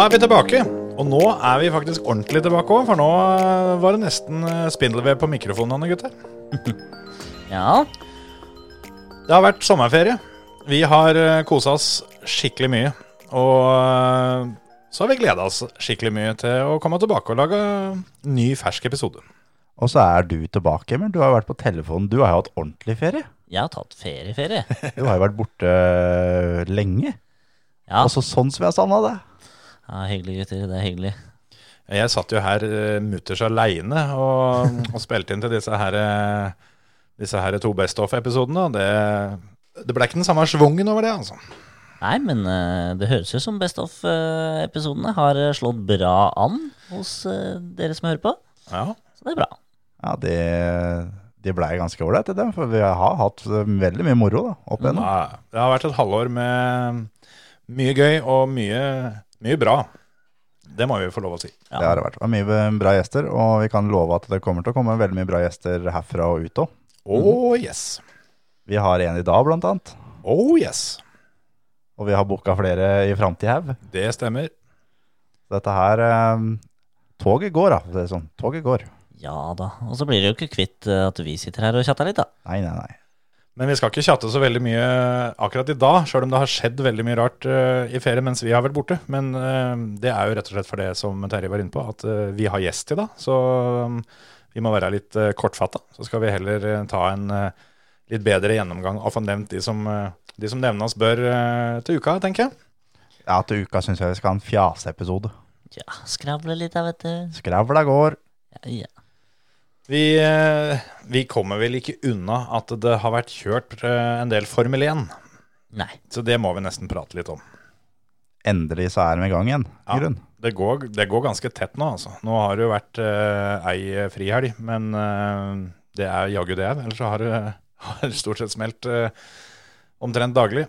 Da er vi tilbake. Og nå er vi faktisk ordentlig tilbake òg, for nå eh, var det nesten eh, spindelvev på mikrofonene, gutter. Ja, Det har vært sommerferie. Vi har kosa oss skikkelig mye. Og eh, så har vi gleda oss skikkelig mye til å komme tilbake og lage ny, fersk episode. Og så er du tilbake, men du har jo vært på telefonen. Du har jo hatt ordentlig ferie. jeg har tatt ferieferie. Du har jo vært borte eh, lenge. Ja, Og så sånn som jeg savna det. Ja, hyggelig gutter, det er hyggelig. Jeg satt jo her uh, mutters aleine og, og spilte inn til disse her, eh, disse her to Best Off-episodene. Det, det ble ikke den samme schwungen over det, altså. Nei, men eh, det høres jo som Best of-episodene har eh, slått bra an hos eh, dere som hører på. Ja. Så det er bra. Ja, det, det blei ganske ålreit, det. For vi har hatt eh, veldig mye moro da, opp igjennom. Ja, det har vært et halvår med mye gøy og mye, mye bra. Det må vi få lov å si. Ja. Det har det vært. Det mye bra gjester, og vi kan love at det kommer til å komme veldig mye bra gjester herfra og ut òg. Oh yes. Vi har en i dag, blant annet. Oh yes. Og vi har booka flere i framtida òg. Det stemmer. Dette her eh, Toget går, da. Det er sånn. Toget går. Ja da. Og så blir det jo ikke kvitt eh, at vi sitter her og chatter litt, da. Nei, nei, nei. Men vi skal ikke chatte så veldig mye akkurat i dag, sjøl om det har skjedd veldig mye rart uh, i ferie mens vi har vært borte. Men uh, det er jo rett og slett for det som Terje var inne på, at uh, vi har gjest i dag. Så um, vi må være litt uh, kortfatta. Så skal vi heller ta en litt bedre gjennomgang og få nevnt de som, de som nevnes bør til uka, tenker jeg. Ja, til uka syns jeg vi skal ha en fjaseepisode. Ja, skravle litt da, vet du. Skravla går. Ja, ja. Vi, eh, vi kommer vel ikke unna at det har vært kjørt eh, en del Formel 1. Nei. Så det må vi nesten prate litt om. Endelig så er de i gang igjen. Ja. grunn. Det går, det går ganske tett nå, altså. Nå har det jo vært uh, ei frihelg, men uh, det er jaggu det. Ellers så har det har stort sett smelt uh, omtrent daglig.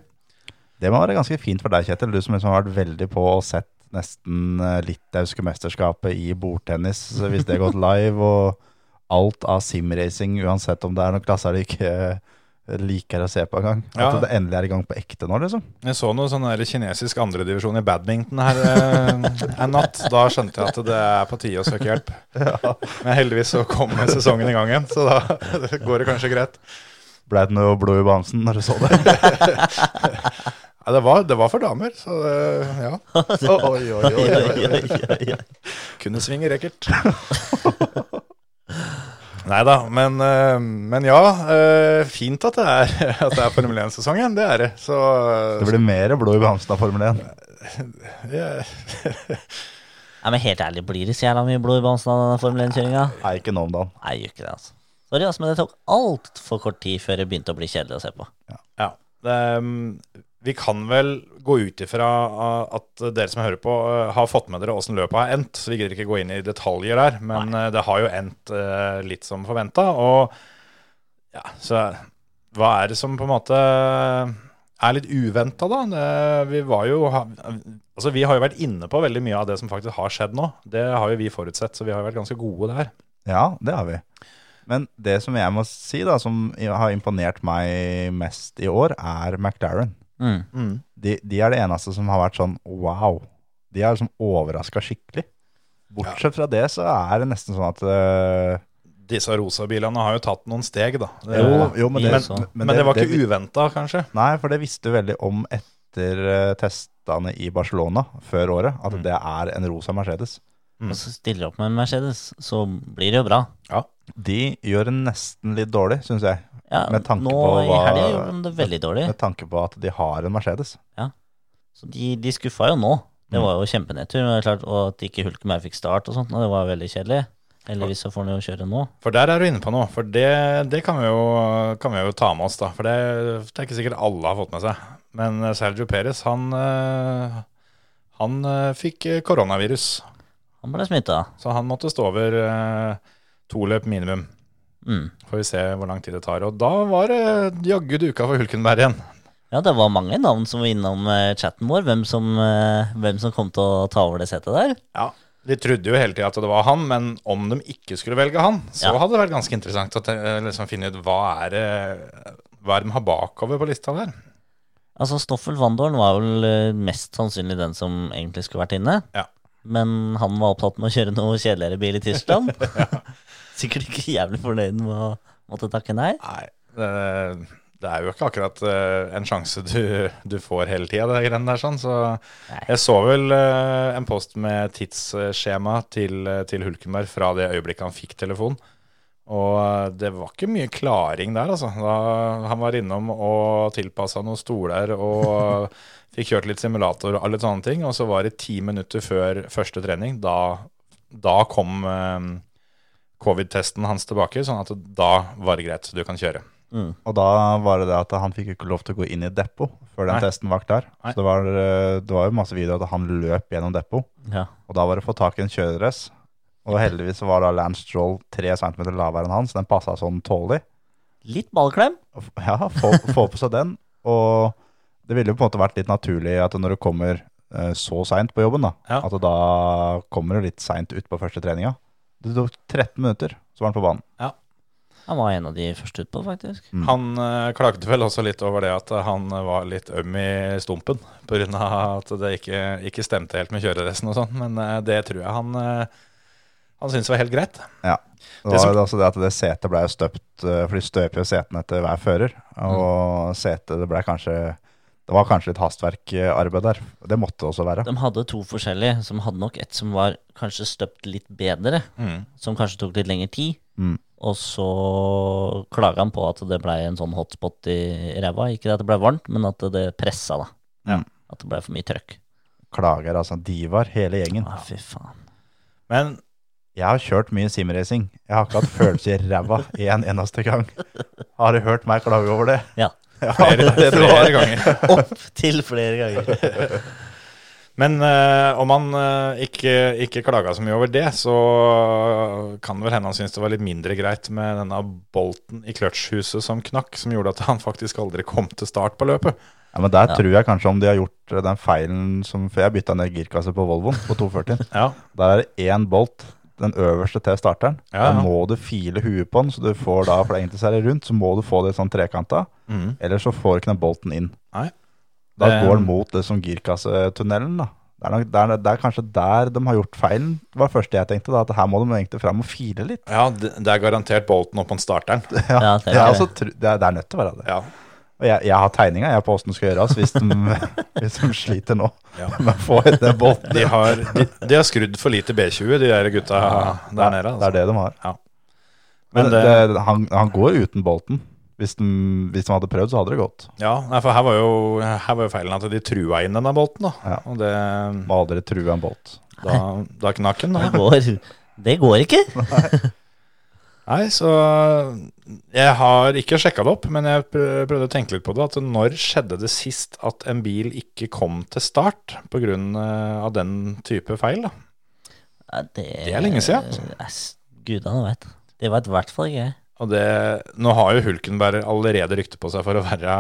Det må være ganske fint for deg, Kjetil. Du som liksom har vært veldig på og sett nesten litauiske mesterskapet i bordtennis, hvis det har gått live, og alt av simracing, uansett om det er noen klasser du ikke eh, liker å se på engang. Ja. At det endelig er i gang på ekte nå, liksom. Jeg så noe sånn kinesisk andredivisjon i badminton her eh, en natt. Da skjønte jeg at det er på tide å søke hjelp. Men heldigvis så kom sesongen i gang igjen, så da går det kanskje greit. Ble det noe blod i bamsen når du så det? Ja, det, var, det var for damer, så det, ja. Oi, oi. oi, oi, oi. Kunne svinge rekkert. Nei da, men, eh, men ja. eh, Fint at det er, at det er Formel 1-sesongen. Det er det. Så Det blir mer blod i bamsen av Formel 1. ja, Nei, men helt ærlig, blir det så jævla mye blod i bamsen av Formel 1-kjøringa? Nei, ikke nå om dagen. Nei, gjør ikke det, altså. Sorry, altså, men det tok altfor kort tid før det begynte å bli kjedelig å se på. ja. Det, mm, vi kan vel gå ut ifra uh, at dere som hører på, uh, har fått med dere åssen løpet har endt. Så vi gidder ikke gå inn i detaljer der, men Nei. det har jo endt litt som forventa. Og ja, så hva er det som på en måte er litt uventa, da? Vi var jo Altså, vi har jo vært inne på veldig mye av det som faktisk har skjedd nå. Det har jo vi forutsett, så vi har jo vært ganske gode der. Ja, det har vi. Men det som jeg må si, da, som har imponert meg mest i år, er McLaren. Mm. De, de er det eneste som har vært sånn wow. De er liksom overraska skikkelig. Bortsett fra det, så er det nesten sånn at uh, Disse rosa bilene har jo tatt noen steg, da. Jo, jo, men det, Men- men, det, var ikke uventa, kanskje. Nei, for det visste du veldig om etter øh, testene i Barcelona før året, at Mm. det er en rosa Mercedes. Og så stiller du opp med en Mercedes, så blir det jo bra. Ja. De gjør det nesten litt dårlig, syns jeg. Ja, Med tanke nå på i hva- helga gjorde de det veldig dårlig. Med tanke på at de har en Mercedes. Ja, Så de, de skuffa jo nå. Det Mm. var jo kjempenedtur. men det er klart, Og at ikke Hulkenberg fikk start og sånt, og det var veldig kjedelig. Heldigvis så får han jo kjøre nå. For der er du inne på noe. For det, det kan, vi jo, kan vi jo ta med oss, da. For det, det er ikke sikkert alle har fått med seg. Men eh, Sergio Perez, han, eh, han eh, fikk koronavirus. Han ble smitta. Så han måtte stå over to løp minimum. Mm. Får vi se hvor lang tid det tar. Og da var det jaggu duka for Hulkenberg igjen. Ja, det var mange navn som var innom eh, chatten vår. Hvem som, eh, hvem som kom til å ta over det setet der. Ja, De trodde jo hele tida at det var han, men om de ikke skulle velge han, så Ja. hadde det vært ganske interessant å liksom finne ut hva er det hva er de har bakover på lista der. Altså, Stoffel Vandoren var vel eh, mest sannsynlig den som egentlig skulle vært inne. Ja. Men han var opptatt med å kjøre noe kjedeligere bil i Tyskland. Sikkert ikke jævlig fornøyd med å måtte takke nei. Nei, det, det er jo ikke akkurat eh, en sjanse du, du får hele tida, det greiene der. sånn, så Nei. Jeg så vel eh, en post med tidsskjema til, til Hulkenberg fra det øyeblikket han fikk telefon. Og eh, det var ikke mye klaring der, altså. Da han var innom og tilpassa noen stoler og fikk kjørt litt simulator og alle sånne ting. Og så var det ti minutter før første trening. Da, da kom eh, covid-testen hans tilbake, sånn at da var det greit, du kan kjøre. Mm. Og da var det det at han fikk ikke lov til å gå inn i depot før den Nei. testen var klar. Nei. Så det var, eh, det var jo masse videoer at han løp gjennom depot, Ja. og da var det å få tak i en kjøredress. Og heldigvis var da Lance Stroll tre centimeter lavere enn han, så den passa sånn tålelig. Litt ballklem. Ja, få, få på seg den. Og det ville jo på en måte vært litt naturlig at når du kommer eh, så seint på jobben, da, Ja. at da kommer du litt seint ut på første treninga. Det tok 13 minutter, så var han på banen. Ja. Han var en av de første utpå, faktisk. Mm. Han uh, klagde vel også litt over det at han var litt øm i stumpen pga. at det ikke, ikke stemte helt med kjøreresten og sånn, men uh, det tror jeg han, uh, han syntes var helt greit. Ja. Det Det var jo også det at det setet ble støpt, eh, for de støper jo setene etter hver fører. Mm. Og setet, det ble kanskje Det var kanskje litt hastverkarbeid der. Det måtte også være. De hadde to forskjellige, som hadde nok et som var kanskje støpt litt bedre, Mm. som kanskje tok litt lengre tid. Mm. Og så klaga han på at det ble en sånn hotspot i ræva. Ikke at det ble varmt, men at det pressa, da. Ja. At det ble for mye trøkk. Klager, altså. Divar, hele gjengen. Å, fy faen. Men Jeg har kjørt mye simracing. Jeg har ikke hatt følelse i ræva en eneste gang. Har du hørt meg klage over det? Ja. Ja, flere, det flere ganger. Opp til flere ganger. Men eh, om han eh, ikke, ikke klaga så mye over det, så kan det vel hende han syntes det var litt mindre greit med denne bolten i kløtsjhuset som knakk, som gjorde at han faktisk aldri kom til start på løpet. Ja, men der Ja. tror jeg kanskje om de har gjort den feilen som For jeg bytta ned girkasse på Volvoen på 240. Ja, Der er det én bolt, den øverste til starteren. Ja, Da må du file huet på den, så du får da, for så er det rundt, så må du få det sånn trekanta. mm. Ellers så får ikke den bolten inn. Nei. Da Det- går den mot det som girkassetunnelen, da. Det er, nok, det, er, det er kanskje der de har gjort feilen, det var det første jeg tenkte. da, At her må de egentlig fram og file litt. ja det, det er garantert bolten opp på starteren. Ja, det er Ja, det. altså, det, er, det er nødt til å være det. Ja. Og jeg, jeg har tegninga på åssen det skal gjøres hvis de, hvis de sliter nå Ja. med å få ut den bolten. De har, de, de har skrudd for lite B20, de der gutta der nede. Det Altså. er det de har. Ja. Men Men det, det, han, han går uten bolten. Hvis de, hvis de hadde prøvd, så hadde det gått. ja, nei, for her var, jo, her var jo feilen at de trua inn denne bolten. da. Ja. Og det, Må aldri true en bolt. da, da knakk den. Det det går ikke. Nei, så Jeg har ikke sjekka det opp, men jeg prøvde å tenke litt på det. At når skjedde det sist at en bil ikke kom til start pga. av den type feil? da? Ja, det, Det er lenge siden. Gudene vet. Det vet i hvert fall ikke jeg. Og det, nå har jo Hulkenberg allerede rykte på seg for å være,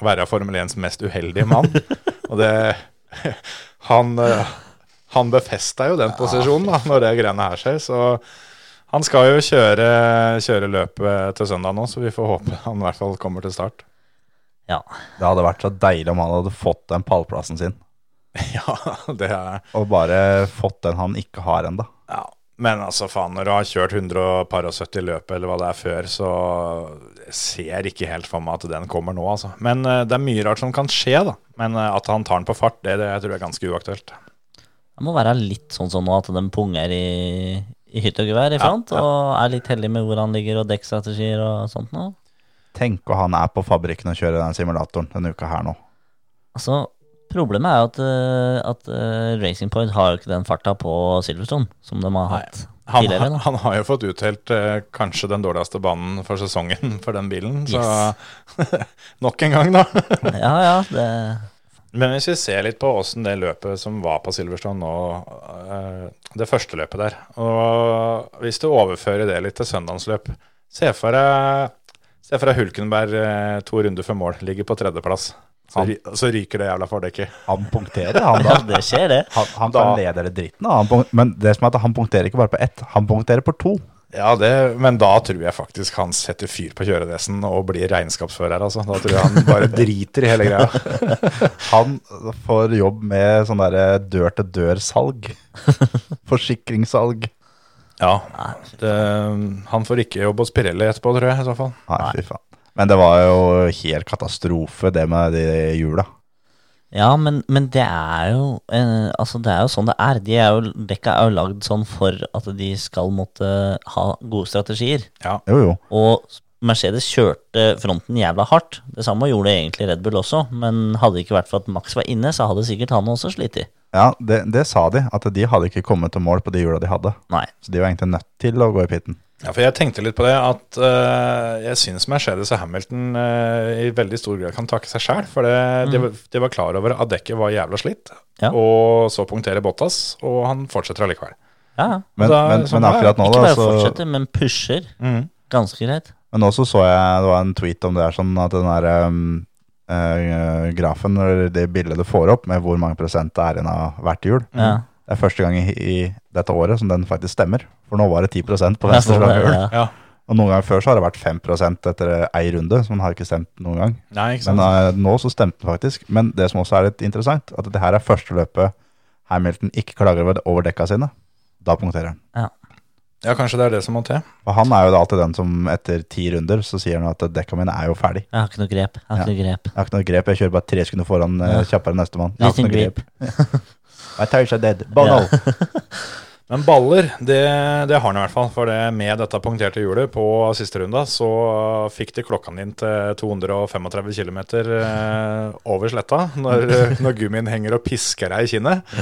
være Formel 1s mest uheldige mann. Og det Han, eh, han befesta jo den posisjonen da når det greiene her skjer. Så han skal jo kjøre, kjøre løpet til søndag nå, så vi får håpe han i hvert fall kommer til start. Ja. Det hadde vært så deilig om han hadde fått den pallplassen sin. Ja, det er Og bare fått den han ikke har ennå. Ja, men altså faen, når du har kjørt 170 løp eller hva det er før, så jeg ser ikke helt for meg at den kommer nå, altså. Men eh, det er mye rart som kan skje, da. Men eh, at han tar den på fart, det, det jeg tror jeg er ganske uaktuelt. Det må være litt sånn som nå at de punger i, i hytt og gevær i front, ja. og er litt heldig med hvor han ligger og dekkstrategier og sånt nå. Tenk å han er på fabrikken og kjører den simulatoren denne uka her nå. Altså, Problemet er jo at, eh, at uh, Racing Point har jo ikke den farta på Silverstone som de har hatt Han, han, han har jo fått utdelt eh, kanskje den dårligste banen for sesongen for den bilen, så nok en gang, da. Ja, ja, det, Men hvis vi ser litt på åssen det løpet som var på Silverstone nå, eh, det første løpet der Og hvis du overfører det litt til søndagsløp Se for deg, se for deg Hulkenberg eh, to runder før mål, ligger på tredjeplass. Så, Han- ry- så ryker det jævla fordekket. Han punkterer, han da. det skjer, det. Han, han Da- leder det dritten, han punkt, men det som er at han punkterer ikke bare på ett, han punkterer på to. Ja, det, men da tror jeg faktisk han setter fyr på kjøredressen og blir regnskapsfører. Altså. Da tror jeg han bare driter i hele greia. Han får jobb med sånn derre dør-til-dør-salg. Forsikringssalg. Ja, det, Han får ikke jobb hos Pirelli etterpå, tror jeg. i så fall. Nei, fy faen. Men det var jo helt katastrofe, det med de hjula. Ja, men, men det er jo eh, Altså, det er jo sånn det er. De er jo, dekka er jo lagd sånn for at de skal måtte ha gode strategier. Ja. Jo, jo. Og Mercedes kjørte fronten jævla hardt. Det samme gjorde egentlig Red Bull også, men hadde det ikke vært for at Max var inne, så hadde sikkert han også slitt. Ja, det, det sa de, at de hadde ikke kommet til mål på de hjula de hadde. Nei. Så de var egentlig nødt til å gå i pitten. Ja, for jeg tenkte litt på det at uh, jeg syns Mercedes og Hamilton uh, i veldig stor grad kan takke seg sjæl. For det, de, var- de var klar over at dekket var jævla slitt, Ja. og så punkterer Bottas, og han fortsetter allikevel. Ja. Men, Da- men, sånn men er akkurat nå, da Ikke bare så fortsetter, men pusher. Ganske greit. Men også så jeg det var en tweet om det er sånn at den der um, uh, grafen, eller det bildet du får opp med hvor mange prosent det er igjen av hvert hjul, Ja. Det er første gang i, i dette året som den faktisk stemmer. For nå var det 10% på venstre framhjul. ja. Ja. Og noen ganger før så har det vært 5% etter ei runde, så den har ikke stemt noen gang. Nei, ikke sant. Men uh, nå så stemte den faktisk. Men det som også er litt interessant, at det her er første løpet Hamilton ikke klager over, dekka sine. Da punkterer han. Ja. ja, kanskje det er det som må til. Og han er jo da alltid den som etter ti runder så sier han at dekka mine er jo ferdig. Jeg har ikke noe grep. Jeg har ikke noe grep. Jeg har ikke noe grep, jeg kjører bare tre sekunder foran eh, Ja. kjappere enn nestemann. Jeg har ikke noe noe grep. My tires are dead. Bono. Men baller, det, det har han i hvert fall. For det med dette punkterte hjulet på siste runda, så fikk de klokka din til 235 km over sletta når, når gummien henger og pisker deg i kinnet.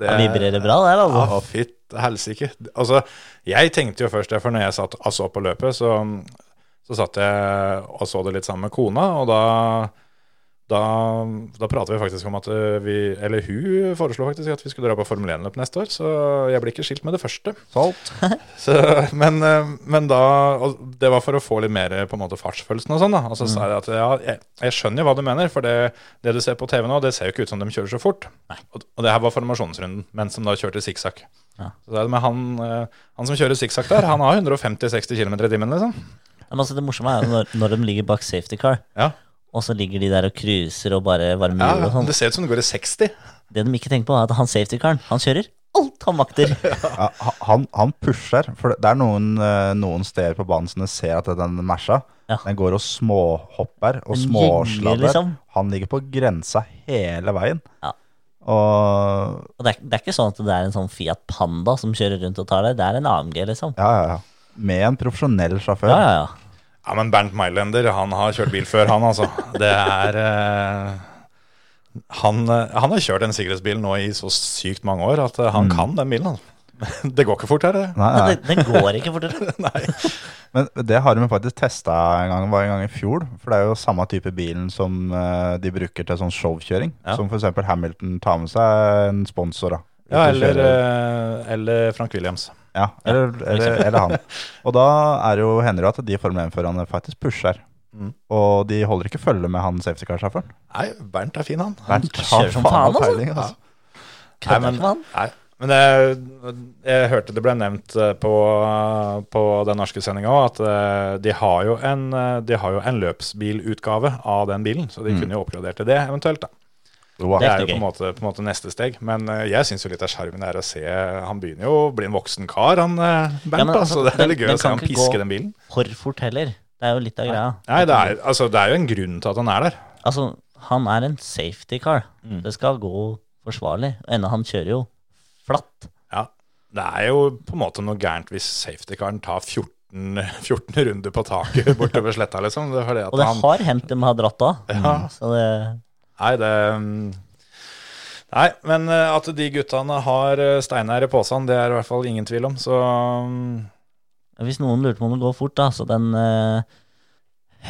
Det, Han vibrerer bra der, altså. Ja, fytt helsike. Altså, jeg tenkte jo først det, for når jeg satt og så på løpet, så, så satt jeg og så det litt sammen med kona, og da da, da prater vi faktisk om at eh, vi Eller hun foreslo faktisk at vi skulle dra på Formel 1-løp neste år, så jeg blir ikke skilt med det første. Solgt. Så, men, eh, men da og Det var for å få litt mer på en måte fartsfølelsen og sånn. da Og så sa jeg at ja, jeg, jeg skjønner jo hva du mener, for det, det du ser på TV nå, det ser jo ikke ut som de kjører så fort. Og, og det her var formasjonsrunden, men som da kjørte sikksakk. Ja. Så det er med han, eh, han som kjører sikksakk der, han har 150-60 km i timen, liksom. Men altså, det morsomme er når, når de ligger bak safety car, Ja. Og så ligger de der og cruiser og bare varmer Ja, hjul og sånn. det ser ut som det går i 60. Det de ikke tenker på, er at han safety-karen, han kjører alt han makter. Ja, han, han pusher, for det er noen, eh, noen steder på banen som du ser at den Mersa Ja. Den går og småhopper og småsladder. liksom. Han ligger på grensa hele veien. Ja. Og Og det er, det er ikke sånn at det er en sånn Fiat Panda som kjører rundt og tar deg. det er en AMG, liksom. ja, ja, ja. Med en profesjonell sjåfør. Ja, ja, ja. Ja, men Bernt Meilender, han har kjørt bil før, han altså. Det er eh, han, eh, han har kjørt en sikkerhetsbil nå i så sykt mange år at eh, han kan den bilen. Altså. Det går ikke fort her, det. Nei, nei. det, den går ikke fortere. Men det har de faktisk testa en gang, var en gang i fjor. For det er jo samme type bilen som eh, de bruker til sånn showkjøring. Ja. Som f.eks. Hamilton tar med seg en sponsor. da. Ja, eller, eller Frank Williams. Ja, eller, eller, eller han. Og da er jo, hender det jo at de Formel 1-førerne faktisk pusher. Mm. Og de holder ikke følge med han safety car-sjåføren. Nei, Bernt er fin, han. Bernt kjører som faen, meg altså. peiling, altså. Nei, men, han. nei, men jeg, jeg hørte det ble nevnt eh, på, på den norske sendinga òg, at eh, de har, jo en, eh, de har jo en løpsbilutgave av den bilen, så de Mm. kunne jo oppgradert til det eventuelt. da Det er jo på en måte, på en måte neste steg. Men eh, jeg syns jo litt av skjermen er å se Han begynner jo å bli en voksen kar, han eh, Bernt. Ja, altså, så det er litt gøy å se han piske den bilen. For fort heller. Det er jo litt av greia. Nei, det er, altså, det er jo en grunn til at han er der. Altså, han er en safety car. Mm. Det skal gå forsvarlig. Enda han kjører jo flatt. Ja. Det er jo på en måte noe gærent hvis safety caren tar 14, 14 runder på taket bortover sletta, liksom. Det at Og det han, har hendt de har dratt av. Ja. Så det Nei, det Nei, men eh, at de guttene har eh, Steinar i posen, det er i hvert fall ingen tvil om. Så Hvis noen lurte på om det går fort, da, så den uh,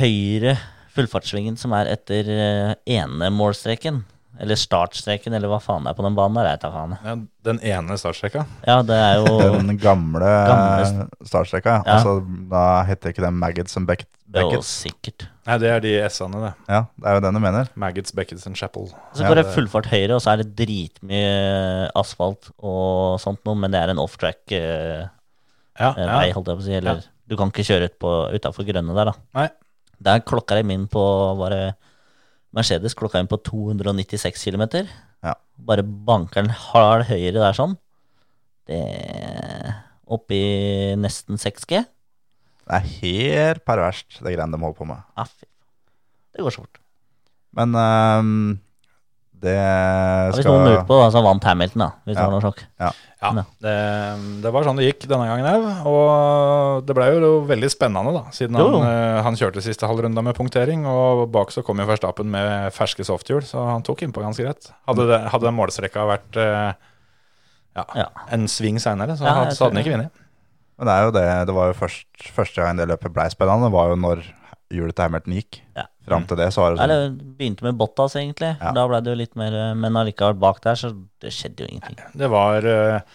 høyre fullfartssvingen som er etter uh, ene målstreken, eller startstreken, eller hva faen det er på den banen der, jeg tar faen. ja, den ene startstreka Ja, det er jo Den gamle, Gamle- startstreka. Ja. Altså, da heter ikke den Maggots and Beck det er jo sikkert. Nei, det er de S-ene, det. Ja, det er jo den du mener. Maggots, Beckets and Chapel. Så Ja, går det full fullfart høyre, og så er det dritmye asfalt og sånt noe, men det er en off-track eh, Ja, eh, vei, holdt jeg på å si. Eller du kan ikke kjøre ut utafor grønne der, da. Nei. Der klokka de inn på bare Mercedes klokka inn på 296 km. Ja. Bare banker den hard høyre der sånn. Det Oppi nesten 6G. Det er helt perverst, det greiene de holder på med. Ja, fy. Det går så fort. Men um, det Ja, hvis skal noen lurte på, da, så vant Hamilton, da. Hvis det var noe sjokk. Ja, Ja. det, det var sånn det gikk denne gangen òg. Og det ble jo veldig spennende, da, siden han, eh, han kjørte siste halvrunda med punktering. Og bak så kom jo Verstappen med ferske softhjul, så han tok innpå ganske greit. Hadde, det, hadde den målstreka vært eh, ja, Ja. en sving seinere, så, Ja, så hadde han ikke vunnet. Men det er jo det. Det var jo først, første gang det løpet ble spennende, var jo når hjulet til Hamilton gikk. Ja. Fram til det så var det sånn Eller begynte med Bottas, egentlig. Ja. Da ble det jo litt mer eh, Men allikevel bak der, så det skjedde jo ingenting. Det var eh,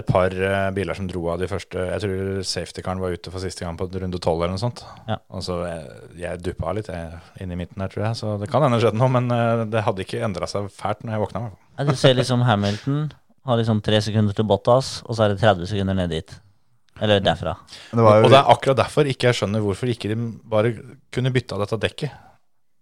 et par eh, biler som dro av de første Jeg tror safety-karen var ute for siste gang på runde tolv eller noe sånt. Ja. Og så jeg, Jeg duppa litt jeg, inn i midten her, tror jeg, så det kan hende det skjedde noe. Men det hadde ikke endra seg fælt når jeg våkna. i. Ja, du ser liksom Hamilton har liksom tre sekunder til Bottas, og så er det 30 sekunder ned dit. Eller derfra. Det jo, Og det er akkurat derfor ikke jeg skjønner hvorfor ikke de bare kunne bytta dette dekket.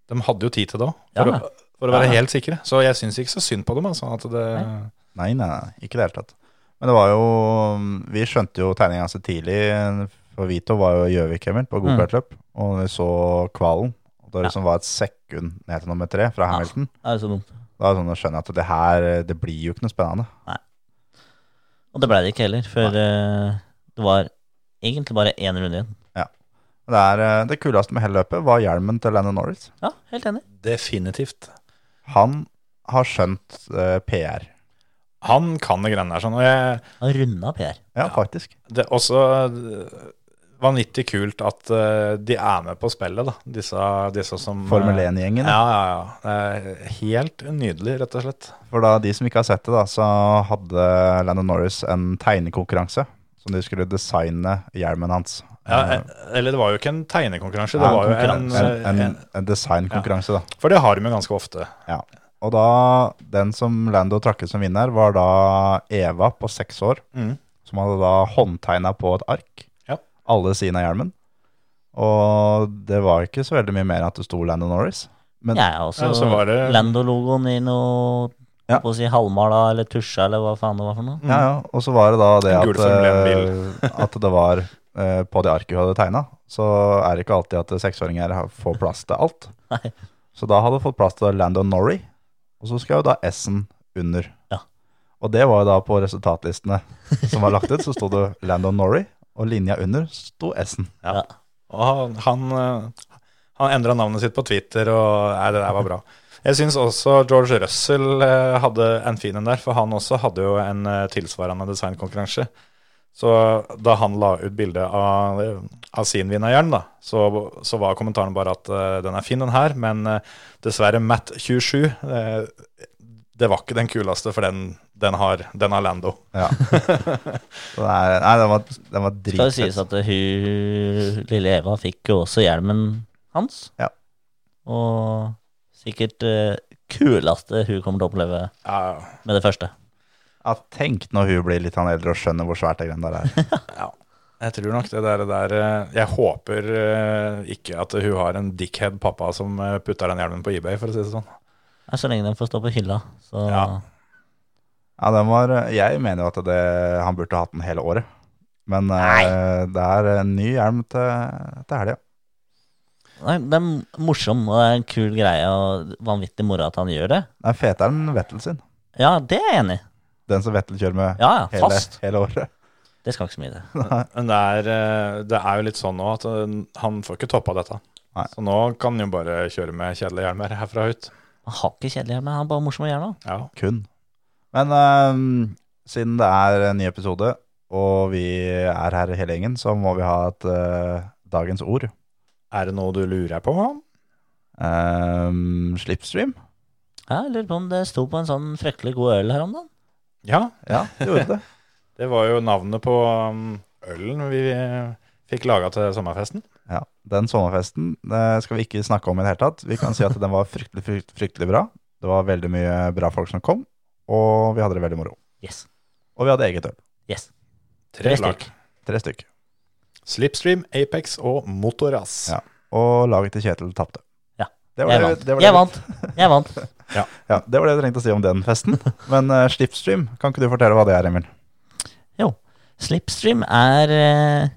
De hadde jo tid til det òg, for, Ja. å- for å være Ja. helt sikre. Så jeg syns ikke så synd på dem. Altså, at det, Nei, nei, nei, ikke i det hele tatt. Men det var jo Vi skjønte jo tegninga ganske tidlig. For Vito var jo Gjøvik Emil på gokartløp, og vi så kvalen. Og det liksom var et sekund ned til nummer tre fra Hamilton. Det er så dumt. Da er det sånn å skjønne at det her Det blir jo ikke noe spennende. Og det ble det ikke heller, for eh, det var egentlig bare én runde igjen. Ja. Det, er, eh, det kuleste med hele løpet var hjelmen til Lennon Norris. Ja, helt enig. definitivt. Han har skjønt eh, PR. Han kan det greiene der sånn. Og jeg, Han runda PR. Ja, faktisk. det er også eh, vanvittig kult at eh, de er med på spillet, da. Disse, disse som Formel eh, 1-gjengen. Ja, ja, ja. Det er helt nydelig, rett og slett. For da de som ikke har sett det, da, så hadde Lennon Norris en tegnekonkurranse. Som de skulle designe hjelmen hans. Ja, Eh, eh, eller det var jo ikke en tegnekonkurranse, ja, det var jo en, eh, en, en, en designkonkurranse. designkonkurranse, da. For det har de jo ganske ofte. Ja. Og da, den som Lando trakket som vinner, var da Eva på seks år. Mm. Som hadde da håndtegna på et ark Ja. alle sidene av hjelmen. Og det var ikke så veldig mye mer enn at det sto Lando Norris. Men Ja, og så Ja, så var det- Lando-logoen i noe Ja. på å si halvmala eller tusja eller hva faen det var for noe. Ja, ja. Og så var det da det at, eh, at det var eh, på det arket hun hadde tegna, så er det ikke alltid at seksåringer får plass til alt. Nei. Så da hadde hun fått plass til Lando Norrie, og så skal jo da S-en under. Ja. Og det var jo da på resultatlistene som var lagt ut, så sto det Lando Norrie, og linja under sto S-en. Ja. Og han, han, eh, han endra navnet sitt på Twitter, og nei, det der var bra. Jeg syns også George Russell eh, hadde en fin en der, for han også hadde jo en eh, tilsvarende designkonkurranse. Så da han la ut bilde av, av sin vinnerhjelm, da, så, så var kommentaren bare at uh, den er fin, den her, men uh, dessverre Matt 27 uh, det var ikke den kuleste, for den, den, har, den har Lando. Ja. nei, nei, den var, den var Skal det sies at hun lille Eva fikk jo også hjelmen hans. Ja. Og sikkert uh, kuleste hun kommer til å oppleve Ja, med det første. Ja, tenk når hun blir litt han eldre og skjønner hvor svært det greiene der er. Ja, jeg tror nok det der, der eh, Jeg håper eh, ikke at hun har en dickhead pappa som putter den hjelmen på eBay, for å si det sånn. Ja, så lenge den får stå på hylla, så Ja. Ja, den var, jeg mener jo at det, han burde hatt den hele året. Men uh, det er en ny hjelm til, til helga. Nei, Det er morsom og det er en kul greie, og vanvittig moro at han gjør det. Den er fetere enn Vettel sin. Ja, det er jeg enig i. Den som Vettel kjører med Ja, ja, hele, fast. hele året. Det skal ikke så mye til. Men det er, eh, det er jo litt sånn nå at eh, han får ikke toppa dette. Nei. Så nå kan han jo bare kjøre med kjedelige hjelmer herfra og ut. Han har ikke kjedelig hjelm, men han er bare morsom å gjøre noe. Ja. Kun. Men øhm, siden det er en ny episode, og vi er her hele gjengen, så må vi ha et øh, dagens ord. Er det noe du lurer på? Um, slipstream? Ja, Jeg lurer på om det sto på en sånn fryktelig god øl her om dagen. Ja, Ja, det gjorde det. det var jo navnet på um, ølen vi fikk laga til sommerfesten. Ja, Den sommerfesten det skal vi ikke snakke om i det hele tatt. Vi kan si at den var fryktelig, fryktelig, fryktelig bra. Det var veldig mye bra folk som kom, og vi hadde det veldig moro. Yes. Og vi hadde eget øl. yes. Tre, Tre stykk. Tre stykker. Slipstream, Apex og Motoras. Ja. Og laget til Kjetil tapte. Ja, Det var Jeg det- vant. det var det- Jeg vant. Jeg vant. Ja, det var det du trengte å si om den festen. Men uh, Slipstream, kan ikke du fortelle hva det er, Emil? Jo. Slipstream er uh,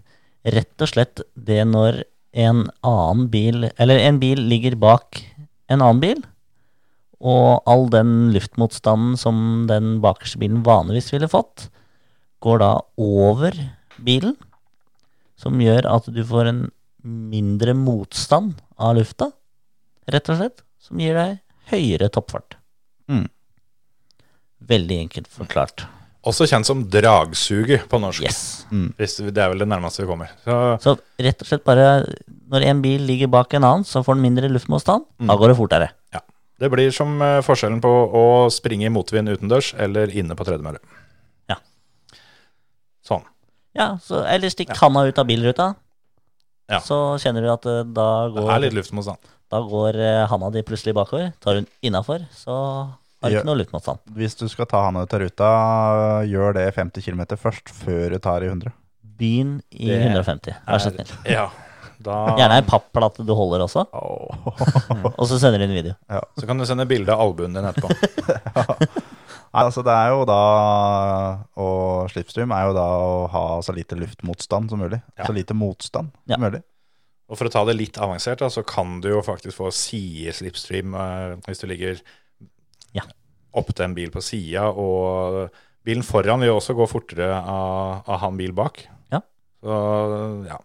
rett og slett det når en annen bil Eller en bil ligger bak en annen bil, og all den luftmotstanden som den bakerste bilen vanligvis ville fått, går da over bilen, som gjør at du får en mindre motstand av lufta, rett og slett, som gir deg høyere toppfart. Mm. Veldig enkelt forklart. Også kjent som dragsuget på norsk. Yes. Mm. det er vel det nærmeste vi kommer. Så Så rett og slett bare når en bil ligger bak en annen, så får den mindre luftmotstand. Da går det fortere. Ja. det blir som eh, forskjellen på å springe i motvind utendørs eller inne på tredemølle. Ja. Sånn. Ja, så, Eller stikk handa ut av bilruta. Ja. Så kjenner du at eh, da Det går, er litt luftmotstand. da går eh, handa di plutselig bakover. Tar hun innafor, så har du Ja. ikke noe luftmotstand. Hvis du skal ta han ut av ruta, gjør det 50 km først, før du tar i 100. Begynn i Det 150, vær så snill. Ja. Da, Gjerne ei papplate du holder også, og så sender du en video. Så kan du sende bilde av albuen din etterpå. Nei, altså det er jo da Og slipstream er jo da å ha så lite luftmotstand som mulig. Ja. Så lite motstand Ja. som mulig. Og for å ta det litt avansert, da, så kan du jo faktisk få sideslipstream eh, hvis du ligger Ja. opp til en bil på sida, og bilen foran vil jo også gå fortere av, av han bil bak. Ja. Så ja.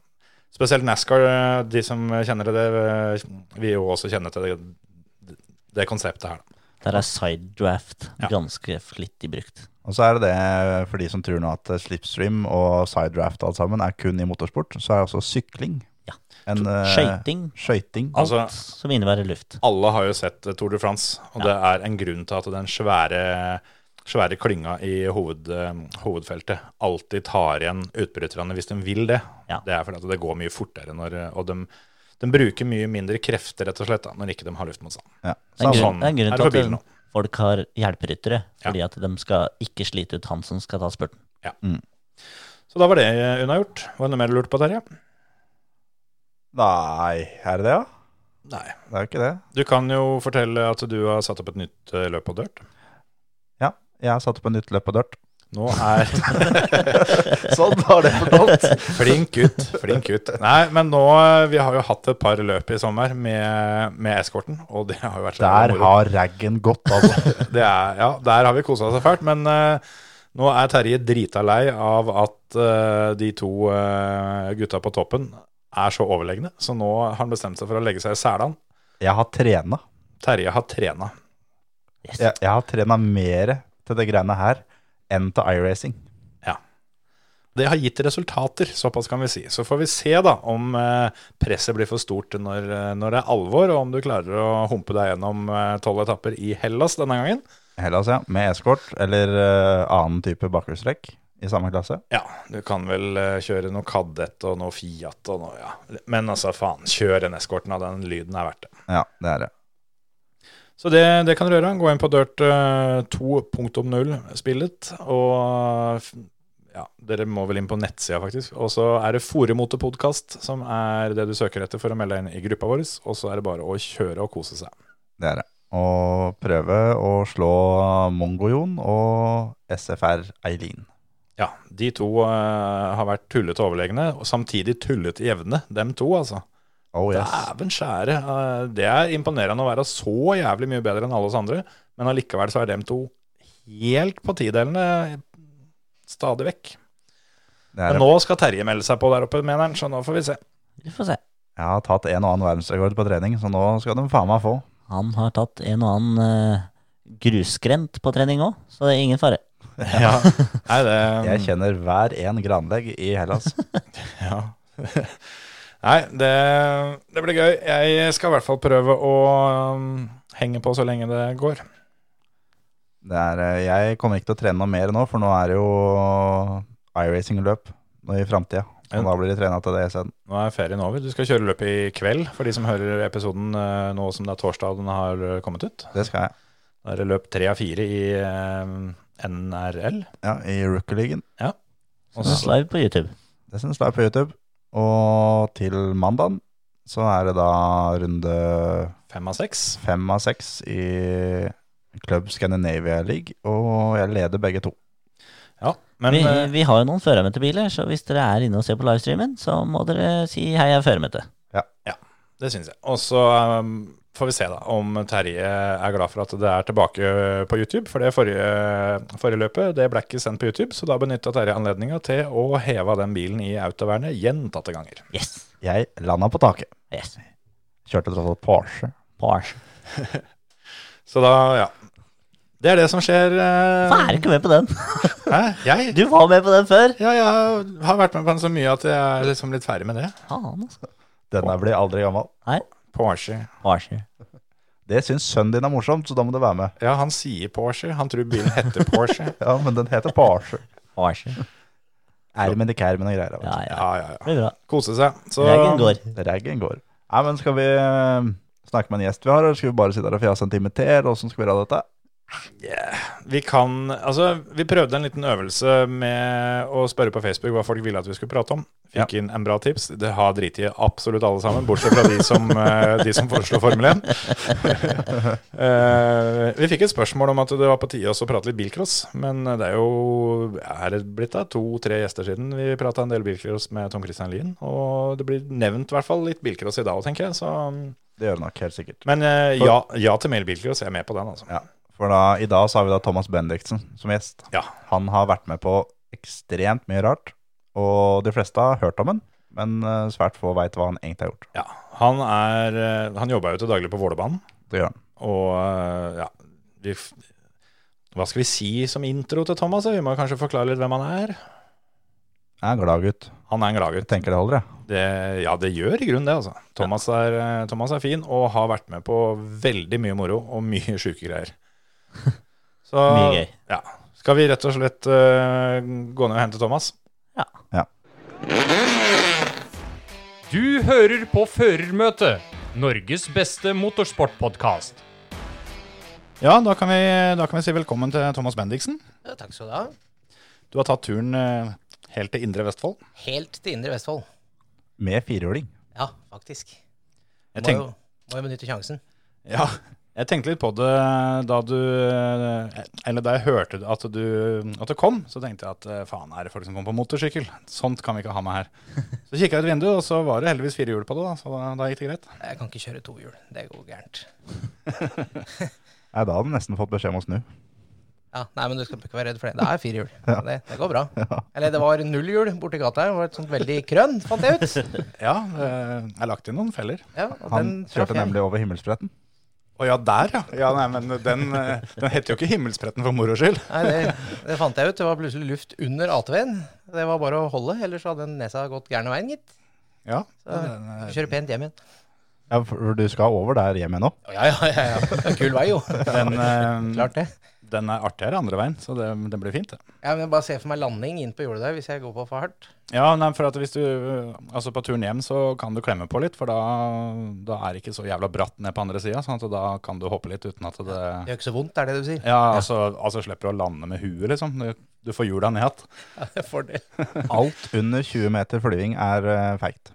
Spesielt NASCAR, eh, de som kjenner det, eh, vil jo også kjenne til det, det konseptet her. da. Der er sidedraft Ja. ganske flittig brukt. Og så er det det, for de som tror nå at slipstream og sidedraft alt sammen er kun i motorsport, så er det også sykling Ja. en eh, Skøyting. skøyting. Alt Altså- som innebærer luft. Alle har jo sett eh, Tour de France, og det er en grunn til at den svære, svære klynga i hoved, eh, hovedfeltet alltid tar igjen utbryterne hvis de vil det. Ja. Det er fordi at det går mye fortere, når, og de, de bruker mye mindre krefter rett og slett da, når ikke de har luftmotstand. Ja. Det er en Så, grunn, det er en grunn til at bilen folk har hjelperyttere, fordi at de skal ikke slite ut han som skal ta spurten. Så da var det eh, unnagjort. Var det noe mer du lurte på, Terje? nei, er det det, ja? Nei. Det er jo ikke det. Du kan jo fortelle at du har satt opp et nytt eh, løp på dirt. Ja, jeg har satt opp et nytt løp på dirt. Nå er Sånn har det fortalt. Flink gutt. Flink gutt. Nei, men nå eh, Vi har jo hatt et par løp i sommer med, med eskorten, og det har jo vært så Der har raggen gått, altså. Det er, ja, der har vi kosa oss fælt. Men uh, nå er Terje drita lei av at uh, de to uh, gutta på toppen er så overlegne. Så nå har han bestemt seg for å legge seg i selene. Jeg har trena. Terje har trena. Yes. Jeg, jeg har trena mer til det greiene her enn til iRacing. Ja. Det har gitt resultater, såpass kan vi si. Så får vi se da om eh, presset blir for stort når, eh, når det er alvor, og om du klarer å humpe deg gjennom eh, tolv etapper i Hellas denne gangen. Hellas, ja. Med eskort eller annen type bakhjulstrekk i samme klasse. Ja, du kan vel kjøre noe Kadett og noe Fiat og noe, ja. Men altså, faen, kjør den eskorten av den lyden er verdt det. Ja, det er det. Så det, det kan du gjøre. Gå inn på Dirt eh, 2.0-spillet, og ja, dere må vel inn på nettsida, faktisk. Og så er det Foremotepodkast som er det du søker etter for å melde deg inn i gruppa vår. Og så er det bare å kjøre og kose seg. Det er det. Og prøve å slå Mongojon og SFR Eileen. Ja, de to uh, har vært tullete overlegne, og samtidig tullete jevne, dem to, altså. Oh yes. Dæven skjære. eh, Det er imponerende å være så jævlig mye bedre enn alle oss andre, men allikevel så er dem to helt på tidelene stadig vekk. Men nå skal Terje melde seg på der oppe, mener han, så nå får vi se. Vi får se. Jeg har tatt en og annen verdensrekord på trening, så nå skal de faen meg få. Han har tatt en og annen uh, grusgrent på trening òg, så det er ingen fare. Ja. Nei, det Jeg kjenner hver en granlegg i Hellas. Ja. Nei, det, det blir gøy. Jeg skal i hvert fall prøve å um, henge på så lenge det går. Det er, eh, jeg kommer ikke til å trene noe mer nå, for nå er det jo iRacing-løp i framtida. Og da blir de trena til det isteden. Nå er ferien over. Du skal kjøre løpet i kveld, for de som hører episoden eh, nå som det er torsdag den har eh, kommet ut. Det skal jeg. Da er det løp tre av fire i NRL. Ja, I rookie-ligaen. Og Så så- live på YouTube. Det synes jeg er på YouTube. Og til mandagen så er det da runde Fem av seks. fem av seks i Club Scandinavia League, og jeg leder begge to. Ja, men vi, eh, vi har jo noen førermøtebiler, så hvis dere er inne og ser på livestreamen, så må dere si hei, jeg er førermøte. det syns jeg. Og så um, får vi se da om Terje er glad for at det er tilbake på YouTube. For det forrige, forrige løpet det ble ikke sendt på YouTube, så da benytta Terje anledninga til å heve den bilen i autovernet gjentatte ganger. Yes. Jeg landa på taket. yes. Kjørte tross alt Porsche. Porsche. Så da, ja. Det er det som skjer. eh, Hvorfor er du ikke med på den? Hæ? Jeg? Du var med på den før. Ja, jeg har vært med på den så mye at jeg er liksom litt ferdig med det. Faen, altså. Den der blir aldri gammel. Nei, Porsche. Porsche. Det syns sønnen din er morsomt, så da må du være med. Ja, han sier Porsche. Han tror bilen heter Porsche. Ja, men den heter Porsche. Porsche. Ermen i kermen og greier. Ja, ja. Ja, ja, ja. Det blir bra. Kose seg. Så Reggen går. Reggen går. Nei, men skal vi eh, snakke med en gjest vi har, eller skal vi bare sitte her og fjase en time til? Åssen skal vi gjøre dette? Vi kan Altså, vi prøvde en liten øvelse med å spørre på Facebook hva folk ville at vi skulle prate om. Fikk inn en bra tips. Det har driti absolutt alle sammen, bortsett fra de som, eh, de som foreslo Formel 1. uh, vi fikk et spørsmål om at det var på tide å prate litt bilcross. Men det er jo er det blitt da to-tre gjester siden vi prata en del bilcross med Tom Christian Lien. Og det blir nevnt i hvert fall litt bilcross i dag òg, tenker jeg. Så, Det gjør det nok helt sikkert. men uh, ja, ja til mer bilcross. Jeg er med på den, altså. Ja. For da, i dag så har vi da Thomas Bendiksen som gjest. Ja. Han har vært med på ekstremt mye rart, og de fleste har hørt om han, men eh, svært få veit hva han egentlig har gjort. Ja, han er eh, Han jobber jo til daglig på Vålerbanen. Det gjør han. Og eh, ja vi, Hva skal vi si som intro til Thomas? Vi må kanskje forklare litt hvem han er. Jeg er en glad gutt. Han er en gladgutt. Jeg tenker det holder, jeg. Det, ja, det gjør i grunnen det, altså. Thomas er, Thomas er fin og har vært med på veldig mye moro og mye sjuke greier. Så Mye gøy. Ja. Skal vi rett og slett eh, gå ned og hente Thomas? Ja Du hører på Førermøtet, Norges beste motorsportpodkast. Ja, da kan vi, da kan vi si velkommen til Thomas Bendiksen. Ja, takk skal du ha. Du har tatt turen eh, helt til Indre Vestfold. Helt til Indre Vestfold. Med firehjuling. Ja, faktisk. Jeg Må tenk- jo, må jo benytte sjansen. Ja, jeg tenkte litt på det da du Eller da jeg hørte at du, at du kom, så tenkte jeg at eh, faen, er det folk som kommer på motorsykkel? Sånt kan vi ikke ha med her. Så kikka jeg ut vinduet, og så var det heldigvis fire hjul på det, da, så da, da gikk det greit. Jeg kan ikke kjøre to hjul. Det går gærent. Nei, da hadde du nesten fått beskjed om å snu. Ja, Nei, men du skal ikke være redd for det. Det er fire hjul. Det, det går bra. Eller det var null hjul borti gata her. Det var et sånt veldig krønn, fant jeg ut. Ja, eh, jeg lagt inn noen feller. Ja, og Han den kjørte nemlig over himmelspretten. Å ja, der, ja. ja nei, men den, eh, den heter jo ikke Himmelspretten for moro skyld. Nei, det, det fant jeg ut. Det var plutselig luft under ATV-en. Det var bare å holde, ellers hadde den nesa gått gærne veien, gitt. Ja, Så eh, Kjøre pent hjem igjen. Ja, for du skal over der hjem igjen nå? Ja, ja, ja. ja. Kul vei, jo. den, eh, Klart det. Den er artigere andre veien, så det, det blir fint, det. Ja, men bare se for meg landing inn på jordet der hvis jeg går på for hardt. Ja, nei, for at hvis du Altså på turen hjem så kan du klemme på litt, for da, da er det ikke så jævla bratt ned på andre sida. Sånn at da kan du hoppe litt uten at det Det gjør ikke så vondt, er det du sier? Ja, altså, altså slipper du å lande med huet, liksom. Du, du får hjula ned igjen. Ja, det er fordel. Alt under 20 meter flyving er uh, feigt.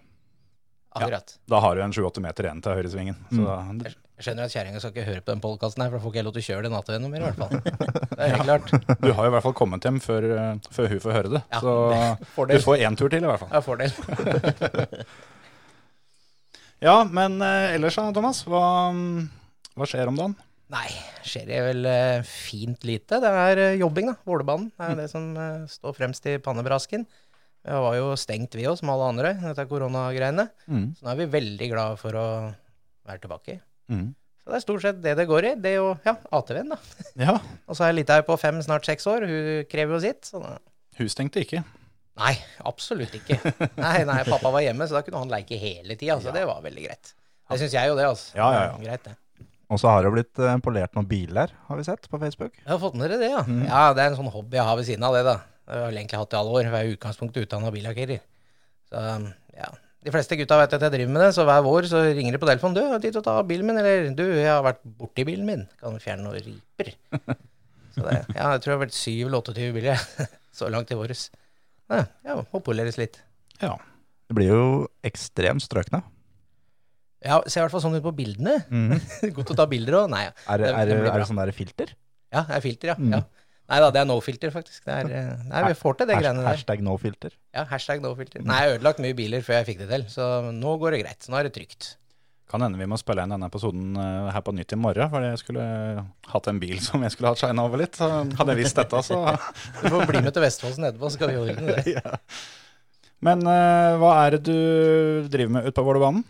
Akkurat. Da har du en 7-8 meter igjen til høyresvingen. Så da, Jeg skjønner at kjerringa skal ikke høre på den podkasten her, for da får ikke jeg lov til å kjøre den natta noe mer, i hvert fall. Det er helt klart. du har jo i hvert fall kommet hjem før, eh, før hun får høre det. Ja, så det- du får én tur til, i hvert fall. Ja, fordel. Ja, men eh, ellers da, Thomas? Hva, hva skjer om dagen? Nei, skjer det vel eh, fint lite. Det er jobbing, da. Vålerbanen er det som står fremst i pannebrasken. Vi var jo stengt, vi òg, som alle andre, dette koronagreiene. Mm. Så nå er vi veldig glad for å være tilbake. Mm. Så det er stort sett det det går i. Det og ja, ATV-en, da. Ja, Og så er lita her på fem, snart seks år. Hun krever jo sitt. Så da. hun stengte ikke. Nei, absolutt ikke. Nei, nei, pappa var hjemme, så da kunne han leke hele tida. Så det var veldig greit. Det syns jeg jo, det. altså. Ja, ja, ja. Er Greit, det. Og så har det blitt eh, polert noen biler, har vi sett på Facebook. Jeg har fått med dere det, ja. Mm. Ja, Det er en sånn hobby jeg har ved siden av det, da. Det har jeg egentlig hatt i alle år. Jeg er i utgangspunktet utdanna billakkerer. Så ja. De fleste gutta vet at jeg driver med det, så hver vår så ringer de på telefonen. 'Du, har tid til å ta bilen min.' Eller 'Du, jeg har vært borti bilen min. Kan fjerne noen riper?' Så det, ja, jeg tror det har vært 7 eller 28 biler så langt i våres. Ja, ja, må poleres litt. Ja. Det blir jo ekstremt strøkne. Ja, ser i hvert fall sånn ut på bildene. Godt å ta bilder òg. Nei, ja. Er, er, det det- er det sånn der filter? ja, det er filter, ja. Mm. ja. Nei da, det er no filter, faktisk. Det er, eh, nei, vi får til det greiene der. Hashtag no filter. Ja, hashtag no filter. Nei, jeg har ødelagt mye biler før jeg fikk det til, så nå går det greit. Nå er det trygt. Kan hende vi må spille inn denne episoden eh, her på nytt i morgen, for jeg skulle hatt en bil som jeg skulle hatt shina over litt. Så hadde jeg visst dette, så Du får bli med til Vestfossen etterpå, så skal vi ordne det. Men eh, hva er det du driver med ute på Vålerbanen?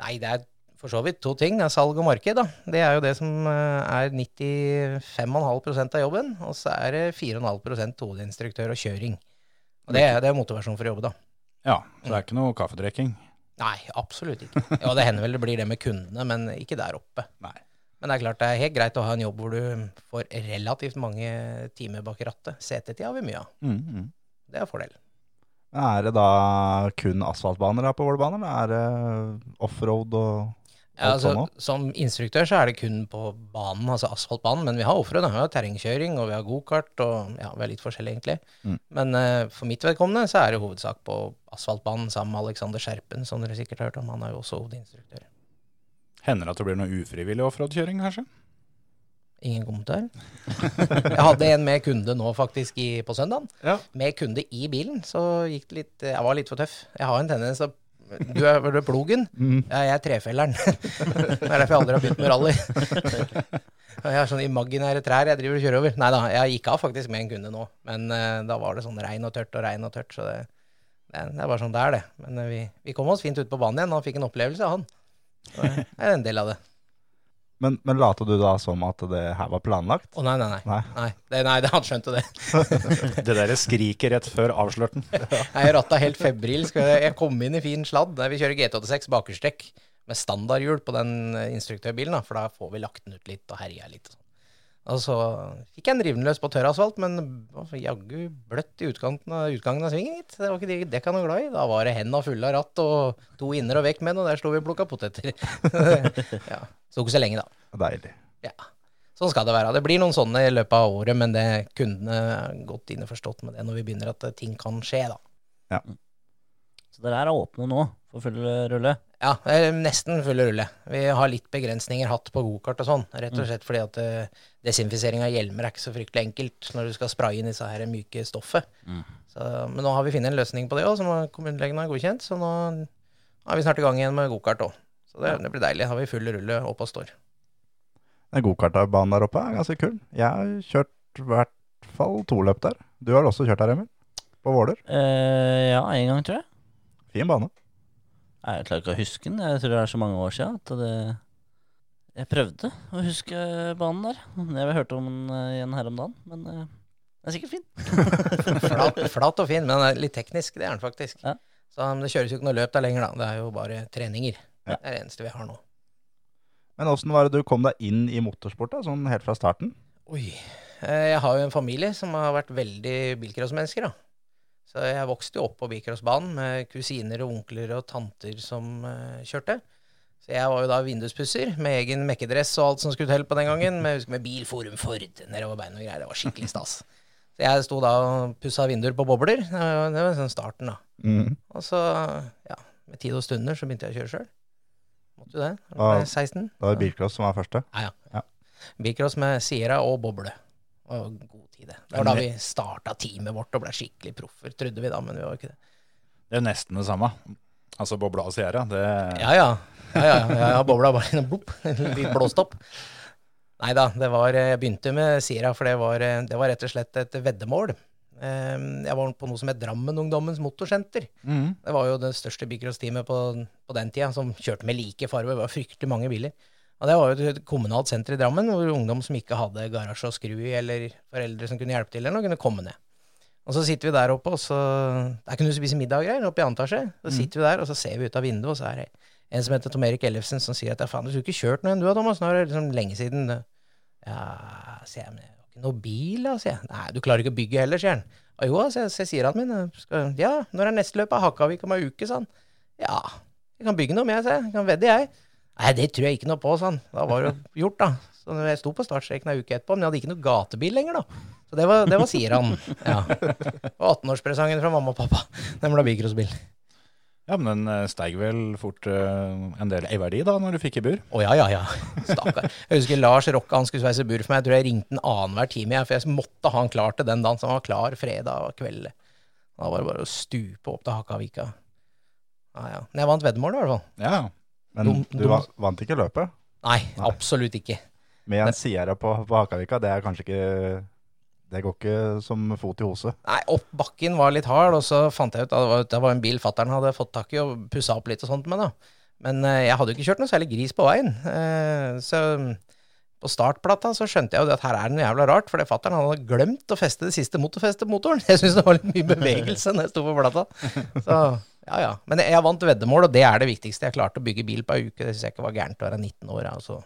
Nei, det er for så vidt to ting. Det er salg og marked, da. Det er jo det som eh, er 95,5% av jobben. Og så er det 4,5% hovedinstruktør og kjøring. Og det, er- det er motivasjon for å jobbe, da. Ja, så det er ikke noe kaffedrikking. Nei, absolutt ikke. Ja, det hender vel det blir det med kundene, men ikke der oppe. Nei. Men det er klart det er helt greit å ha en jobb hvor du får relativt mange timer bak rattet. CT-tid har vi mye av. Mm, mm. Det er fordel. Er det da kun asfaltbaner her på Vålerbanen? eller Er det offroad og Ja, altså, som instruktør så er det kun på banen, altså asfaltbanen, men vi har ofre. Vi har terrengkjøring, og vi har gokart, og ja, vi er litt forskjellige egentlig. Mm. Men uh, for mitt vedkommende så er det hovedsak på asfaltbanen sammen med Alexander Skjerpen, som dere sikkert har hørt om. Han er jo også hovedinstruktør. Hender det at det blir noe ufrivillig offroad-kjøring, kanskje? Ingen kommentar? Jeg hadde en med kunde nå faktisk i, på søndagen. Ja. Med kunde i bilen, så gikk det litt Jeg var litt for tøff. Jeg har en tendens til å Du er vel plogen? Mm. Ja, jeg er trefelleren. det er derfor jeg aldri har begynt med rally. Jeg har sånne imaginære trær jeg driver og kjører over. Nei da, jeg gikk av faktisk med en kunde nå. Men uh, da var det sånn regn og tørt og regn og tørt, så det, det, det er bare sånn det er, det. Men uh, vi, vi kom oss fint ut på banen igjen, og han fikk en opplevelse, han. Så det er en del av det. Men, men late du da som at det her var planlagt? Å nei, nei, nei. Nei. Nei, det, nei det, han skjønte det. Det der skriket rett før avslørten. Jeg ratta helt febrilsk. Jeg kom inn i fin sladd. Vi kjører GT86 bakerstrekk med standardhjul på den eh, instruktørbilen, da, for da får vi lagt den ut litt og herja litt. Og så fikk jeg en rivende løs på tørr asfalt, men jaggu bløtt i utgangen av, utgangen av svingen, gitt. Det var ikke dekka noe glad i. Da var det henda fulle av ratt og to inner og vekk med den, og der sto vi og plukka poteter. ja. Så ikke så lenge, da. Deilig. Ja. Sånn skal det være. Det blir noen sånne i løpet av året, men det kundene er godt innforstått med det når vi begynner at eh, ting kan skje, da. Ja. Så dere er åpne nå for full rulle? Ja, eh, nesten full rulle. Vi har litt begrensninger hatt på gokart og sånn. Rett og slett fordi at uh, desinfisering av hjelmer er ikke så fryktelig enkelt når du skal spraye inn disse her myke stoffet. Så, men nå har vi funnet en løsning på det òg, som kommunelegen har godkjent. Så nå er vi snart i gang igjen med gokart òg. Så det, det blir deilig. Da har vi full rulle opp og står. Den gokartbanen der oppe er ganske kul. Jeg har kjørt i hvert fall to løp der. Du har også kjørt der, Emil? På Våler. Uh, ja, en gang, tror jeg. Fin bane. Jeg klarer ikke å huske den. Jeg tror det er så mange år siden at det Jeg prøvde å huske banen der. Jeg hørte om den eh, igjen her om dagen, men eh, den er sikkert fin. Flat, flat og fin, men er litt teknisk. Det er den faktisk. Ja. Så men det kjøres jo ikke noe løp der lenger, da. Det er jo bare treninger. Ja. Det er det eneste vi har nå. Men åssen var det du kom deg inn i motorsport, da, sånn helt fra starten? Oi. Eh, Jeg har jo en familie som har vært veldig bilcrossmennesker, da. Så jeg vokste jo opp på bilcrossbanen med kusiner og onkler og tanter som uh, kjørte. Så jeg var jo da vinduspusser med egen mekkedress og alt som skulle til på den gangen. Med, husker, med bilforum Ford nedover beina og greier. Det var skikkelig stas. Så jeg sto da og pussa vinduer på bobler. Det var, det var sånn starten, da. Mm. Og så, ja, med tid og stunder så begynte jeg å kjøre sjøl. Måtte jo det. Da var jeg 16. Det var bilcross som var første. Ja, ja. Ja. Bilcross med Sierra og boble. Var god tid, det. Det var da vi starta teamet vårt og ble skikkelig proffer, trodde vi da, men vi var ikke det. Det er jo nesten det samme. Altså bobla og Sierra. Det, Ja, ja. ja, ja, ja, ja bobla bare en blopp. En litt blåst opp. Nei da, Jeg begynte med Sierra, for det var, eh, det var rett og slett et veddemål. Eh, Jeg var på noe som het Drammen Ungdommens Motorsenter. Mm. Det var jo det største bilcross-teamet på, på den tida, som kjørte med like farger. Det var fryktelig mange biler. Og det var jo et kommunalt senter i Drammen, hvor ungdom som ikke hadde garasje å skru i, eller foreldre som kunne hjelpe til, eller noe, kunne komme ned. Og så sitter vi der oppe, og så Der kunne du spise middag og greier, oppe i annen etasje. Så sitter vi der, og så ser vi ut av vinduet, og så er det en som heter Tom Erik Ellefsen, som sier at ja, faen, du skulle ikke kjørt noe enn du, da, Thomas. Nå er det liksom lenge siden. Ja, sier jeg, men jeg har ikke noe bil, da, sier jeg. Nei, du klarer ikke å bygge heller, sier han. Og jo, sier jeg, sier han min. Skal, ja, når er neste løp Hakkavik om ei uke, sa han. Ja, jeg kan bygge noe med, sier. Jeg kan vedde, jeg. Nei, det tror jeg ikke noe på, sa han. Da var det jo gjort, da. Så jeg sto på startstreken ei uke etterpå, men jeg hadde ikke noe gatebil lenger, da. Så det var, det var sier han. Ja. Og 18-årspresangen fra mamma og pappa. Den ble bilcrossbil. Ja, men den eh, steig vel fort uh, en del i verdi da, når du fikk i bur. Å ja, ja, ja. Stakkar. Jeg husker Lars Rokka, han skulle sveise bur for meg. Jeg tror jeg ringte den annenhver time, jeg, for jeg måtte ha han klar til den dagen. Så han var klar fredag kveld. Da var det bare å stupe opp til Hakavika. Ja, ja. Men jeg vant veddemålet, i hvert fall. Ja, Men Dum- du dum- vant ikke løpet. Nei, absolutt ikke. Med en Sierra på, på Hakavika, det er kanskje ikke Det går ikke som fot i hose. Nei, opp bakken var litt hard, og så fant jeg ut at det var, det var en bil fattern hadde fått tak i og pussa opp litt og sånt med, da. Men eh, jeg hadde jo ikke kjørt noe særlig gris på veien. Eh, så på startplata så skjønte jeg jo det at her er det noe jævla rart, for fattern hadde glemt å feste det siste motorfestet på motoren. Jeg syns det var litt mye bevegelse når jeg sto på plata. Så ja, ja. Men jeg vant veddemål, og det er det viktigste. Jeg klarte å bygge bil på ei uke. Det syns jeg ikke var gærent å være 19 år. ja, Og så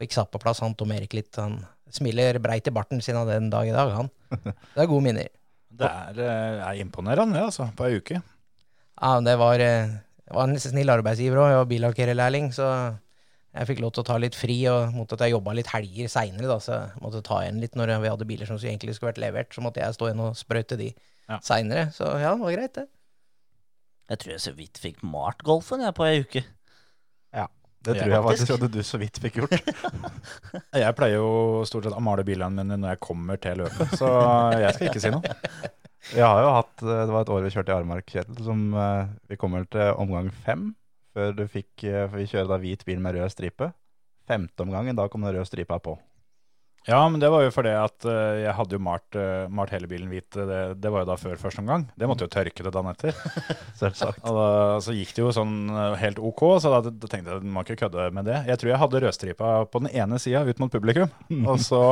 fikk satt på plass han Tom Erik litt. Han smiler breit i barten sin av den dag i dag, han. Det er gode minner. Det er, eh, er imponerende, det, altså, på ei uke. Ja, det var, eh, det var en snill arbeidsgiver òg. Jeg var billakkerlærling, så jeg fikk lov til å ta litt fri. Og mot at jeg jobba litt helger seinere, så jeg måtte ta igjen litt når vi hadde biler som egentlig skulle vært levert. Så måtte jeg stå igjen og sprøyte de Ja. seinere. Så ja, det var greit, det. Jeg tror jeg så vidt fikk malt golfen jeg på ei uke. Ja, Det tror jeg faktisk. at du så vidt fikk gjort. Jeg pleier jo stort sett å male bilene mine når jeg kommer til løpet, så jeg skal ikke si noe. Jeg har jo hatt, eh, Det var et år vi kjørte i Armark, Kjetil, som eh, vi kommer til omgang fem. Før du fikk eh, For vi kjører da hvit bil med rød stripe. Femte omgangen, da kom den røde stripa på. Ja, men det var jo fordi at uh, jeg hadde jo malt, uh, malt hele bilen hvit. Det, det var jo da før første omgang. Det måtte jo tørke det dagen etter. Selvsagt. Og da, så gikk det jo sånn eh, helt OK, så da, da tenkte jeg at må ikke kødde med det. Jeg tror jeg hadde rødstripa på den ene sida ut mot publikum. Og så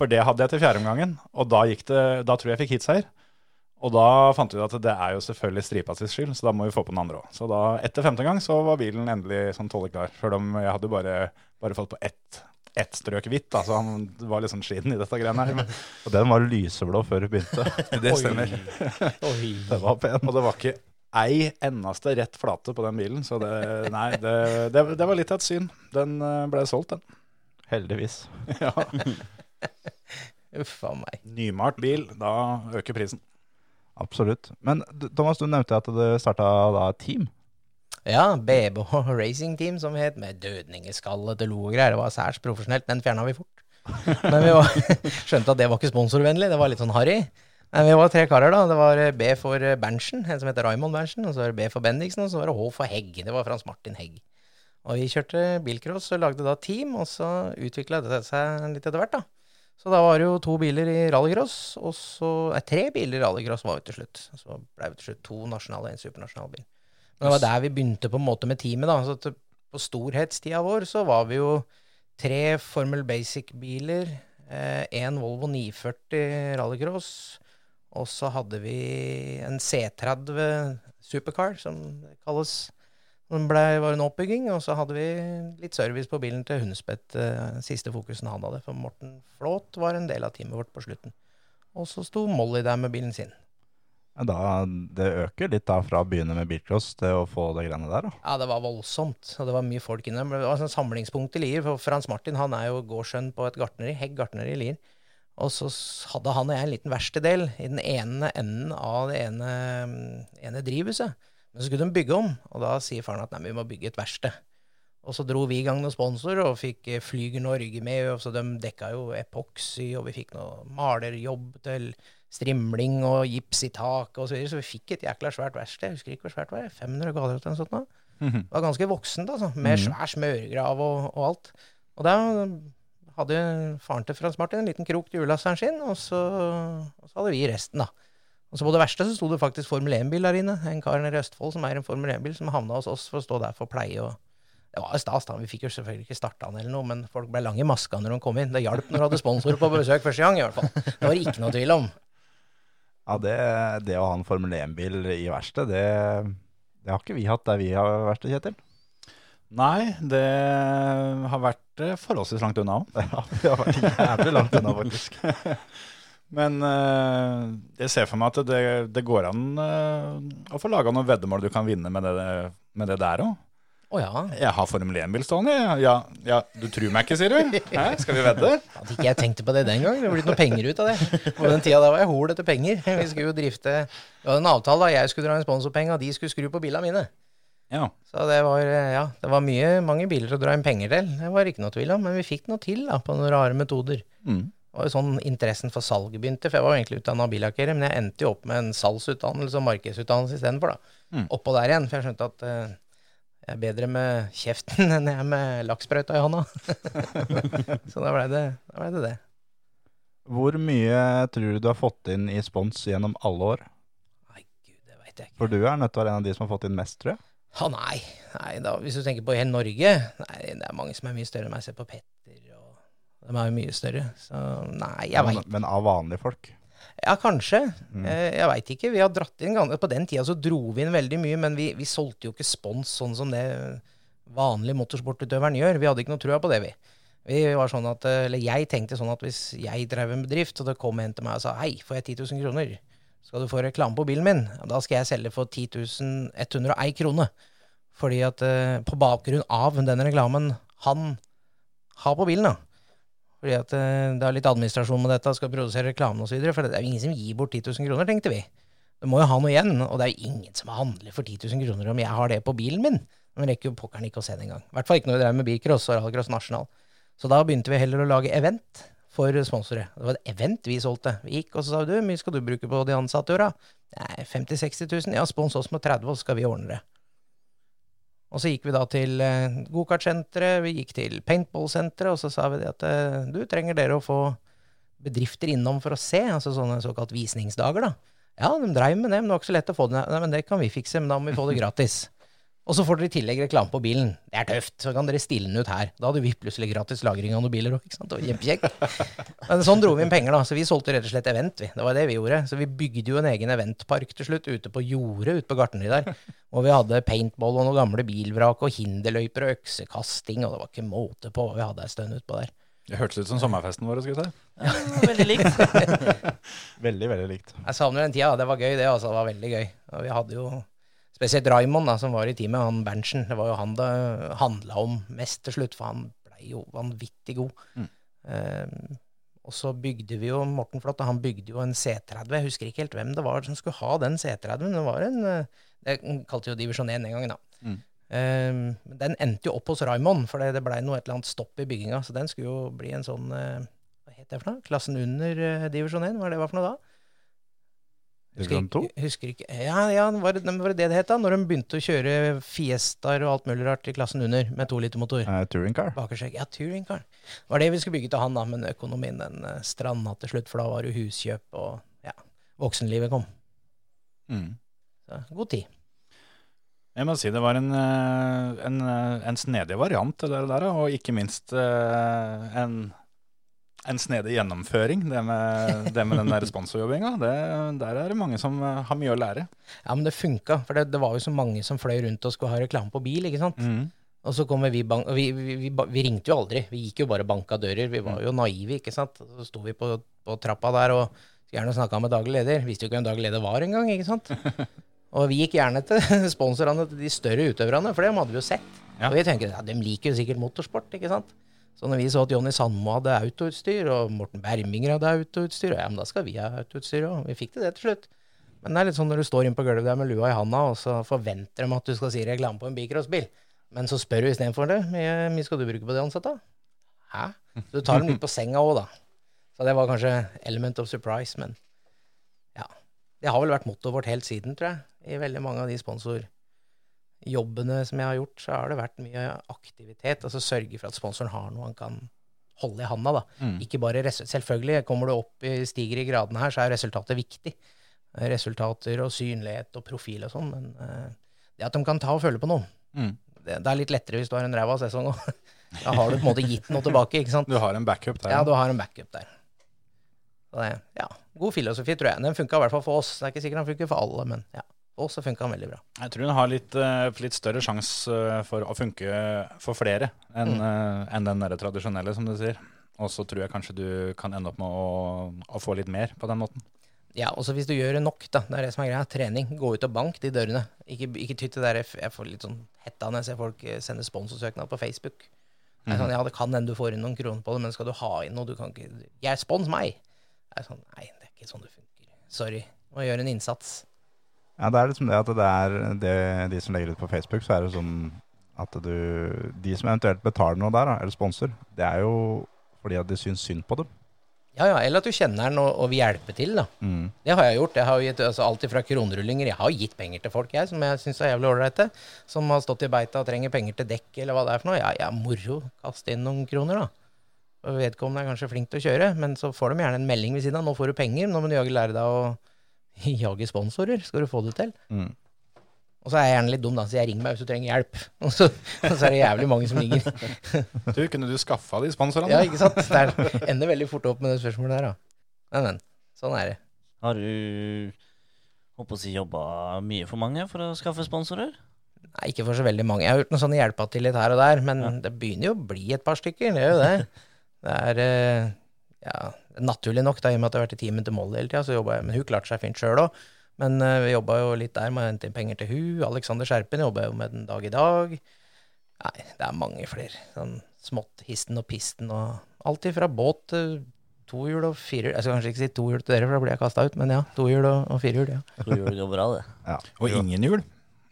For det hadde jeg til fjerdeomgangen, og da gikk det Da tror jeg jeg fikk heatseier. Og da fant vi ut at det er jo selvfølgelig stripa sin skyld, så da må vi få på den andre òg. Så da, etter femte gang, så var bilen endelig sånn tålelig klar. Sjøl om jeg hadde bare, bare fått på ett, ett strøk hvitt, da, så han var litt sånn skitten i dette greiene her. Og den var lyseblå før du begynte. det stemmer. Oi. Det var pen. Og det var ikke ei eneste rett flate på den bilen, så det, nei, det, det, det var litt av et syn. Den eh, ble solgt, den. Heldigvis. Ja. Uff a meg. Nymalt bil, da øker prisen. Absolutt. Men Thomas, du nevnte at det starta da et team. Ja, BB Racing Team, som het, med dødningeskalle til lo og greier. Det var særs profesjonelt. Den fjerna vi fort. Men vi var, skjønte at det var ikke sponsorvennlig. Det var litt sånn harry. Men vi var tre karer, da. Det var eh, B for eh, Berntsen, en som heter Raymond Berntsen. Og så var det B for Bendiksen, og så var det H for Hegg. Det var Frans Martin Hegg. Og vi kjørte bilcross og lagde da team, og så utvikla det seg litt etter hvert, da. Så da var det jo to biler i rallycross, og så Nei, tre biler i rallycross var vi til slutt. Så ble vi til slutt to nasjonale og en supernasjonal bil. Det var der vi begynte på en måte med teamet. da, så På storhetstida vår så var vi jo tre Formel Basic-biler, én Volvo 940 rallycross, og så hadde vi en C30 Supercar, som det kalles. Den ble, var en oppbygging, og så hadde vi litt service på bilen til Hundspett. eh, Siste fokusen han hadde, for Morten Flåt var en del av teamet vårt på slutten. Og så sto Molly der med bilen sin. Da, det øker litt da fra å begynne med bilcross til å få det greiene der. da. Ja, det var voldsomt. Og det var mye folk inne. Det var sånn samlingspunkt i Lier. For Frans Martin han er jo gårdssønn på et gartneri, Hegg gartneri i Lier. Og så hadde han og jeg en liten verkstedel i den ene enden av det ene, ene drivhuset. Men så skulle de bygge om, og da sier faren at nei, vi må bygge et verksted. Og så dro vi i gang noen sponsorer og fikk eh, Flyger Norge med. Og så de dekka jo epoksy, og vi fikk noe malerjobb til strimling og gips i taket og så videre. Så vi fikk et jækla svært verksted. Jeg husker ikke hvor svært det var. 500 kvadrat eller noe sånt. nå. Det var ganske voksent, altså. Med svær smørgrav og, og alt. Og da hadde faren til Frans Martin en liten krok til hjullasseren sin, og så, og så hadde vi resten, da. Og så på det verste så sto det faktisk Formel 1-bil der inne. En kar nede i Østfold som eier en Formel 1-bil, som havna hos oss for å stå der for pleie og Det var stas, da. Vi fikk jo selvfølgelig ikke starta han eller noe, men folk ble lange i maska når de kom inn. Det hjalp når du hadde sponsorer på besøk første gang, i hvert fall. Det var det ikke noe tvil om. Ja, det, det å ha en Formel 1-bil i verkstedet, det, det har ikke vi hatt der vi har vært, Kjetil. Nei, det har vært eh, forholdsvis langt unna òg. Ja, det har vært jævlig langt unna, faktisk. Men eh, jeg ser for meg at det, det går an eh, å få laga noen veddemål du kan vinne med det, med det der òg. Å ja. Jeg har Formel 1-bil stående. Ja, ja, du tror meg ikke, sier du? Hæ? Skal vi vedde? Hadde ikke jeg tenkt på det den gang. Det ble blitt noe penger ut av det. På den tida da var jeg hol etter penger. Vi skulle jo drifte Vi hadde en avtale da jeg skulle dra inn sponsorpenger, og de skulle skru på bilene mine. Ja. Så det var, eh, ja, det var mye, mange biler å dra inn penger til. Det var ikke noe tvil om, men vi fikk noe til da, på noen rare metoder. Mm. Det var jo sånn interessen for salg begynte, for jeg var jo egentlig utdanna billakkerer, men jeg endte jo opp med en salgsutdannelse og markedsutdannelse istedenfor, da. Mm. Oppå der igjen, for jeg skjønte at eh, jeg er bedre med kjeften enn jeg er med lakksprøyta i hånda. Så da ble det ble det. det. Hvor mye tror du du har fått inn i spons gjennom alle år? Nei, gud, det veit jeg ikke. For du er nødt til å være en av de som har fått inn mest, tror jeg. Ha, nei. nei da, hvis du tenker på hele Norge Nei, det er mange som er mye større enn meg. Se på Petter, og de er jo mye større. Så nei, jeg men, veit men av vanlige folk. Ja, kanskje. Mm. Jeg veit ikke. Vi har dratt inn På den tida så dro vi inn veldig mye, men vi, vi solgte jo ikke spons sånn som det vanlige motorsportutøveren gjør. Vi hadde ikke noe trua på det, vi. Vi var sånn at, eh, eller Jeg tenkte sånn at hvis jeg drev en bedrift, og det kom en til meg og sa hei, får jeg 10 000 kroner, skal du få reklame på bilen min, da skal jeg selge for 10 101 kroner. Fordi at eh, på bakgrunn av den reklamen han har på bilen, da. Fordi at eh, det er litt administrasjon med dette, skal produsere reklame osv. For det er jo ingen som gir bort 10 000 kroner, tenkte vi. Det må jo ha noe igjen, og det er jo ingen som handler for 10 000 kroner om jeg har det på bilen min. Men rekker jo pokkeren ikke å se det engang. I hvert fall ikke når vi drev med bilcross og rallycross nasjonal. Så da begynte vi heller å lage event for sponsorer. Det var et event vi solgte. Vi gikk og så sa du, hvor mye skal du bruke på de ansatte i år, da? Nei, 50 000-60 000. Ja, spons oss med 30, og så skal vi ordne det. Og så gikk vi da til eh, gokartsenteret, vi gikk til paintballsenteret, og så sa vi det at eh, du trenger dere å få bedrifter innom for å se, altså sånne såkalt visningsdager, da. Ja, de dreiv med det, men det var ikke så lett å få det. Nei, men det kan vi fikse, men da må vi få det gratis. Og så får dere i tillegg reklame på bilen. Det er tøft, så kan dere stille den ut her. Da hadde vi plutselig gratis lagring av noen biler òg, kjempekjekt. Men sånn dro vi inn penger, da. Så vi solgte rett og slett event, vi. Det var det vi gjorde. Så vi bygde jo en egen eventpark til slutt, ute på jordet ute på Gartneri der. Og vi hadde paintball og noen gamle bilvrak og hinderløyper og øksekasting, og det var ikke måte på hva vi hadde ei stund utpå der. Det hørtes ut som sommerfesten vår. skal jeg si. Ja, Veldig likt. Veldig, veldig likt. Jeg savner den tida. Det var gøy, det. altså. Det var veldig gøy. Og vi hadde jo spesielt Raymond, da, som var i teamet, han Berntsen. Det var jo han det handla om mest til slutt, for han blei jo vanvittig god. Mm. Um, og så bygde vi jo Morten Flott, han bygde jo en C30. Jeg husker ikke helt hvem det var som skulle ha den C30-en. Det var en eh, Det kalte jo divisjon 1 den gangen, da. Mm. Um, den endte jo opp hos Raymond, for det, det blei noe et eller annet stopp i bygginga. Så den skulle jo bli en sånn uh, Hva het det for noe? Klassen under uh, divisjon 1? Hva er det var for noe da? To? ikke, husker ikke. Ja, ja var, det, var det det det het da? Når de begynte å kjøre Fiestaer og alt mulig rart i klassen under med tolitermotor? Uh, touring car. Bakersekk. Ja, touring car. Det var det vi skulle bygge til han, da, men økonomien den eh, stranda til slutt, for da var det huskjøp og ja, voksenlivet kom. Mm. Så, god tid. Jeg må si det var en, eh, en, en snedig variant, det der, og ikke minst en, en snedig gjennomføring, det med, det med den der sponsorjobbinga. Der er det mange som eh, har mye å lære. Ja, men det funka, for det, det var jo så mange som fløy rundt og skulle ha reklame på bil, ikke sant. Mm. Og så kommer vi, bank, vi, vi, vi, vi ringte jo aldri, vi gikk jo bare banka dører. Vi var jo naive, ikke sant. Så sto vi på, på trappa der og skulle gjerne snakka med daglig leder. Visste jo ikke hvem daglig leder var engang, ikke sant. Og vi gikk gjerne til sponsorene til de større utøverne, for dem hadde vi jo sett. Ja. Og vi tenkte ja, de liker jo sikkert motorsport, ikke sant. Så når vi så at Jonny Sandmo hadde autoutstyr, og Morten Berminger hadde autoutstyr, ja, men da skal vi ha autoutstyr òg. Vi fikk til det til slutt. Men det er litt sånn når du står inne på gulvet der med lua i handa, og så forventer de at du skal si reklame på en bicrossbil. Men så spør du istedenfor det. Hvor mye skal du bruke på de ansatte? Hæ? Så du tar dem litt på senga òg, da. Så det var kanskje element of surprise, men ja. Det har vel vært mottoet vårt helt siden, tror jeg. I veldig mange av de sponsorjobbene som jeg har gjort, så har det vært mye aktivitet. Altså sørge for at sponsoren har noe han kan holde i handa, da. Mm. Ikke bare Selvfølgelig, kommer du opp i, stiger i gradene her, så er resultatet viktig. Resultater og synlighet og profil og sånn, men uh, det at de kan ta og føle på noe, Mm. det, det er litt lettere hvis du har en ræva sesong òg. Da har du på en måte gitt noe tilbake, ikke sant. Du har en backup der. Ja, du har en backup der. Det, ja, God filosofi, tror jeg. Den funka i hvert fall for oss. Det er ikke sikkert den funker for alle, men ja. Oss så funka han veldig bra. Jeg tror den har litt, eh, litt større sjanse eh, for å funke for flere enn Mm. en den der tradisjonelle, som du sier. Og så tror jeg kanskje du kan ende opp med å, å få litt mer på den måten. Ja, også hvis du gjør det nok, da. Det er det som er greia. Trening. Gå ut og bank de dørene. Ikke, ikke tytt det der Jeg får litt sånn hetta når jeg ser folk eh, sende sponsorsøknad på Facebook. Det er sånn, ja, det kan hende du får inn noen kroner på det, men skal du ha inn noe du kan ikke Jeg spons meg! Det er sånn, Nei, det er ikke sånn det funker. Sorry. Må gjøre en innsats. Ja, det er liksom det at det er det, de som legger ut på Facebook, så er det sånn at du De som eventuelt betaler noe der, da, eller sponsor, det er jo fordi at de syns synd på dem. Ja, ja, eller at du kjenner den og, og vil hjelpe til, da. Mm. Det har jeg gjort. Jeg har gitt altså, alt fra kronerullinger Jeg har gitt penger til folk jeg, som jeg syns er jævlig ålreite. Som har stått i beita og trenger penger til dekk eller hva det er for noe. Ja, ja, moro. Kast inn noen kroner, da. Vedkommende er kanskje flink til å kjøre, men så får de gjerne en melding ved siden av. 'Nå får du penger, nå må du jaggu lære deg å jage sponsorer. Skal du få det til?' Mm. Og så er jeg gjerne litt dum, da, så jeg ringer meg hvis du trenger hjelp. Og så, og så er det jævlig mange som ringer. Du, kunne du skaffa de sponsorene? Ja, ikke sant? Det ender veldig fort opp med det spørsmålet der, da. Men, men. Sånn er det. Har du håper å si, jobba mye for mange for å skaffe sponsorer? Nei, ikke for så veldig mange. Jeg har gjort noen sånne hjelpa til litt her og der, men det begynner jo å bli et par stykker. Det gjør jo det. Det er eh, ja, naturlig nok, da, i og med at jeg har vært i teamet til Molly hele tida, så jobba jeg Men hun klarte seg fint sjøl òg. Men uh, vi jobba jo litt der med å hente inn penger til hun. Alexander Skjerpen jobba jo med den dag i dag. Nei, det er mange flere. Sånn smått histen og pisten og alt ifra båt til tohjul og firehjul. Jeg skal kanskje ikke si tohjul til dere, for da blir jeg kasta ut, men ja, tohjul og, og firehjul, ja. Tohjul det går bra, det. Og ingen hjul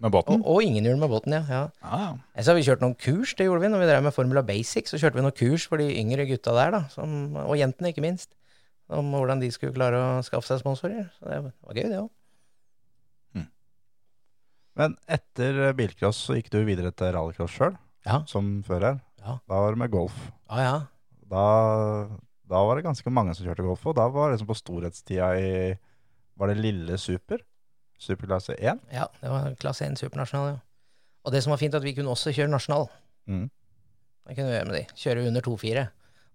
med båten? Og, og ingenhjul med båten, ja. ja. Ja. Så har vi kjørt noen kurs, det gjorde vi når vi drev med Formula Basic. Så kjørte vi noen kurs for de yngre gutta der, da, som, og jentene ikke minst, om hvordan de skulle klare å skaffe seg sponsorer. Så det var gøy, det òg. Men etter bilcross så gikk du videre til rallycross sjøl, Ja. som før her. Ja. Da var det med golf. Ja, ja. Da, da var det ganske mange som kjørte golf, og da var det liksom på storhetstida i Var det lille super? Superklasse 1? ja. Det var klasse 1 supernasjonal, ja. Og det som var fint, at vi kunne også kjøre nasjonal. Mm. Det kunne vi gjøre med de. Kjøre under 2-4.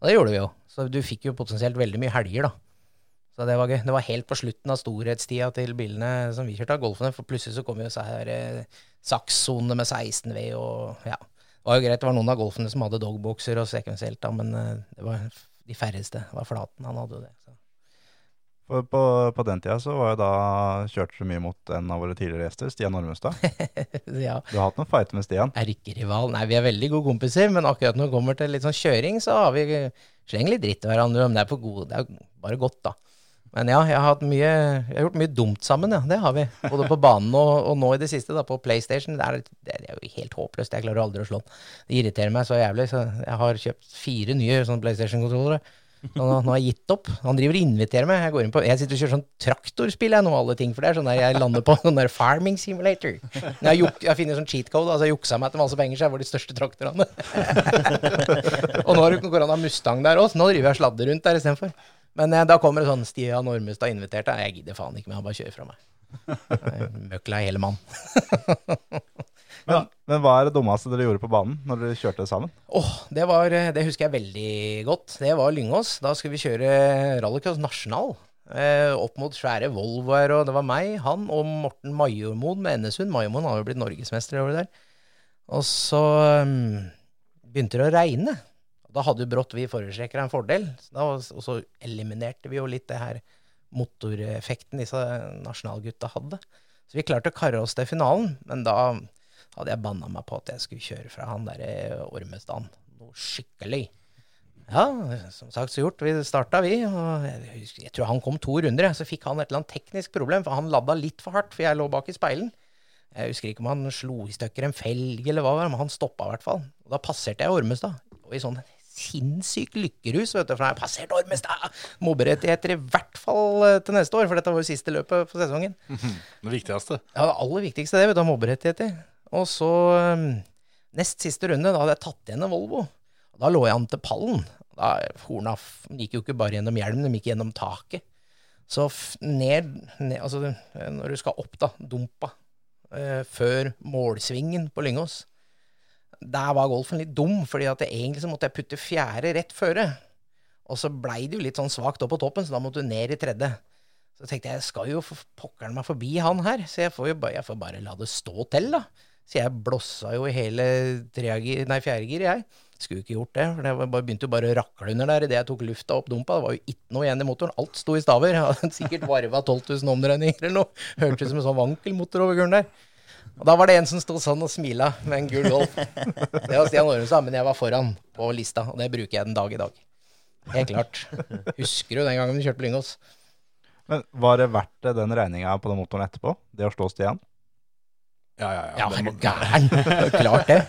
Og det gjorde vi jo. Så du fikk jo potensielt veldig mye helger, da. Så det var gøy. Det var helt på slutten av storhetstida til bilene som vi kjørte av golfene, for plutselig så kom jo så her eh, sakssonene med 16 V og ja. Det var jo greit, det var noen av golfene som hadde dogboxer og sekvensielt, da, men eh, det var de færreste. Det var Flaten, han hadde jo det. For på, på den tida så var jo da kjørt så mye mot en av våre tidligere gjester, Stian Ormestad. ja. Du har hatt noen fighter med Stian. Erkerival. Nei, vi er veldig gode kompiser, men akkurat når det kommer til litt sånn kjøring, så har vi slenger litt dritt i hverandre. Men det er, på god, det er bare godt, da. Men ja, jeg har, mye, jeg har gjort mye dumt sammen, ja. Det har vi. Både på banen og, og nå i det siste, da, på PlayStation. Det er, det er jo helt håpløst. Jeg klarer aldri å slå den. Det irriterer meg så jævlig. Så jeg har kjøpt fire nye sånne PlayStation-kontrollere. Nå, nå har jeg gitt opp. Han driver og inviterer meg. Jeg på, jeg sitter og kjører sånn traktorspill, jeg nå, alle ting. For det er sånn der jeg lander på sånn der farming simulator. Jeg har, juk, jeg funnet sånn cheat code, altså jeg juksa meg til masse penger, så jeg var de største traktorene. og nå går han av Mustang der òg, så nå driver jeg og sladder rundt der istedenfor. Men eh, da kommer det sånn Stian Ormestad inviterte. Jeg gidder faen ikke, men han bare kjører fra meg. Møkla hele mann. Men, men hva er det dummeste dere gjorde på banen når dere kjørte sammen? Åh, det, var, eh, det husker jeg veldig godt. Det var Lyngås. Da skulle vi kjøre rallycross nasjonal. Eh, opp mot svære Volvoer, og det var meg, han og Morten Majormoen med Ennesund. Majormoen har jo blitt norgesmester over der. Og så um, begynte det å regne. Da hadde jo brått vi forhjulstrekkere en fordel. Så da, og så eliminerte vi jo litt det her motoreffekten disse nasjonalgutta hadde. Så vi klarte å karre oss til finalen, men da hadde jeg banna meg på at jeg skulle kjøre fra han derre Ormestan. Noe skikkelig. Ja, som sagt så gjort. Vi starta, vi. Og jeg, jeg tror han kom to runder, så fikk han et eller annet teknisk problem. For han ladda litt for hardt, for jeg lå bak i speilen. Jeg husker ikke om han slo i stykker en felg eller hva, det var, men han stoppa i hvert fall. Og da passerte jeg Ormestad. Og i sånn sinnssyk lykkerus, vet du, for jeg har passert Ormestad! Mobberettigheter i hvert fall eh, til neste år, for dette var jo siste løpet for sesongen. Det viktigste. Ja, det aller viktigste det, vet du, er mobberettigheter. Og så um, nest siste runde, da hadde jeg tatt igjen en Volvo. Da lå jeg an til pallen. Da, horna gikk jo ikke bare gjennom hjelmen, de gikk gjennom taket. Så ned, ned Altså, når du skal opp, da, dumpa, eh, før målsvingen på Lyngås, der var golfen litt dum, fordi egentlig så måtte jeg putte fjerde rett føre. Og så blei det jo litt sånn svakt opp på toppen, så da måtte du ned i tredje. Så tenkte jeg jeg skal jo for pokkeren meg forbi han her, så jeg får jo bare, jeg får bare la det stå til, da. Så jeg blossa jo i hele tregir, nei, fjerdegir, jeg. Skulle jo ikke gjort det, for det begynte jo bare å rakle under der idet jeg tok lufta opp dumpa. Det var jo ikke noe igjen i motoren. Alt sto i staver. Jeg hadde sikkert varva 12 000 omdreininger eller noe. Hørtes ut som en sånn vankelmotor over kuren der. Og da var det en som sto sånn og smila med en gul Golf. Det var Stian Ormstad, men jeg var foran på lista, og det bruker jeg den dag i dag. Helt klart. Husker du den gangen vi kjørte på Lyngås? Men var det verdt den regninga på den motoren etterpå? Det å slå Stian? Ja, ja, Ja, ja er du gæren? Er Klart det.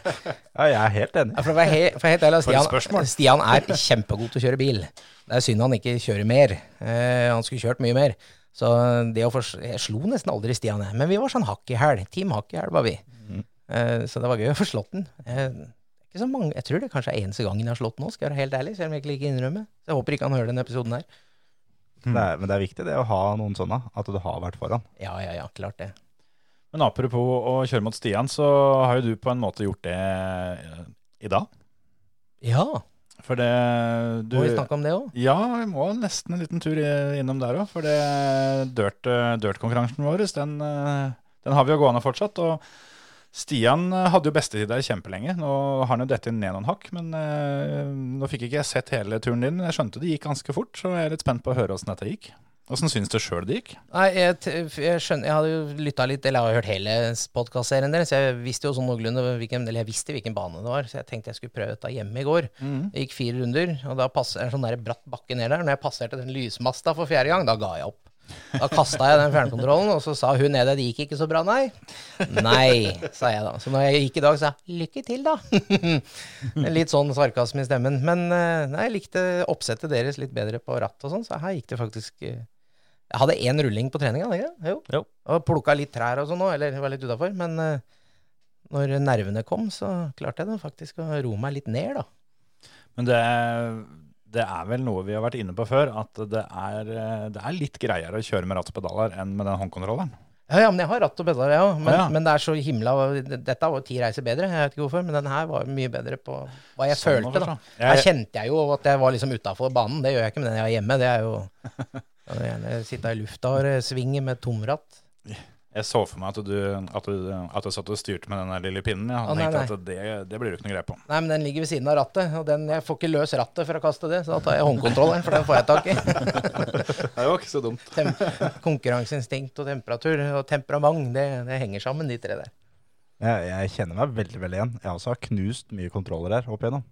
Ja, jeg er helt enig. Ja, for å være he for helt ærlig, Stian. Stian er kjempegod til å kjøre bil. Det er synd han ikke kjører mer. Eh, han skulle kjørt mye mer. Så det å for... Jeg slo nesten aldri Stian, jeg. men vi var sånn hakk i hæl. Team hakk i hæl var vi. Eh, så det var gøy å få slått den. Eh, ikke så mange, jeg tror det kanskje er eneste gangen jeg har slått den nå, skal jeg være helt ærlig. Selv om jeg ikke liker å innrømme. Så jeg håper ikke han hører denne episoden her. Det er, men det er viktig det å ha noen sånne, at du har vært foran. Ja, ja, ja, klart det. Men apropos å kjøre mot Stian, så har jo du på en måte gjort det eh, i dag. Ja, For det du må vi snakke om det òg? Ja, vi må nesten en liten tur innom der òg. For det dirt, eh, dirt-konkurransen vår, den, eh, den har vi jo gående fortsatt. Og Stian hadde jo bestetid der kjempelenge. Nå har han jo dette ned noen hakk. Men nå fikk ikke jeg sett hele turen din. Jeg skjønte det gikk ganske fort, så jeg er litt spent på å høre åssen dette gikk. Åssen syns du sjøl det gikk? Nei, jeg, jeg skjønner Jeg hadde jo lytta litt, eller jeg har hørt hele podkastserien deres, så jeg visste jo sånn noenlunde hvilken Eller jeg visste hvilken bane det var, så jeg tenkte jeg skulle prøve dette hjemme i går. Jeg gikk fire runder, og da passer en sånn der bratt bakke ned der. Når jeg passerte den lysmasta for fjerde gang, da ga jeg opp. Da kasta jeg den fjernkontrollen, og så sa hun nede det gikk ikke så bra, nei. Nei, sa jeg da. Så når jeg gikk i dag, sa jeg lykke til, da. litt sånn sarkasme i stemmen. Men eh, nei, jeg likte oppsettet deres litt bedre på ratt og sånn, så her gikk det faktisk eh, Jeg hadde én rulling på trening, hadde jeg ikke det? Jo. Jo. Og plukka litt trær og sånn òg, eller var litt utafor. Men eh, når nervene kom, så klarte jeg da faktisk å roe meg litt ned, da. Men det, det er vel noe vi har vært inne på før, at det er, det er litt greiere å kjøre med ratt og pedaler enn med den håndkontrolleren. Ja, ja, men jeg har ratt og pedaler, jeg òg. Men, ja. men det er så himla Dette var jo ti reiser bedre, jeg vet ikke hvorfor, men den her var mye bedre på hva jeg Sånn følte, da. Jeg, Her kjente jeg jo at jeg var liksom utafor banen. Det gjør jeg ikke med den jeg har hjemme. Det er jo Jeg vil gjerne sitte i lufta og svinge med tomratt. Jeg så for meg at du, at du, at du satt og styrte med den der lille pinnen. Jeg Å, nei, nei. at det, det blir du ikke noe greie på. Nei, men den ligger ved siden av rattet, og den, jeg får ikke løs rattet for å kaste det, så da tar jeg håndkontrolleren, for den får jeg tak i. Det var ikke så dumt. Tem konkurranseinstinkt og temperatur og temperament, det, det henger sammen, de tre der. Jeg, jeg kjenner meg veldig veldig igjen. Jeg også har knust mye kontroller her opp igjennom.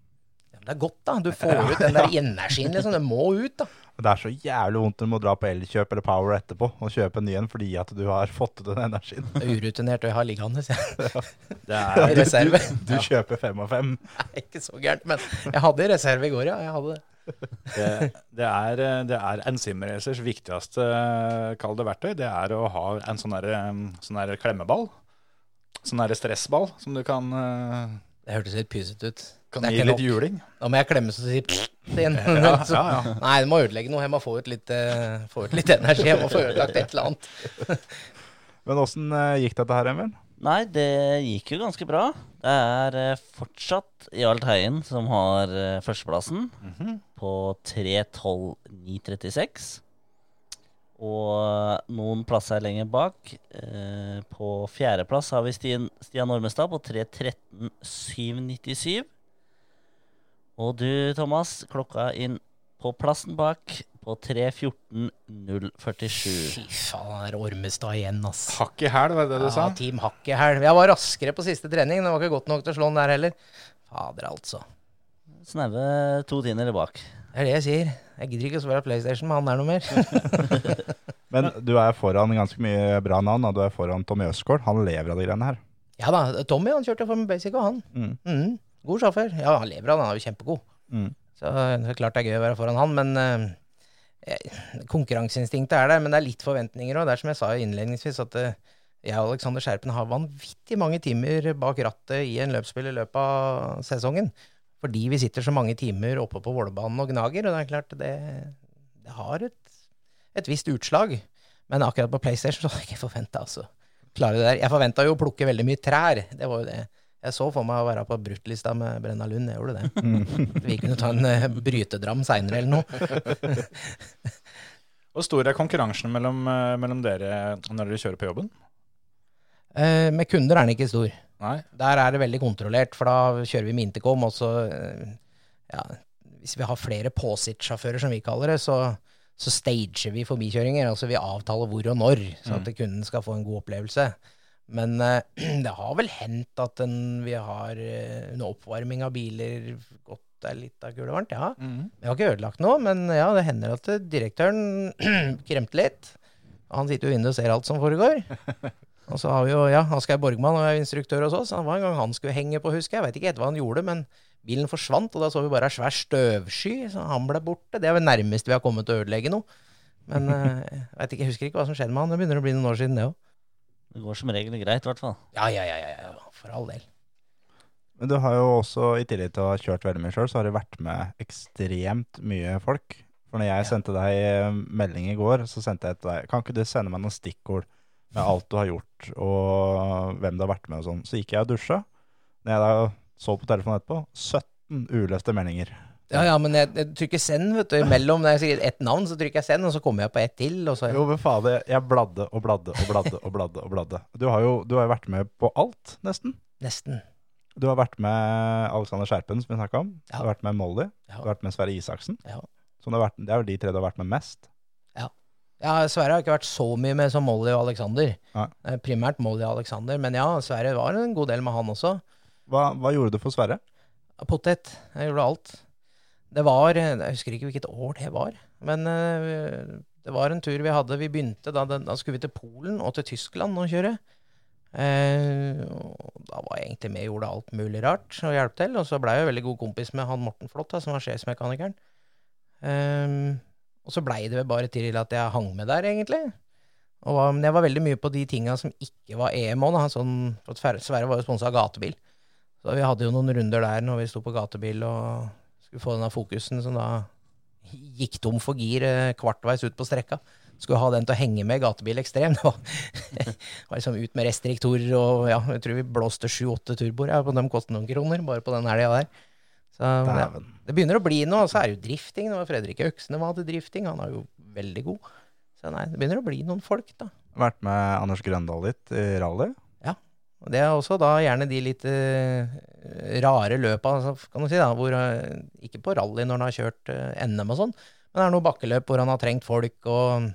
Ja, men det er godt, da. Du får ut den der energien, liksom. Det må ut, da. Det er så jævlig vondt når du må dra på Elkjøp eller Power etterpå og kjøpe en ny en fordi at du har fått ut den energien. Er urutinert, og jeg har liggende. sier jeg- Det I er, reserve. Du kjøper fem og fem. Nei, ikke så gærent, men jeg hadde reserve i går, ja. Jeg hadde det. det, det er, det er en simracers viktigste kall det verktøy. Det er å ha en sånn der, sånn der klemmeball. Sånn der stressball som du kan, eh, Det hørtes litt pysete ut. Kan Det gi litt nok. juling. Da må jeg klemme så sier inn. Ja, ja, ja. Nei, du må ødelegge noe. Jeg må få ut litt, uh, få ut litt energi. Jeg må få ødelagt et eller annet. Men åssen gikk dette her, Emil? Nei, det gikk jo ganske bra. Det er eh, fortsatt Jarl Teien som har eh, førsteplassen på 3.12,936. Og noen plasser lenger bak. Eh, på fjerdeplass har vi Stian, Stian Ormestad på 3.13,797. Og du, Thomas, klokka inn på plassen bak på 3.14,047. Fy faen, er Ormestad igjen, ass. Hakk i hæl, var det det du sa? Ja, Team Hakkehæl. Jeg var raskere på siste trening. Det var ikke godt nok til å slå den der heller. Fader, altså. Snaue to tiender bak. Det er det jeg sier. Jeg gidder ikke å spille PlayStation med han der noe mer. Men du er foran ganske mye bra navn. og Du er foran Tommy Østgaard. Han lever av de greiene her. ja da, Tommy han kjørte Formel Basic, og han. Mm. Mhm. God sjåfør. Ja, han lever av det. Han er jo kjempegod. Mm. Så det er klart det er gøy å være foran han, men eh, eh, konkurranseinstinktet er der. Men det er litt forventninger òg. Det er som jeg sa innledningsvis, at eh, jeg og Alexander Skjerpen har vanvittig mange timer bak rattet i en løpsspill i løpet av sesongen. Fordi vi sitter så mange timer oppe på Vålerbanen og gnager. Og det er klart, det, det har et, et visst utslag. Men akkurat på PlayStation så hadde jeg ikke forventa, altså. Klare det der. Jeg forventa jo å plukke veldig mye trær. Det var jo det Jeg så for meg å være på bruttlista med Brenna Lund, jeg gjorde det. Vi kunne ta en eh, brytedram seinere eller noe. Hvor stor er konkurransen mellom, eh, mellom dere når dere kjører på jobben? Eh, med kunder er den ikke stor. Nei? Der er det veldig kontrollert, for da kjører vi med intercom, og så eh, ja, Hvis vi har flere påsittsjåfører, som vi kaller det, så, så stager vi forbikjøringer. Altså vi avtaler hvor og når, så at kunden skal få en god opplevelse. Men eh, det har vel hendt at en, vi har en under oppvarming av biler gått der litt av gulvet varmt, ja. Vi har ikke ødelagt noe, men ja, det hender at eh, direktøren kremter litt. Han sitter jo inne og ser alt som foregår. Og så har vi jo ja, Asgeir Borgmann og er instruktør hos oss. Det var en gang han skulle henge på, husker jeg. Jeg vet ikke helt hva han gjorde, men bilen forsvant, og da så vi bare ei svær støvsky, så han ble borte. Det er vel nærmest vi har kommet til å ødelegge noe. Men eh, jeg ikke, jeg husker ikke hva som skjedde med han. Det begynner å bli noen år siden, det òg. Det går som regel greit, i hvert fall. Ja, ja, ja, ja, ja, for all del. Men du har jo også, i tillegg til å ha kjørt veldig mye sjøl, så har du vært med ekstremt mye folk. For når jeg sendte deg eh, melding i går, så sendte jeg til deg Kan ikke du sende meg noen stikkord med alt du har gjort, og hvem du har vært med og sånn? Så gikk jeg og dusja. Når jeg da så på telefonen etterpå, 17 uløste meldinger. Ja, ja, men jeg, jeg trykker send, vet du. Imellom når jeg sier ett navn, så trykker jeg send, og så kommer jeg på ett til, og så Jo, men fader, jeg bladde og bladde og bladde og bladde. og bladde. Du har jo du har vært med på alt, nesten. Nesten. Du har vært med Alexander Skjerpen, som vi snakka om. Ja. Du har vært med Molly. Ja. Du har vært med Sverre Isaksen. Ja. Så det, det er vel de tre du har vært med mest. Ja, ja Sverre har ikke vært så mye med som Molly og Alexander. Nei. Eh, Primært Molly og Alexander, men ja, Sverre var en god del med han også. Hva, hva gjorde du for Sverre? Potet. Jeg gjorde alt. Det var Jeg husker ikke hvilket år det var, men eh, det var en tur vi hadde. Vi begynte da, da skulle vi til Polen og til Tyskland og kjøre. Eh, og da var jeg egentlig med og gjorde alt mulig rart og hjalp til. Og så blei jeg veldig god kompis med han Morten Flått, som var sjefsmekanikeren. Eh, og så blei det vel bare til at jeg hang med der, egentlig. Og men jeg var veldig mye på de tinga som ikke var EM òg. Sånn, Sverre var jo sponsa av gatebil. Så vi hadde jo noen runder der når vi sto på gatebil og skulle få denne fokusen som da gikk tom for gir eh, kvartveis ut på strekka. Skulle ha den til å henge med gatebil ekstrem. Det var, var liksom ut med restriktorer og ja, jeg tror vi blåste sju-åtte turboer. Ja, på dem kostet noen kroner, bare på den helga der. Så det, det begynner å bli noe. Og så er det jo drifting. Det var Fredrik Øksene var til drifting. Han er jo veldig god. Så nei, det begynner å bli noen folk, da. Vært med Anders Grøndal litt i rally. Og det er også da gjerne de litt eh, rare løpa, altså, kan du si, da, hvor eh, Ikke på rally når han har kjørt eh, NM og sånn, men det er noen bakkeløp hvor han har trengt folk, og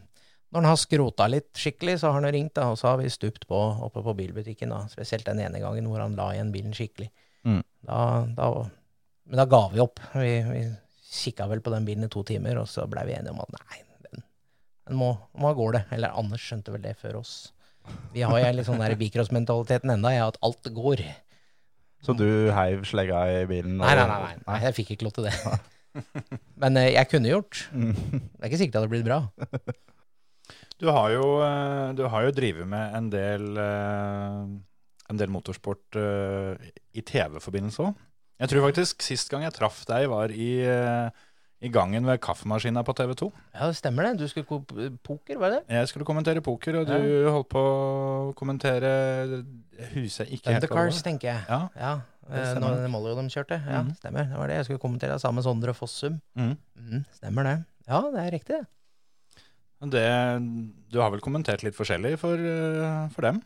når han har skrota litt skikkelig, så har han ringt, da, og så har vi stupt på oppe på bilbutikken, da, spesielt den ene gangen hvor han la igjen bilen skikkelig. Mm. Da, da, men da ga vi opp. Vi, vi kikka vel på den bilen i to timer, og så blei vi enige om at nei, den, den må, må av det. Eller Anders skjønte vel det før oss. Vi har jo litt sånn der bikross-mentaliteten enda, jeg, at alt går. Så du heiv slegga i bilen? Nei, nei, nei, nei, nei jeg fikk ikke lov til det. Men eh, jeg kunne gjort. Det er ikke sikkert det hadde blitt bra. Du har jo, eh, du har jo drevet med en del, eh, en del motorsport i TV-forbindelse òg. Jeg tror faktisk sist gang jeg traff deg, var i, i gangen ved kaffemaskina på TV 2. Ja, det stemmer det. Du skulle ko poker, var det? Jeg skulle kommentere poker, og du holdt på å kommentere huset ikke helt hva det tenker jeg. Ja. Ja, Det eh, når Molly og dem kjørte. Ja, mm. stemmer. Det var det jeg skulle kommentere sammen med Sondre Fossum. Mm. Mm, stemmer det. Ja, det er riktig, det. Det, du har vel kommentert litt forskjellig for, eh, for dem?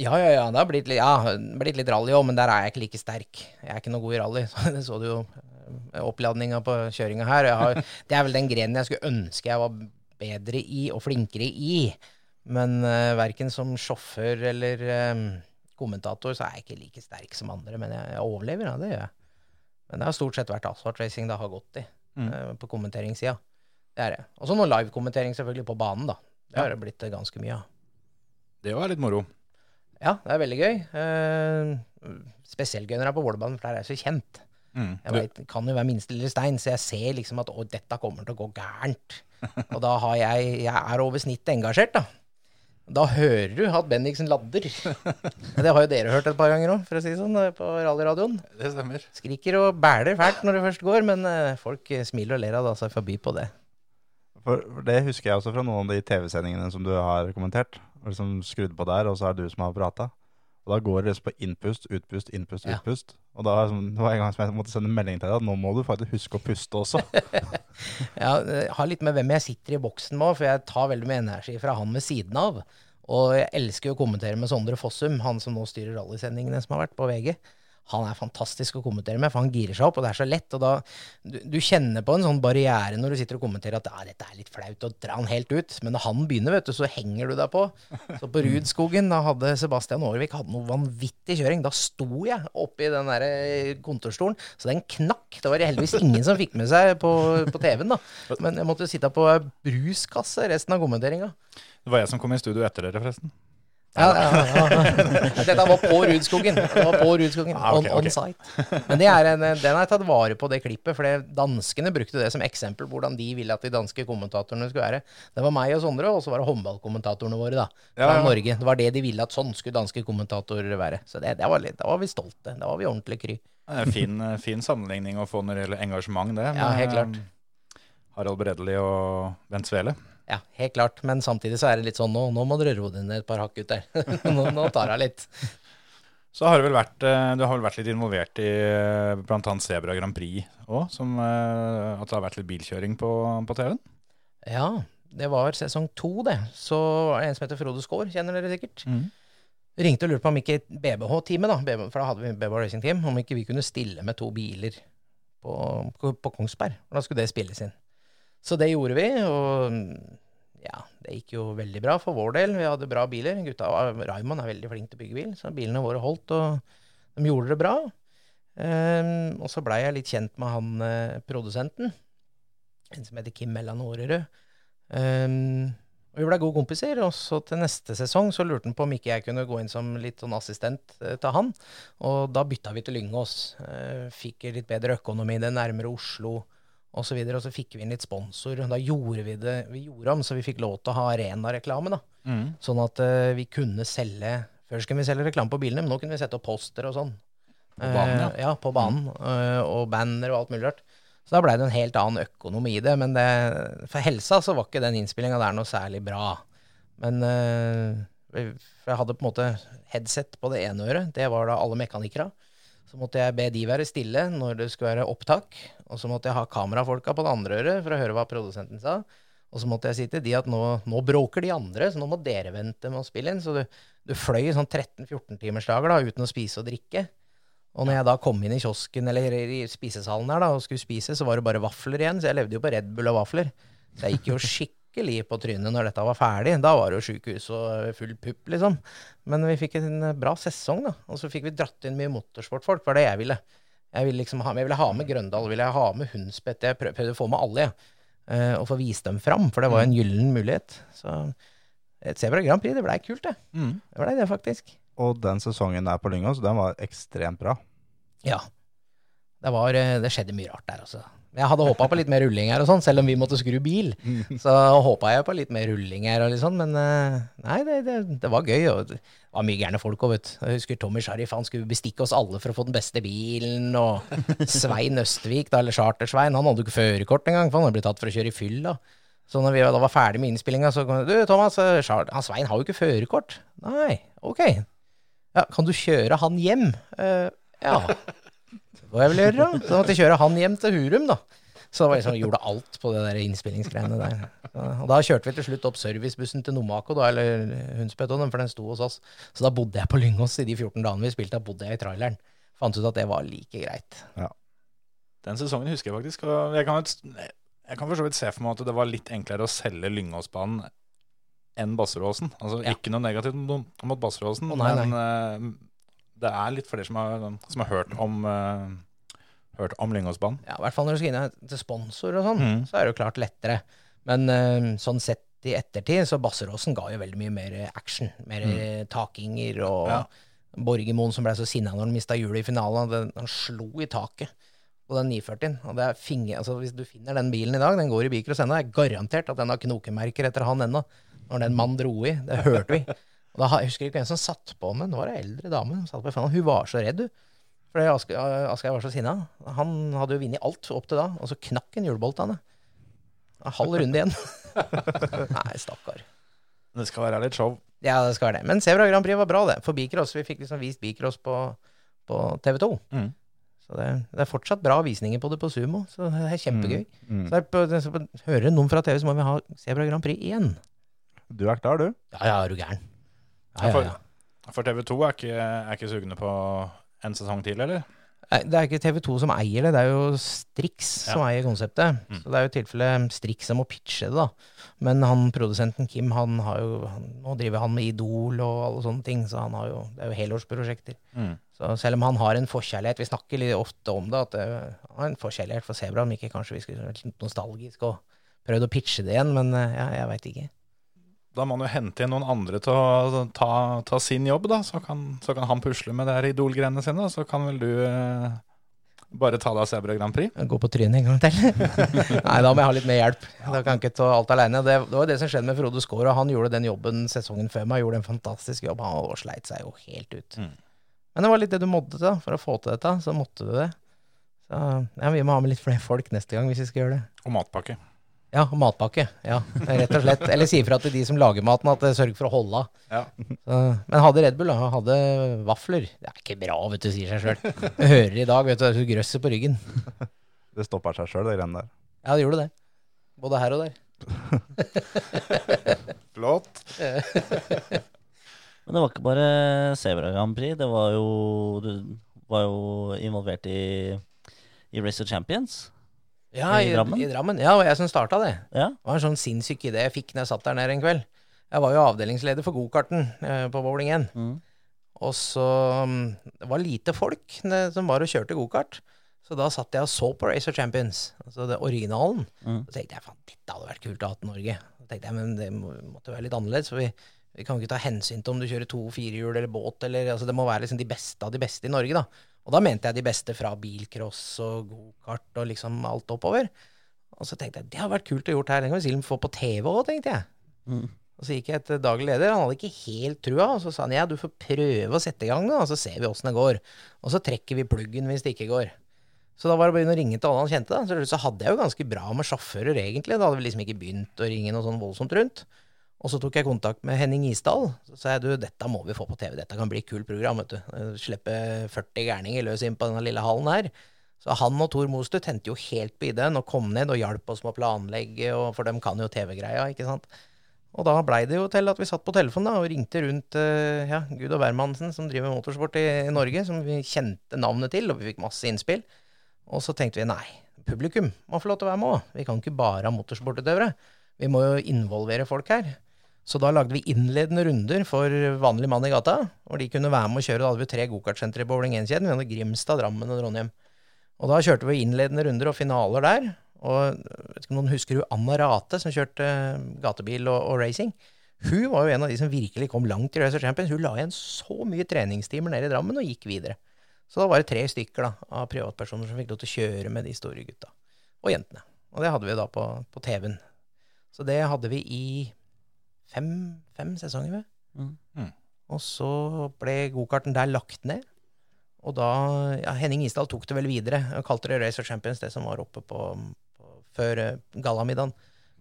Ja, ja, ja. Det har blitt litt, ja, blitt litt rally òg, men der er jeg ikke like sterk. Jeg er ikke noe god i rally. Så det så du jo oppladninga på kjøringa her. Jeg har, det er vel den grenen jeg skulle ønske jeg var bedre i og flinkere i. Men uh, verken som sjåfør eller um, kommentator så er jeg ikke like sterk som andre. Men jeg, jeg overlever, ja, det gjør jeg. Men det har stort sett vært asfaltracing det har gått i Mm. uh, på kommenteringssida. Det er det. Og så noe livekommentering selvfølgelig på banen, da. Det har det blitt eh, ganske mye av. Det var litt moro. Ja, det er veldig gøy. Uh, spesielt gøy når det er på Vålerbanen, for der er jeg så kjent. Mm. Jeg vet, det kan jo være minste lille stein, så jeg ser liksom at å, dette kommer til å gå gærent. Og da har jeg Jeg er over snittet engasjert, da. Da hører du at Bendiksen ladder. Det har jo dere hørt et par ganger òg, for å si det sånn, på rallyradioen. Det stemmer. Skriker og bæler fælt når det først går, men eh, folk eh, smiler og ler av det, seg forbi på det. For for det husker jeg også fra noen av de TV-sendingene som du har kommentert. og Liksom skrudd på der, og så er det du som har prata. Og da går det liksom på innpust, utpust, innpust, Ja. utpust. Og da sånn, det var en gang som jeg måtte sende melding til deg at nå må du faktisk huske å puste også. Jeg har litt med hvem jeg sitter i boksen med, for jeg tar veldig mye energi fra han ved siden av. Og jeg elsker å kommentere med Sondre Fossum, han som nå styrer rallysendingene som har vært på VG. Han er fantastisk å kommentere med, for han girer seg opp, og det er så lett. Og da, du, du kjenner på en sånn barriere når du sitter og kommenterer at ja, dette er litt flaut, og dra han helt ut. Men når han begynner, vet du, så henger du deg på. Så på Rudskogen, da hadde Sebastian Aarvik hadde noe vanvittig kjøring. Da sto jeg oppi den der eh, kontorstolen, så den knakk. Det var heldigvis ingen som fikk med seg på, på TV-en, da. Men jeg måtte sitte på bruskasse resten av kommenteringa. Det var jeg som kom i studio etter dere, forresten. Ja, ja, ja. Dette var på Rudskogen. Det var på Rudskogen, Ah, okay, on, on okay. site. Men det er en, den har jeg tatt vare på, det klippet. For danskene brukte det som eksempel på hvordan de ville at de danske kommentatorene skulle være. Det var meg og Sondre, og så var det håndballkommentatorene våre da, fra Ja, ja. Norge. Det var det de ville at sånn skulle danske kommentatorer være. Så det, det var litt, da var vi stolte. Da var vi ordentlig kry. Det er en fin, eh, fin sammenligning å få når det gjelder engasjement, det. Ja, helt klart. eh, Harald Bredli og Bent Svele. Ja, helt klart. Men samtidig så er det litt sånn nå, nå må dere roe dere ned et par hakk, gutter. nå, nå tar jeg litt. Så har du vel vært, eh, du har vel vært litt involvert i bl.a. blant annet Sebra Grand Prix òg, som eh, at det har vært litt bilkjøring på, på TV-en? Ja, det var sesong to, det. Så var det en som heter Frode Skaar, kjenner dere sikkert. Ringte og lurte på om ikke BBH-teamet, da, for da hadde vi BBH Racing Team, om ikke vi kunne stille med to biler på, på Kongsberg. Og da skulle det spilles inn. Så det gjorde vi, og ja, det gikk jo veldig bra for vår del. Vi hadde bra biler. Gutta, Raymond er veldig flink til å bygge bil, så bilene våre holdt, og de gjorde det bra. Um, og så blei jeg litt kjent med han eh, produsenten, en som heter Kim Mellan Årerød. Um, og vi blei gode kompiser, og så til neste sesong så lurte han på om ikke jeg kunne gå inn som litt sånn assistent eh, til han. Og da bytta vi til Lyngås. Eh, fikk litt bedre økonomi, det er nærmere Oslo. Og, så videre, og så fikk vi inn litt sponsor. og Da gjorde vi det vi gjorde om, så vi fikk lov til å ha arenareklame. da. Sånn at uh, vi kunne selge Før skulle vi selge reklame på bilene, men nå kunne vi sette opp poster og sånn. På banen, ja. ja. på banen. Uh, og banner og alt mulig rart. Så da blei det en helt annen økonomi i det. Men det, for helsa så var ikke den innspillinga der noe særlig bra. Men jeg hadde på en måte headset på det ene øret. Det var da alle mekanikere. Så måtte jeg be de være stille når det skulle være opptak. Og så måtte jeg ha kamerafolka på det andre øret for å høre hva produsenten sa. Og så måtte jeg si til de at nå, nå bråker de andre, så nå må dere vente med å spille inn. Så du, du fløy sånn 13-14 timers dager da, uten å spise og drikke. Og når jeg da kom inn i kiosken eller i spisesalen der da, og skulle spise, så var det bare vafler igjen. Så jeg levde jo på Red Bull og vafler. Så jeg gikk jo skikkelig på trynet når dette var ferdig. Da var det jo sjukehus og full pupp, liksom. Men vi fikk en bra sesong, da. Og så fikk vi dratt inn mye motorsportfolk, var det jeg ville. Jeg ville, liksom ha, jeg ville ha med Grøndal, ville jeg ha med Hundspett. Jeg prøv- prøvde å få med alle, jeg. Uh, og få vist dem fram, for det var en gyllen mulighet. Så et Sebra Grand Prix, det blei kult, det. Det blei det, faktisk. Og den sesongen der på Lyngås, den var ekstremt bra. Ja. Det, var, eh, det skjedde mye rart der, altså. Jeg hadde håpa på litt mer rulling her og sånn, selv om vi måtte skru bil. Så håpa jeg på litt mer rulling her og litt sånn, men eh, nei, det, det, det var gøy. Og det var mye gærne folk òg, vet du. Jeg husker Tommy Sharif, han skulle bestikke oss alle for å få den beste bilen. Og Svein Østvik, da, eller Charter-Svein, han hadde jo ikke førerkort engang, for han hadde blitt tatt for å kjøre i fylla. Så når vi da var ferdig med innspillinga, så kom det Du, Thomas, eh, han Svein har jo ikke førerkort. Nei, ok. Ja, kan du kjøre han hjem? Uh, ja. Hva jeg ville gjøre, da? Så måtte jeg kjøre han hjem til Hurum, da. Så var liksom, gjorde alt på det der innspillingsgreiene der. Og da kjørte vi til slutt opp servicebussen til Nomako, da, eller Hundspetonen, for den sto hos oss. Så da bodde jeg på Lyngås i de 14 dagene vi spilte, da bodde jeg i traileren. Fant ut at det var like greit. Den sesongen husker jeg faktisk. Og jeg kan, jeg kan for så vidt se for meg at det var litt enklere å selge Lyngåsbanen enn Basseråsen. Altså Ja. ikke noe negativt mot Basseråsen, oh, men uh, det er litt flere som har, som har hørt om uh, Hørt Amling og Spann. Ja, I hvert fall når du skal inn til sponsor og sånn, mm. så er det jo klart lettere. Men uh, sånn sett i ettertid, så Basseråsen ga jo veldig mye mer action. Mer mm. takinger og Ja. Borgermoen som ble så sinna når han mista hjulet i finalen. Han, han slo i taket på den 940-en. Og det er finger, altså Hvis du finner den bilen i dag, den går i Bikros ennå, er garantert at den har knokemerker etter han ennå. Når den mannen dro i. Det hørte vi. Og da, har- jeg husker ikke hvem som satt på, men det var ei eldre dame som satt på. Hun var så redd, hun. Aske- Asgeir var så sinna. Han hadde jo vunnet alt opp til da, og så knakk en hjulboltene. En halv runde igjen. Nei, stakkar. Det skal være litt show. Ja, det skal være det. Men Sebra Grand Prix var bra, det. For bikross. Vi fikk liksom vist bikross på, på TV 2. Mm. Så det, det er fortsatt bra visninger på det på Sumo, så det er kjempegøy. Mm. Så på, så på, hører noen fra TV, så må vi ha Sebra Grand Prix igjen. Du er klar, du? Ja, ja, er du gæren. Ja, ja, For, ja. for TV 2 er ikke, er ikke sugne på en sesong til, eller? Det er ikke TV 2 som eier det, det er jo Strix som Ja. eier konseptet. Mm. Så det er jo i tilfelle Strix som må pitche det, da. Men han produsenten Kim, han har jo han, Nå driver han med Idol og alle sånne ting, så han har jo Det er jo helårsprosjekter. Mm. Så selv om han har en forkjærlighet Vi snakker litt ofte om det, at det, han har en forkjærlighet for Sebra, om ikke kanskje vi skulle vært litt nostalgisk og prøvd å pitche det igjen, men eh, ja, jeg veit ikke. Da må han jo hente inn noen andre til å ta, ta sin jobb, da. Så kan, så kan han pusle med det her Idol-greiene sine, og så kan vel du eh, bare ta deg av Sebra Grand Prix. Gå på trynet en gang til. Nei, da må jeg ha litt mer hjelp. Da kan jeg ikke ta alt aleine. Det, det var det som skjedde med Frode Skaar, og han gjorde den jobben sesongen før meg. Gjorde en fantastisk jobb. Han sleit seg jo helt ut. Mm. Men det var litt det du måtte da. For å få til dette, så måtte du det. Så ja, vi må ha med litt flere folk neste gang hvis vi skal gjøre det. Og matpakke. Ja, matpakke. Ja, rett og slett. Eller si ifra til de som lager maten at eh, sørg for å holde av. Ja. Men hadde Red Bull, da. Hadde vafler. Det er ikke bra, vet du, sier seg sjøl. Hører i dag, vet du, det er grøsset på ryggen. Det stopper seg sjøl, det greiene der. Ja, det gjorde det. Både her og der. Flott. Men det var ikke bare Sebra Grand Prix. Det var jo Du var jo involvert i, i Race of Champions. Ja, I i, Drammen? I Drammen. Ja, og jeg som starta det. Ja. Det var en sånn sinnssyk idé jeg fikk når jeg satt der nede en kveld. Jeg var jo avdelingsleder for gokarten eh, på Bowling 1. Mm. Og så mm, Det var lite folk ne, som var og kjørte gokart. Så da satt jeg og så på Racer Champions, altså det originalen. Mm. Så tenkte jeg faen, dette hadde vært kult å ha til Norge. Så tenkte jeg, Men det må, måtte være litt annerledes. For vi, vi kan jo ikke ta hensyn til om du kjører to firehjul eller båt. Eller, altså det må være liksom de beste av de beste i Norge. da. Og da mente jeg de beste fra bilcross og gokart og liksom alt oppover. Og så tenkte jeg det har vært kult å gjort her. Den kan vi sikkert få på TV òg, tenkte jeg. Mm. Og så gikk jeg til daglig leder, han hadde ikke helt trua. Og så sa han ja, du får prøve å sette i gang, da, og så ser vi åssen det går. Og så trekker vi pluggen hvis det ikke går. Så da var det å begynne å ringe til alle han kjente. da. Så, så hadde jeg jo ganske bra med sjåfører, egentlig. Da hadde vi liksom ikke begynt å ringe noe sånn voldsomt rundt. Og så tok jeg kontakt med Henning Isdal. Så sa jeg du, dette må vi få på TV. Dette kan bli et kult program. vet du. Slippe 40 gærninger løs inn på denne lille hallen her. Så han og Tor Mostu tente jo helt på ideen og kom ned og hjalp oss med å planlegge, for dem kan jo TV-greia, ikke sant. Og da blei det jo til at vi satt på telefonen da, og ringte rundt eh, ja, Gud og hvermannsen som driver motorsport i Norge, som vi kjente navnet til, og vi fikk masse innspill. Og så tenkte vi nei, publikum må få lov til å være med òg. Vi kan ikke bare ha motorsportutøvere. Vi må jo involvere folk her. Så da lagde vi innledende runder for vanlig mann i gata, hvor de kunne være med og kjøre. Da hadde vi tre gokartsentre i Bowling 1-kjeden. Vi hadde Grimstad, Drammen og Trondheim. Og da kjørte vi innledende runder og finaler der. Og vet ikke om noen husker hun Anna Rate, som kjørte eh, gatebil og, og racing. Hun var jo en av de som virkelig kom langt i Racer Champions. Hun la igjen så mye treningstimer nede i Drammen og gikk videre. Så da var det tre stykker da, av privatpersoner som fikk lov til å kjøre med de store gutta. Og jentene. Og det hadde vi da på, på TV-en. Så det hadde vi i fem, fem sesonger, vel. Mm. Mm. Og så ble gokarten der lagt ned. Og da ja, Henning Isdal tok det vel videre. og kalte det Racer Champions, det som var oppe på, på før eh, gallamiddagen.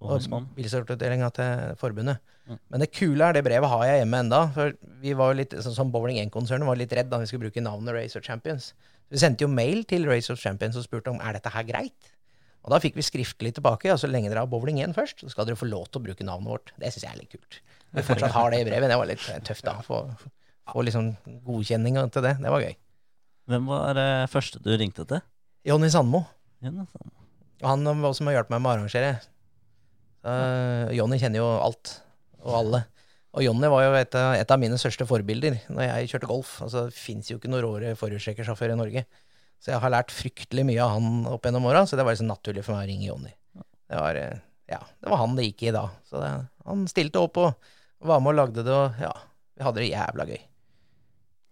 Og bilsortutdelinga til forbundet. Mm. Men det kule er, det brevet har jeg hjemme enda. For vi var jo litt, sånn som Bowling 1-konsernet var litt redd da vi skulle bruke navnet Racer Champions. Vi sendte jo mail til Racer Champions og spurte om er dette her greit. Og da fikk vi skriftlig tilbake. ja, Så lenge dere har Bowling 1 først, så skal dere få lov til å bruke navnet vårt. Det syns jeg er litt kult. Vi fortsatt har det i brevet. Det var litt eh, tøft, da. Få, få liksom godkjenning til det. Det var gøy. Hvem var det første du ringte til? Jonny Sandmo. Ja, altså. Og han var også med å hjelpe meg med å arrangere. Uh, Jonny kjenner jo alt og alle. Og Jonny var jo et av, et av mine største forbilder når jeg kjørte golf. Altså, det fins jo ikke noen råere forhjulstrekkersjåfør i Norge. Så jeg har lært fryktelig mye av han opp gjennom åra, så det var liksom naturlig for meg å ringe Jonny. Det var, eh, ja, det var han det gikk i da. Så det, han stilte opp og var med og lagde det, og ja, vi hadde det jævla gøy.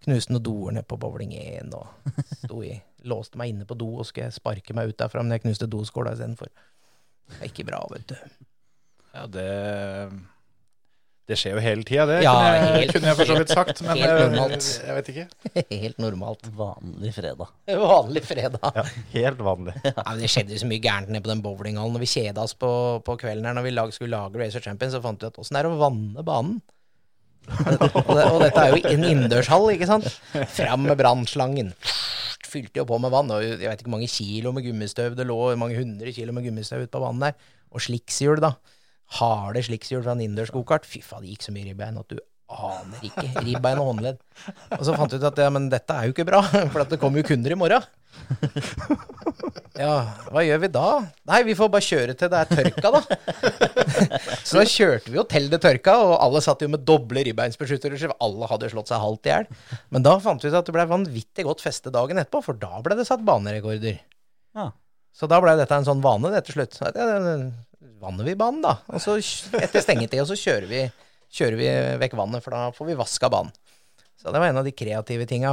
Knuste noen doer nede på bowling 1 og sto i, låste meg inne på do og skulle sparke meg ut derfra, men jeg knuste doskåla istedenfor. Det er ikke bra, vet du. Ja, det Det skjer jo hele tida, det. Ja, kunne, jeg, helt- kunne jeg for så vidt sagt. Men helt normalt. jeg vet ikke. Helt normalt. Vanlig fredag. Vanlig fredag. Ja, helt vanlig. Ja, men det skjedde jo så mye gærent nede på den bowlinghallen. Når vi kjeda oss på, på kvelden her, når vi lag, skulle lage Racer Champions, så fant vi ut åssen det er å vanne banen. Og, det, og dette er jo en innendørshall, ikke sant? Fram med brannslangen. Fylte jo på med vann. Og jeg vet ikke hvor mange kilo med gummistøv det lå, mange hundre kilo med gummistøv ute på vannet der. Og slikshjul, da. Harde slikshjul fra en innendørs gokart. Fy faen, det gikk så mye ribbein at du aner ikke. Ribbein og håndledd. Og så fant vi ut at ja, men dette er jo ikke bra, for det kommer jo kunder i morgen. Ja, hva gjør vi da? Nei, vi får bare kjøre til det er tørka, da. Så da kjørte vi jo til det tørka, og alle satt jo med doble ribbeinsbeskyttere. så Alle hadde slått seg halvt i hjel. Men da fant vi ut at det ble vanvittig godt feste dagen etterpå, for da ble det satt banerekorder. Ja. Så da ble dette en sånn vane det til slutt. Vanner vi banen, da. Og så etter stengetid, og så kjører vi, kjører vi vekk vannet, for da får vi vaska banen. Så det var en av de kreative tinga.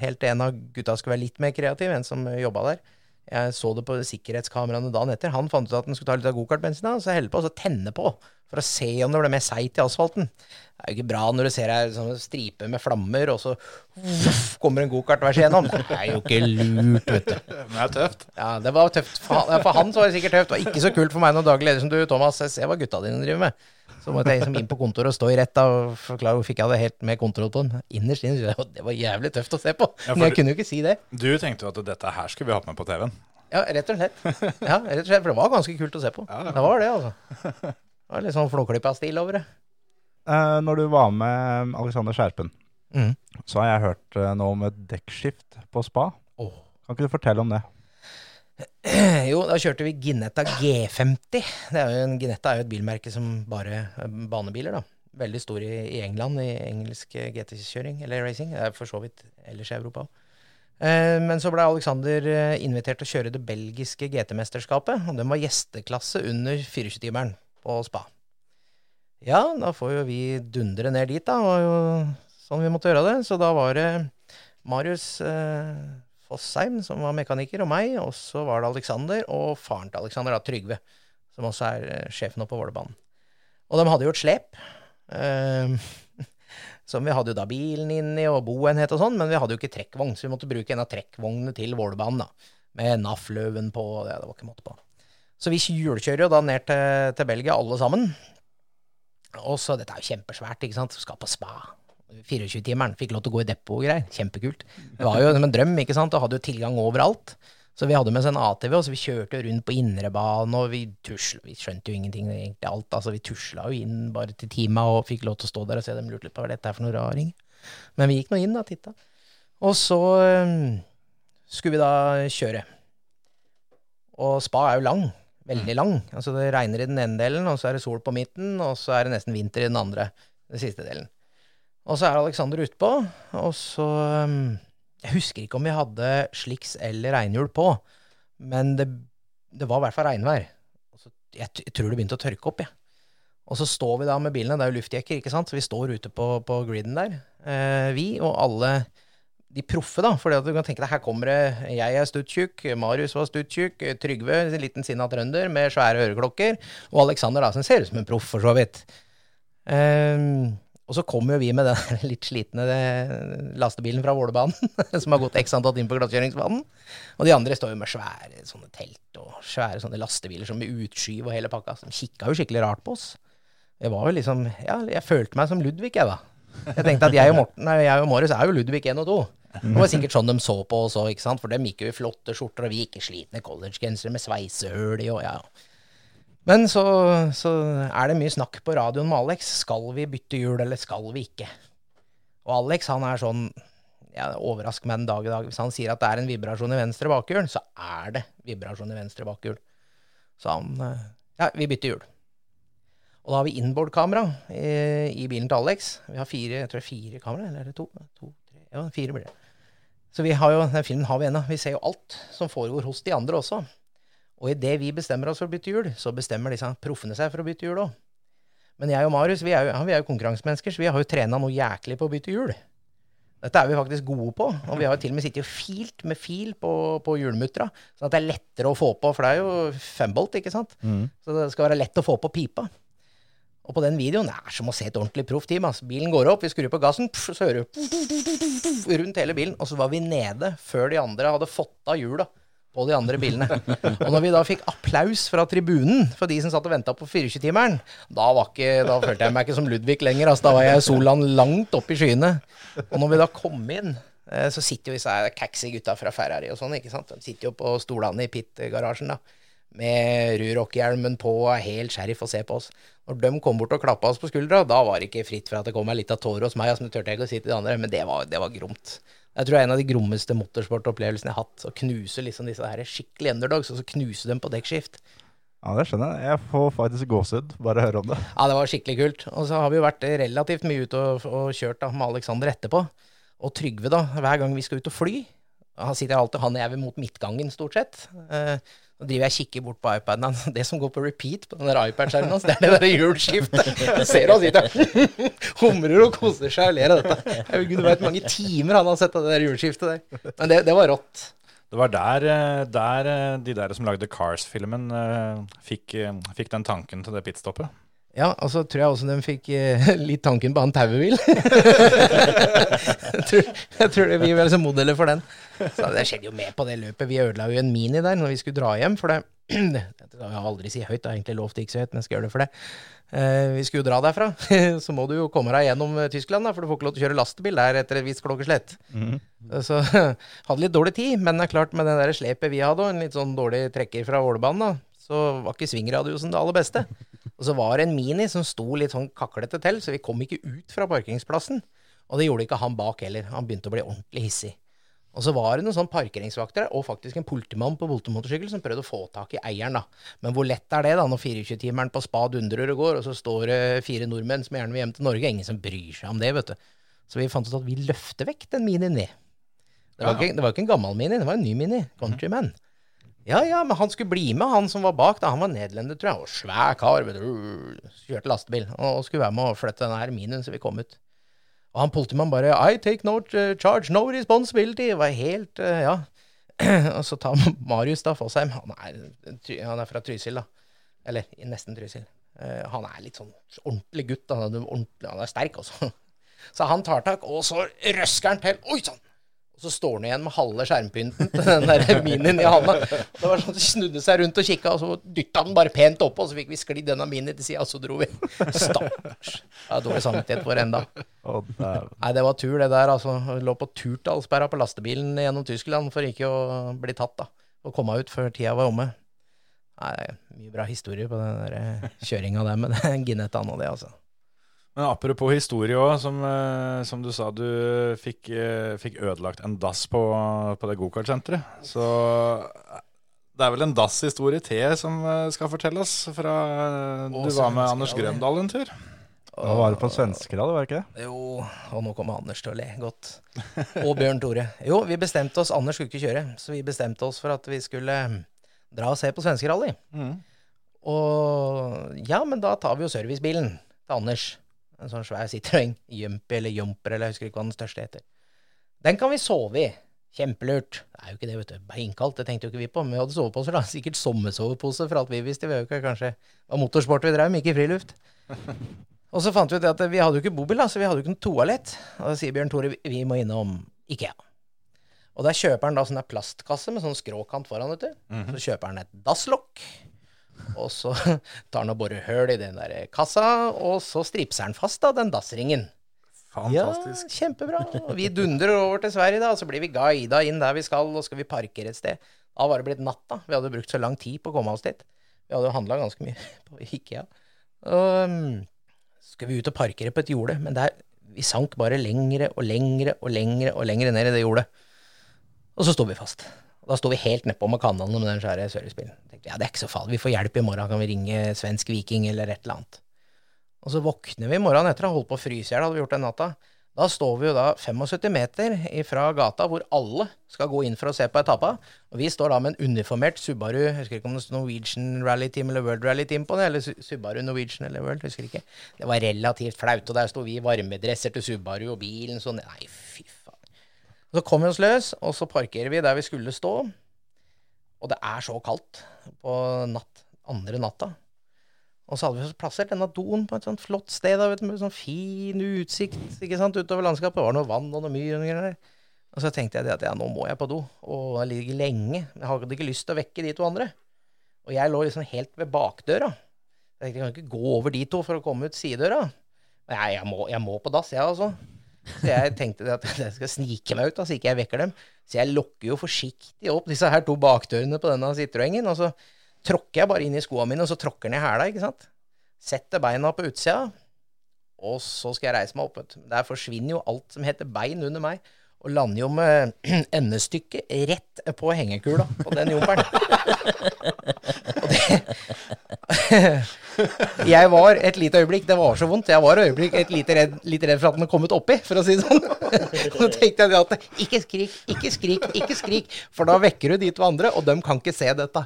Helt en av gutta skulle være litt mer kreativ, en som jobba der. Jeg så det på sikkerhetskameraene dagen etter. Han fant ut at han skulle ta litt av gokartbensina, så jeg heller på å tenne på for å se om det ble mer seigt i asfalten. Det er jo ikke bra når du ser ei sånn stripe med flammer, og så uff, kommer en gokart tvers igjennom. Det er jo ikke lurt, vet du. Men det er tøft. Ja, det var tøft. For han, for han så var det sikkert tøft. Det var ikke så kult for meg når daglig leder som du, Thomas. Jeg ser hva gutta dine driver med. Så måtte jeg liksom inn på kontoret og stå i rett og forklare hvorfor ikke jeg hadde helt med kontroll på den. Innerst inne syntes jeg det var jævlig tøft å se på. Ja, for Men jeg kunne jo ikke si det. Du tenkte jo at dette her skulle vi hatt med på TV-en. Ja, rett og slett. Ja, rett og slett. For det var ganske kult å se på. Det var det, altså. Det var litt sånn Flåklypa-stil over det. Eh, når du var med Alexander Skjerpen, mm. så har jeg hørt eh, noe om et dekkskift på spa. Oh. Kan ikke du fortelle om det? Jo, da kjørte vi Ginetta G50. Det er jo en, Ginetta er jo et bilmerke som bare er banebiler, da. Veldig stor i, i England i engelsk eh, GT-kjøring, eller racing. Det er for så vidt ellers i Europa òg. Eh, men så ble Alexander eh, invitert til å kjøre det belgiske GT-mesterskapet. Og den var gjesteklasse under 24-timeren på spa. Ja, da får jo vi dundre ned dit, da. Det var jo sånn vi måtte gjøre det. Så da var det Marius eh, Fossheim, som var mekaniker, og meg. Og så var det Alexander og faren til Alexander, da, Trygve, som også er eh, sjefen oppe på Vålerbanen. Og de hadde jo et slep. eh, som vi hadde jo da bilen inni og boenhet og sånn, men vi hadde jo ikke trekkvogn, så vi måtte bruke en av trekkvognene til Vålerbanen, da. Med NAF-løven på, det, det var ikke måte på. Så vi hjulkjører jo da ned til, til Belgia, alle sammen. Og så, dette er jo kjempesvært, ikke sant. Skal på spa. 24-timeren. Fikk lov til å gå i depot og greier. Kjempekult. Det var jo som en drøm, ikke sant. Og hadde jo tilgang overalt. Så vi hadde med oss en ATV, og så vi kjørte rundt på indrebane, og vi tusla Vi skjønte jo ingenting, egentlig alt. Altså, vi tusla jo inn bare til tima og fikk lov til å stå der og se dem lurte litt på hva dette er for noe raring. Men vi gikk nå inn da, titta. Og så um, skulle vi da kjøre. Og spa er jo lang. Veldig lang. Altså det regner i den ene delen, og så er det sol på midten, og så er det nesten vinter i den andre. Den siste delen. Og så er Alexander utpå, og så um, Jeg husker ikke om vi hadde sliks eller regnhjul på, men det, det var i hvert fall regnvær. Så, jeg, jeg tror det begynte å tørke opp, jeg. Og så står vi da med bilene, det er jo luftjekker, ikke sant, så vi står ute på, på griden der. Eh, vi og alle de proffe, da. For du kan tenke deg, her kommer det Jeg er stuttjukk, Marius var stuttjukk, Trygve, en liten sinna trønder med svære øreklokker, og Alexander, da, som ser ut som en proff, for så vidt. Ehm, og så kommer jo vi med den litt slitne lastebilen fra Vålerbanen, som har gått x antall inn på glattkjøringsbanen. Og de andre står jo med svære sånne telt og svære sånne lastebiler som med utskyv og hele pakka. De kikka jo skikkelig rart på oss. Jeg var jo liksom Ja, jeg følte meg som Ludvig, jeg, da. Jeg tenkte at jeg og Morten, nei, jeg og Marius er jo Ludvig 1 og 2. Det var sikkert sånn de så på oss òg. For dem gikk jo i flotte skjorter, og vi gikk i slitne collegegensere med sveisehull i og ja. Men så, så er det mye snakk på radioen med Alex. Skal vi bytte hjul, eller skal vi ikke? Og Alex han er sånn ja, Overrask meg den dag i dag. Hvis han sier at det er en vibrasjon i venstre bakhjul, så er det vibrasjon i venstre bakhjul. Så han eh, Ja, vi bytter hjul. Og da har vi inboard-kamera i, i bilen til Alex. Vi har fire, jeg tror det er fire kamera, eller er det to? to tre, ja, fire blir det. Så vi har jo, den filmen har vi ennå. Vi ser jo alt som foregår hos de andre også. Og idet vi bestemmer oss for å bytte hjul, så bestemmer disse proffene seg for å bytte hjul òg. Men jeg og Marius vi er jo, vi er jo konkurransemennesker, så vi har jo trena noe jæklig på å bytte hjul. Dette er vi faktisk gode på, og vi har jo til og med sittet og filt med fil på, på hjulmuttera, sånn at det er lettere å få på, for det er jo fembolt, ikke sant? Så det skal være lett å få på pipa. Og på den videoen det er som å se et ordentlig proffteam. Altså. Bilen går opp, vi skrur på gassen, pff, så hører du rundt hele bilen. Og så var vi nede før de andre hadde fått av hjula på de andre bilene. Og når vi da fikk applaus fra tribunen for de som satt og venta på 24-timeren, da, da følte jeg meg ikke som Ludvig lenger. Altså, da var jeg Solan langt oppe i skyene. Og når vi da kom inn, eh, så sitter jo disse kaxy gutta fra Ferrari og sånn, ikke sant. De sitter jo på stolene i pit-garasjen, da. Med rurrockhjelmen på og er helt sheriff og ser på oss. Når de kom bort og klappa oss på skuldra, da var det ikke fritt for at det kom ei lita tåre hos meg. Altså, det turte jeg ikke å si til de andre, men det var, det var gromt. Jeg tror det er en av de grommeste motorsportopplevelsene jeg har hatt. Å knuse liksom disse her skikkelig underdogs, og så knuse dem på dekkskift. Ja, det skjønner jeg. Jeg får faktisk gåsehud bare å høre om det. Ja, det var skikkelig kult. Og så har vi jo vært relativt mye ute og, og kjørt da, med Alexander etterpå. Og Trygve, da, hver gang vi skal ut og fly. Han sitter alltid, han og jeg mot midtgangen, stort sett. Eh, nå driver jeg og kikker bort på iPaden hans. Det som går på repeat på den iPad-skjermen hans, det er det derre hjulskiftet. Jeg ser han sitter humrer og koser seg og ler av dette. Jeg, Gud, hvor mange timer han har sett av det der hjulskiftet der. Men det, det var rått. Det var der, eh, der eh, de der som lagde Cars-filmen, eh, fikk, fikk den tanken til det pitstoppet. Ja, og så tror jeg også de fikk eh, litt tanken på han tauebil. jeg, tror, jeg tror det vi vel som modeller for den. Så det skjedde jo med på det løpet. Vi ødela jo en Mini der når vi skulle dra hjem. For det, det kan jeg aldri si høyt, det er egentlig lovt ikke så høyt, men jeg skal gjøre det for det. Eh, vi skulle jo dra derfra. så må du jo komme deg gjennom eh, Tyskland, da, for du får ikke lov til å kjøre lastebil der etter et visst klokkeslett. Så hadde litt dårlig tid, men det er klart med det der slepet vi hadde, og en litt sånn dårlig trekker fra Ålebanen, da, så var ikke svingradiosen det aller beste. Og så var det en Mini som sto litt sånn kaklete til, så vi kom ikke ut fra parkeringsplassen. Og det gjorde ikke han bak heller. Han begynte å bli ordentlig hissig. Og så var det noen sånn parkeringsvakter og faktisk en politimann på politimotorsykkel som prøvde å få tak i eieren, da. Men hvor lett er det, da, når 24-timeren på spa dundrer og går, og så står det fire nordmenn som gjerne vil hjem til Norge? Ingen som bryr seg om det, vet du. Så vi fant ut at vi løfter vekk den Minien, vi. Det var, ikke, det var ikke en gammel Mini, det var en ny Mini. Countryman. Ja, ja, men han skulle bli med, han som var bak. da, Han var nederlender, tror jeg. Og svær kar. vet du, Kjørte lastebil. Og skulle være med å flytte denne her minien så vi kom ut. Og han politimannen bare I take no uh, charge, no responsibility. Var helt uh, Ja. og så tar Marius da Fossheim. Han han er fra Trysil, da. Eller nesten Trysil. Eh, han er litt sånn ordentlig gutt. Han er, ordentlig, han er sterk, også. Så han tar tak, og så røsker han til. Oi sann! Og så står han igjen med halve skjermpynten til den der minien i handa. Det var sånn at De snudde seg rundt og kikka, og så dytta den bare pent opp, og så fikk vi sklidd denne minien til sida, og så dro vi. Stakkars. Jeg har dårlig samvittighet for enda. Nei, det var tur, det der. altså. Jeg lå på turtallsperra på lastebilen gjennom Tyskland for ikke å bli tatt, da. Og komme ut før tida var omme. Nei, det er mye bra historie på den kjøringa der, men det er Ginetta nå, det, altså. Men apropos historie òg, som, eh, som du sa, du fikk, eh, fikk ødelagt en dass på, på det gokartsenteret. Så eh, det er vel en dasshistorie til som skal fortelles fra eh, Du var med Anders. Grøndal en tur. Da var det på svenskerad, var det ikke det? Jo, og nå kommer Anders til å le godt. Og Bjørn Tore. Jo, vi bestemte oss Anders skulle ikke kjøre, så vi bestemte oss for at vi skulle dra og se på svenskerally. Og ja, men da tar vi jo servicebilen til Anders. En sånn svær Citroën. Jumpy eller Jumper, eller jeg husker ikke hva den største heter. Den kan vi sove i. Kjempelurt. Det er jo ikke det, vet du. Beinkaldt, det tenkte jo ikke vi på. Men vi hadde soveposer, da. Sikkert sommersovepose for alt vi visste. Vi hadde jo ikke kanskje Det var motorsport vi drev med, ikke friluft. Og så fant vi ut at vi hadde jo ikke bobil, da, så vi hadde jo ikke noe toalett. Og da sier Bjørn Tore vi- må innom Ikea. Og der kjøper han da sånn plastkasse med sånn skråkant foran, vet du. Så kjøper han et dasslokk. Og så tar han og borer høl i den der kassa, og så stripser han fast da den dassringen. Fantastisk. Ja, kjempebra. Og vi dundrer over til Sverige, da, og så blir vi guida inn der vi skal, og skal vi parkere et sted. Da var det blitt natt, da. Vi hadde brukt så lang tid på å komme oss dit. Vi hadde jo handla ganske mye på Ikea. Og um, skulle vi ut og parkere på et jorde, men der, vi sank bare lengre og lengre og lengre og lengre ned i det jordet. Og så sto vi fast. Da sto vi helt nedpå med kanalene med den svære servicebilen. Ja, det er ikke så farlig, vi får hjelp i morgen, kan vi ringe Svensk Viking eller et eller annet. Og så våkner vi i morgenen etter å ha holdt på å fryse i hjel, hadde vi gjort den natta. Da står vi jo da 75 meter fra gata hvor alle skal gå inn for å se på etappa. Og vi står da med en uniformert Subaru, jeg husker ikke om det står Norwegian Rally Team eller World Rally Team på det, eller Subaru Norwegian eller World, husker ikke. Det var relativt flaut, og der sto vi i varmedresser til Subaru og bilen sånn. Nei, fy så kom vi oss løs, og så parkerer vi der vi skulle stå. Og det er så kaldt på natt, andre natta. Og så hadde vi plassert denne doen på et sånt flott sted da, med sånn fin utsikt ikke sant, utover landskapet. Det var noe vann og noe myr. og. Og så tenkte jeg at ja, nå må jeg på do, og jeg ligger lenge. Jeg hadde ikke lyst til å vekke de to andre. Og jeg lå liksom helt ved bakdøra. Jeg tenkte jeg kan ikke gå over de to for å komme ut sidedøra. Nei, jeg må, jeg må på dass, jeg altså. Så jeg tenkte at jeg skal snike meg ut, da, så ikke jeg vekker dem. Så jeg lokker jo forsiktig opp disse her to bakdørene på denne Citroengen, og så tråkker jeg bare inn i skoene mine, og så tråkker i hæla, ikke sant. Setter beina på utsida, og så skal jeg reise meg opp. Der forsvinner jo alt som heter bein under meg, og lander jo med endestykket rett på hengekula på den jumperen. og det Jeg var et lite øyeblikk, det var så vondt, jeg var øyeblikk et lite redd, litt redd for at den hadde kommet oppi, for å si det sånn. Så tenkte jeg at ikke skrik, ikke skrik, ikke skrik, for da vekker du de to andre, og de kan ikke se dette.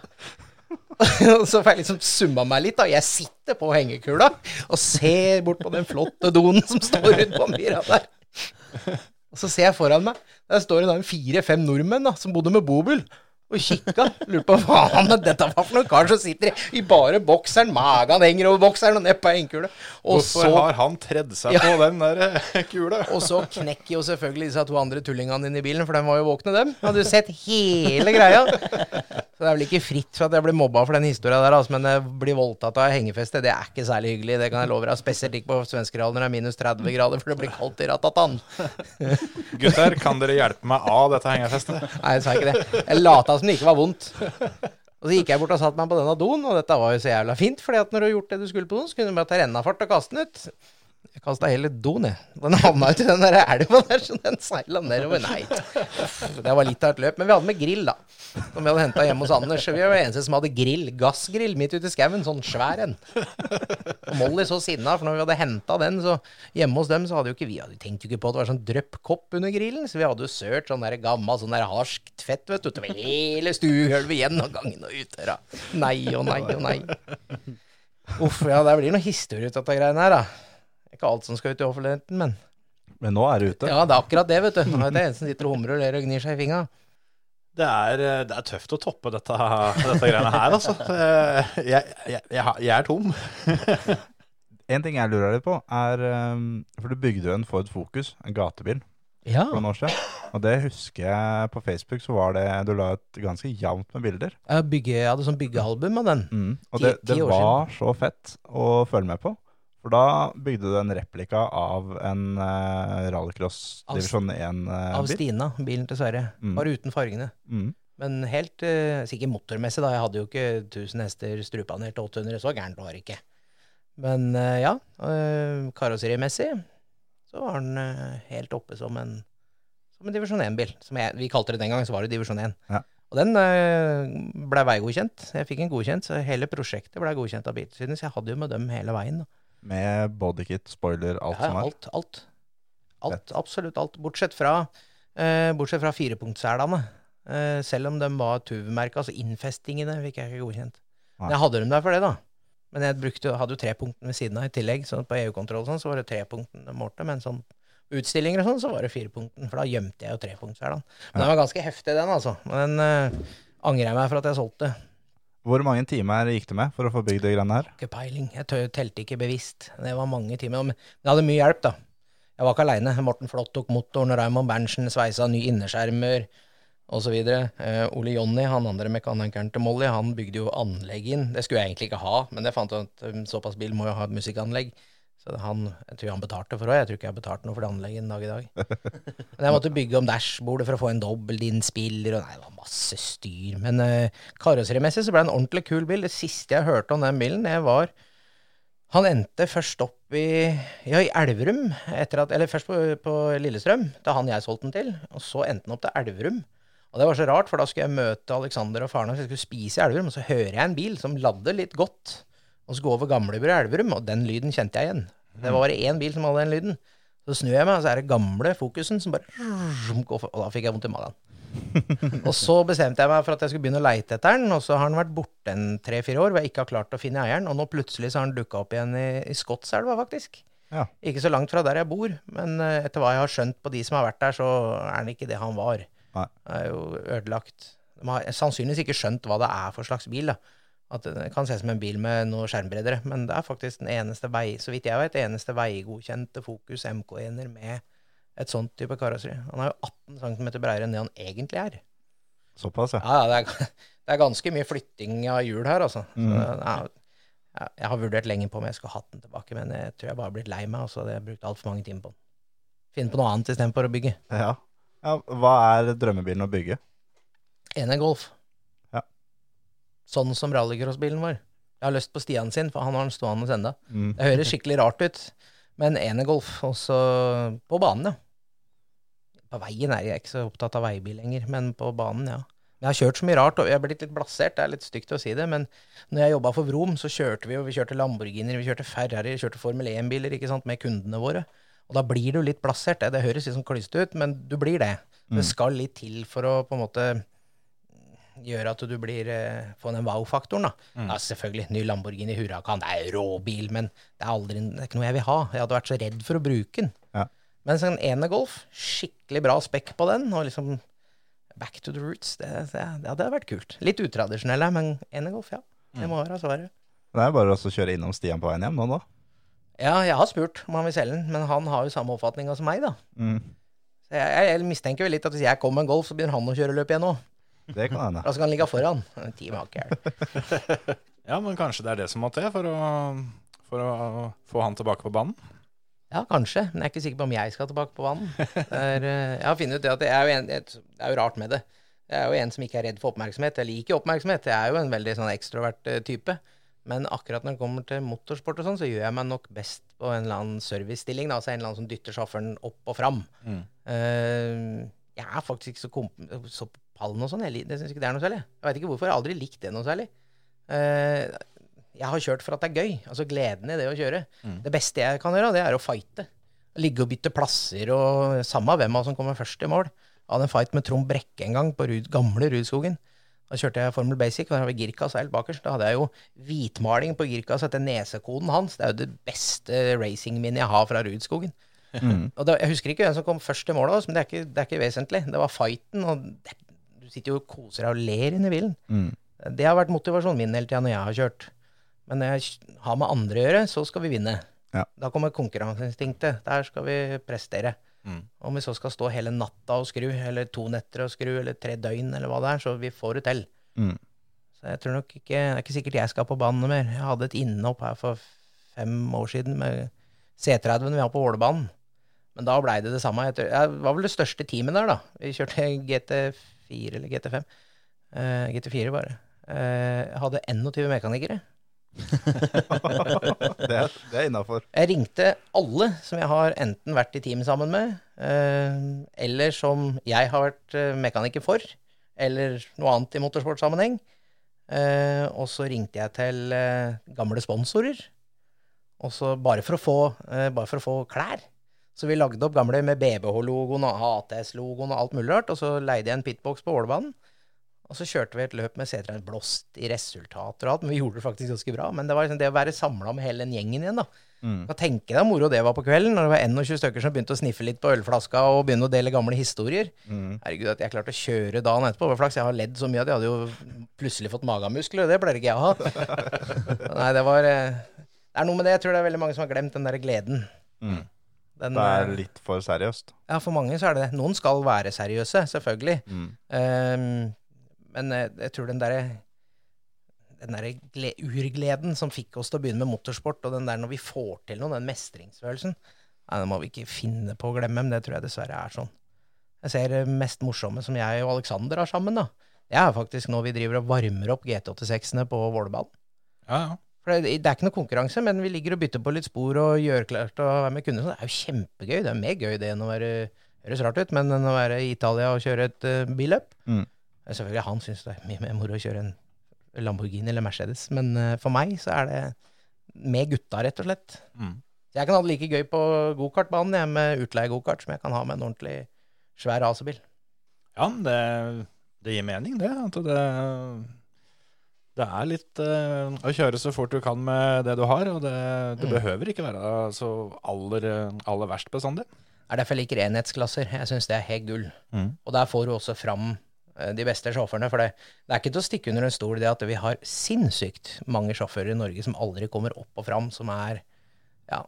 Så får jeg liksom summa meg litt, da. Jeg sitter på hengekula og ser bort på den flotte doen som står rundt på myra der. Og så ser jeg foran meg, der står det fire-fem nordmenn da, som bodde med bomull. Og kikka. Lurte på hva han er dette var for noen kar som sitter i, bare bokseren. Magen henger over bokseren og nedpå Og Hvorfor så har han tredd seg Ja. på den der eh, kula? og så knekker jo selvfølgelig disse to andre tullingene inn i bilen, for de var jo våkne, dem. Hadde jo sett hele greia. Så det er vel ikke fritt for at jeg blir mobba for den historia der, altså, men jeg blir voldtatt av hengefeste, det er ikke særlig hyggelig. Det kan jeg love deg. Spesielt ikke på svenskerealen når det er minus 30 grader, for det blir kaldt i ratatan. Gutter, kan dere hjelpe meg av dette hengefestet? Nei, jeg sa ikke det. Jeg lata som det ikke var vondt. Og så gikk jeg bort og satte meg på denne doen, og dette var jo så jævla fint, fordi at når du har gjort det du skulle på doen, så kunne du bare ta rennafart og kaste den ut. Jeg kasta hele doen, jeg. Den havna ut i den der elva der, så den seila nedover. Nei, det var litt av et løp. Men vi hadde med grill, da. Som vi hadde henta hjemme hos Anders. Vi var eneste som hadde grill. Gassgrill midt ute i skauen. Sånn svær en. Og Molly så sinna, for når vi hadde henta den, så hjemme hos dem, så hadde jo ikke vi hadde tenkt jo ikke på at det var sånn drypp-kopp under grillen. Så vi hadde jo sølt sånn der gammel, sånn der harskt fett, vet du, utover hele stuehølvet igjen og gangen og utdøra. Nei og nei og nei. Uff, ja, det blir noe historie ut av dette greiene her, da. Ikke alt som skal ut i offentligheten, men Men nå er det ute. ja, det er akkurat det, vet du. Nå er det en som sitter og humrer og ler og gnir seg i fingra. Det er, eh, det er tøft å toppe dette, dette greiene her, altså. Eh, Jeg, jeg, jeg, jeg er tom. En ting jeg lurer litt på, er um, For du bygde jo en Ford Focus, en gatebil, Ja. for noen år siden. Og det husker jeg på Facebook, så var det Du la ut ganske jevnt med bilder. Jeg, bygge, jeg hadde sånn byggealbum av den. Mm. Og det, det var så fett å følge med på. For da bygde du en replika av en uh, rallycross Av- divisjon 1-bil. Av Stina, bilen til Sverre. Mm. Bare uten fargene. mm. Men helt uh, Sikkert motormessig, da. Jeg hadde jo ikke 1000 hester strupanert til 800. Så gærent var det ikke. Men uh, ja, uh, karosserimessig så var den eh, helt oppe som en, som en divisjon 1-bil. Som jeg, vi kalte det den gang, så var det divisjon 1. Ja. Og den uh, blei veigodkjent. Jeg fikk en godkjent, så hele prosjektet blei godkjent av Biltilsynet. Så jeg hadde jo med dem hele veien. da. Med bodykit, spoiler, alt Ja, som er. alt, alt. Alt, absolutt alt. Bortsett fra, eh, bortsett fra firepunktselene. Eh, selv om de var tuv-merka, altså innfestingene fikk jeg ikke godkjent. Men jeg hadde dem der for det, da. Men jeg brukte, hadde jo trepunkten ved siden av i tillegg. Så på EU-kontroll sånn, så var det trepunkten de målte. Men sånn utstillinger og sånn, så var det firepunkten. For da gjemte jeg jo trepunktselene. Men den var ganske heftig, den, altså. Men den eh, angrer jeg meg for at jeg solgte. Hvor mange timer gikk det med for å få bygd de greiene her? Ikke peiling. Jeg telte ikke bevisst. Det var mange timer. Men det hadde mye hjelp, da. Jeg var ikke aleine. Morten Flått tok motoren, Raymond Berntsen sveisa ny innerskjermer osv. Eh, Ole Jonny, han andre mekanikeren til Molly, han bygde jo anlegg inn. Det skulle jeg egentlig ikke ha, men jeg fant ut at såpass bil må jo ha et musikkanlegg. Så han, jeg tror han betalte for det. Jeg tror ikke jeg betalte noe for det anlegget en dag i dag. Men jeg måtte bygge om dashbordet for å få en dobbeltinnspiller, og nei, det var masse styr. Men uh, karosserimessig så ble det en ordentlig kul bil. Det siste jeg hørte om den bilen, det var Han endte først opp i, ja, i Elverum, at, eller først på, på Lillestrøm, da han jeg solgte den til. Og så endte han opp til Elverum. Og det var så rart, for da skulle jeg møte Alexander og faren hans, jeg skulle spise i Elverum, og så hører jeg en bil som ladder litt godt, og så går over Gamlebru i Elverum, og den lyden kjente jeg igjen. Det var bare én bil som hadde den lyden. Så snur jeg meg, og så er det gamle Fokusen som bare Og da fikk jeg vondt i magen. og så bestemte jeg meg for at jeg skulle begynne å leite etter den, og så har den vært borte en tre-fire år hvor jeg ikke har klart å finne eieren, og nå plutselig så har den dukka opp igjen i, i Skotselva, faktisk. Ja. Ikke så langt fra der jeg bor, men eh, etter hva jeg har skjønt på de som har vært der, så er den ikke det han var. Nei. Det er jo ødelagt. De har sannsynligvis ikke skjønt hva det er for slags bil. da. At det kan se ut som en bil med noe skjermbreddere, men det er faktisk den eneste vei, så vidt jeg vet, eneste veigodkjente Fokus MK1-er med et sånt type karosseri. Han er jo 18 cm bredere enn det han egentlig er. Såpass, ja. Ja, det, er, det er ganske mye flytting av hjul her, altså. Mm. Så, ja, jeg har vurdert lenge på om jeg skulle hatt den tilbake, men jeg tror jeg bare har blitt lei meg, og så har jeg brukt altfor mange timer på den. Finne på noe annet istedenfor å bygge. ja. ja. Hva er drømmebilen å bygge? Ene Golf. Sånn som rallycrossbilen vår. Jeg har lyst på Stian sin, for han har den stående ennå. Mm. Det høres skikkelig rart ut, men ene Golf, også på banen, ja. På veien er jeg ikke så opptatt av veibil lenger, men på banen, ja. Jeg har kjørt så mye rart, og jeg har blitt litt blasert, det er litt stygt å si det, men når jeg jobba for Vrom, så kjørte vi jo, vi kjørte Lamborghini, vi kjørte Ferrari, vi kjørte Formel 1-biler, ikke sant, med kundene våre. Og da blir du litt blasert, det, det høres litt sånn klysete ut, men du blir det. Det skal litt til for å på en måte gjøre at du blir eh, få den wow-faktoren, da. Ja, selvfølgelig, ny Lamborghini Huracan, det er rå bil, men det er, aldri, det er ikke noe jeg vil ha. Jeg hadde vært så redd for å bruke den. Ja. Men sånn Enegolf, skikkelig bra spekk på den, og liksom back to the roots, det, det, det hadde vært kult. Litt utradisjonell, men Enegolf, ja. Det må være svaret. Det er bare å kjøre innom Stian på veien hjem nå, da. Ja, jeg har spurt om han vil selge den, men han har jo samme oppfatninga som meg, da. Mm. Så jeg, jeg, jeg mistenker vel litt at hvis jeg kommer med en Golf, så begynner han å kjøre løp igjen òg. Det kan hende. Da skal han ligge foran. Team har. Ja, men kanskje det er det som må til for å, for å få han tilbake på banen? Ja, kanskje, men jeg er ikke sikker på om jeg skal tilbake på banen. Det eh, jeg har funnet ut det at det er, jo en, det er jo rart med det. Jeg er jo en som ikke er redd for oppmerksomhet. Jeg liker oppmerksomhet. Jeg er jo en veldig sånn ekstrovert eh, type. Men akkurat når det kommer til motorsport og sånn, så gjør jeg meg nok best på en eller annen servicestilling. Da, altså en eller annen som dytter sjåføren opp og fram. Eh, jeg er faktisk ikke så, komp så på pallen og sånn. Det syns ikke det er noe særlig. Jeg veit ikke hvorfor. Jeg har aldri likt det noe særlig. Eh, jeg har kjørt for at det er gøy. Altså gleden i det å kjøre. Det beste jeg kan gjøre, det er å fighte. Ligge og bytte plasser og samme hvem av oss som kommer først i mål. Jeg hadde en fight med Trond Brekke en gang på Rud, gamle Rudskogen. Da kjørte jeg Formel Basic, og der har vi Girkas helt bakerst. Da hadde jeg jo hvitmaling på Girkas etter nesekoden hans. Det er jo det beste racingminnet jeg har fra Rudskogen. Og det, Jeg husker ikke hvem som kom først til mål men det er ikke, det er ikke vesentlig. Det var fighten, og det, du sitter jo og koser deg og ler inni bilen. Mm. Det har vært motivasjonen min hele tida når jeg har kjørt. Men når jeg har med andre å gjøre, så skal vi vinne. Ja. Da kommer konkurranseinstinktet. Der skal vi prestere. Mm. Om vi så skal stå hele natta og skru, eller to netter og skru, eller tre døgn, eller hva det er, så vi får det til. Mm. Så jeg tror nok ikke Det er ikke sikkert jeg skal på banen mer. Jeg hadde et innhopp her for fem år siden med C30-en vi har på Ålebanen. Men da blei det det samme. Jeg, tror, jeg var vel det største teamet der, da. Vi kjørte GT4 eller GT5. Uh, GT4 bare. Uh, hadde 21 mekanikere. Det er, det er innafor. Jeg ringte alle som jeg har enten vært i team sammen med, uh, eller som jeg har vært eh, mekaniker for, eller noe annet i motorsportsammenheng. Uh, og så ringte jeg til gamle sponsorer, Også bare for å få, bare for å få klær. Så vi lagde opp gamle med BBH-logoen og ATS-logoen og alt mulig rart, og så leide jeg en pitbox på Ålbanen. Og så kjørte vi et løp med C3 blåst i resultater og alt, men vi gjorde det faktisk ganske bra. Men det var liksom det å være samla med hele den gjengen igjen, da. Mm. Kan tenke deg moro det var på kvelden, når det var 21 stykker som begynte å sniffe litt på ølflaska og begynne å dele gamle historier. Mm. Herregud, at jeg klarte å kjøre dagen etterpå. Hva flaks. Jeg har ledd så mye at jeg hadde jo plutselig fått magamuskler, og det pleier ikke jeg å ha. Nei, det var eh, Det er noe med det. Jeg tror det er veldig mange som har glemt den der gleden. Mm. Den, Det er eh, litt for seriøst. ja, for mange så er det det. Noen skal være seriøse, selvfølgelig. Mm. Um, men jeg, jeg tror den derre den der urgleden som fikk oss til å begynne med motorsport, og den der når vi får til noe, den mestringsfølelsen, nei, den må vi ikke finne på å glemme, men det tror jeg dessverre er sånn. Jeg ser det mest morsomme som jeg og Alexander har sammen, da. Det er faktisk nå vi driver og varmer opp GT86-ene på Vålerbanen. Ja, ja. For det, det er ikke noe konkurranse, men vi ligger og bytter på litt spor og gjør klart å være med kunder. Så det er jo kjempegøy. Det er mer gøy det enn å være Høres rart ut, men enn å være i Italia og kjøre et uh, billøp. Mm. Eh, Selvfølgelig, han syns det er mye mer moro å kjøre en Lamborghini eller Mercedes, men uh, for meg så er det med gutta, rett og slett. Mm. Jeg kan ha det like gøy på gokartbanen med utleie-gokart som jeg kan ha med en ordentlig svær racerbil. Ja, det, det gir mening, det. At det, det er litt uh, å kjøre så fort du kan med det du har, og det, det Mm. behøver ikke være så aller, aller verst bestandig. Det er derfor jeg liker enhetsklasser. Jeg syns det er helt gull. Mm. Og der får du også fram eh, de beste sjåførene. For det, det er ikke til å stikke under en stol det at vi har sinnssykt mange sjåfører i Norge som aldri kommer opp og fram, som er ja,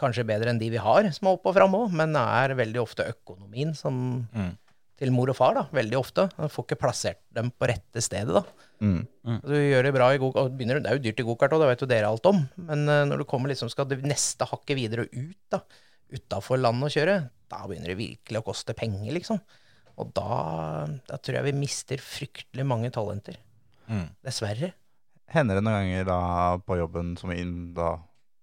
kanskje bedre enn de vi har, som er opp og fram òg, men det er veldig ofte økonomien som Mm. Til mor og far, da. Veldig ofte. Du får ikke plassert dem på rette stedet, da. Mm. Du gjør det bra i gokart, og begynner, Det er jo dyrt i gokart òg, det vet jo dere alt om. Men eh, når du kommer liksom skal det neste hakket videre og ut, da, utafor landet å kjøre, da begynner det virkelig å koste penger, liksom. Og da, da tror jeg vi mister fryktelig mange talenter. Mm. Dessverre. Hender det noen ganger da på jobben som inn da,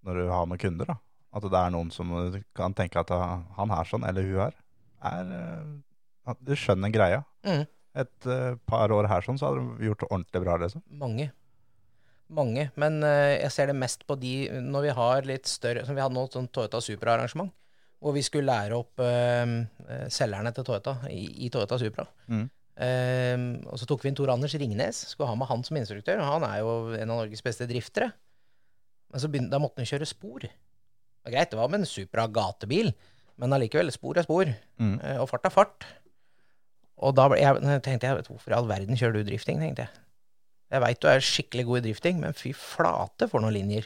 når du har med kunder, da, at det er noen som kan tenke at han her sånn, eller hun her, er eh, Du skjønner greia. Mm. Et eh, par år her sånn, så hadde du gjort det ordentlig bra, liksom. Mange. Mange. Men uh, jeg ser det mest på de når vi har litt større som Vi hadde nå et sånt Toyota Supra-arrangement. Hvor vi skulle lære opp eh, selgerne til Toyota i, i Toyota Supra. Mm. Og så tok vi inn Tor Anders Ringnes. Skulle ha med han som instruktør. Han er jo en av Norges beste driftere. Men så begynte, da måtte han kjøre spor. Det var greit, det var med en Supra gatebil, men allikevel, spor er spor. Mm. Og fart er fart. Og da jeg, tenkte jeg, hvorfor i all verden kjører du drifting, tenkte jeg. Jeg veit du er skikkelig god i drifting, men fy flate for noen linjer.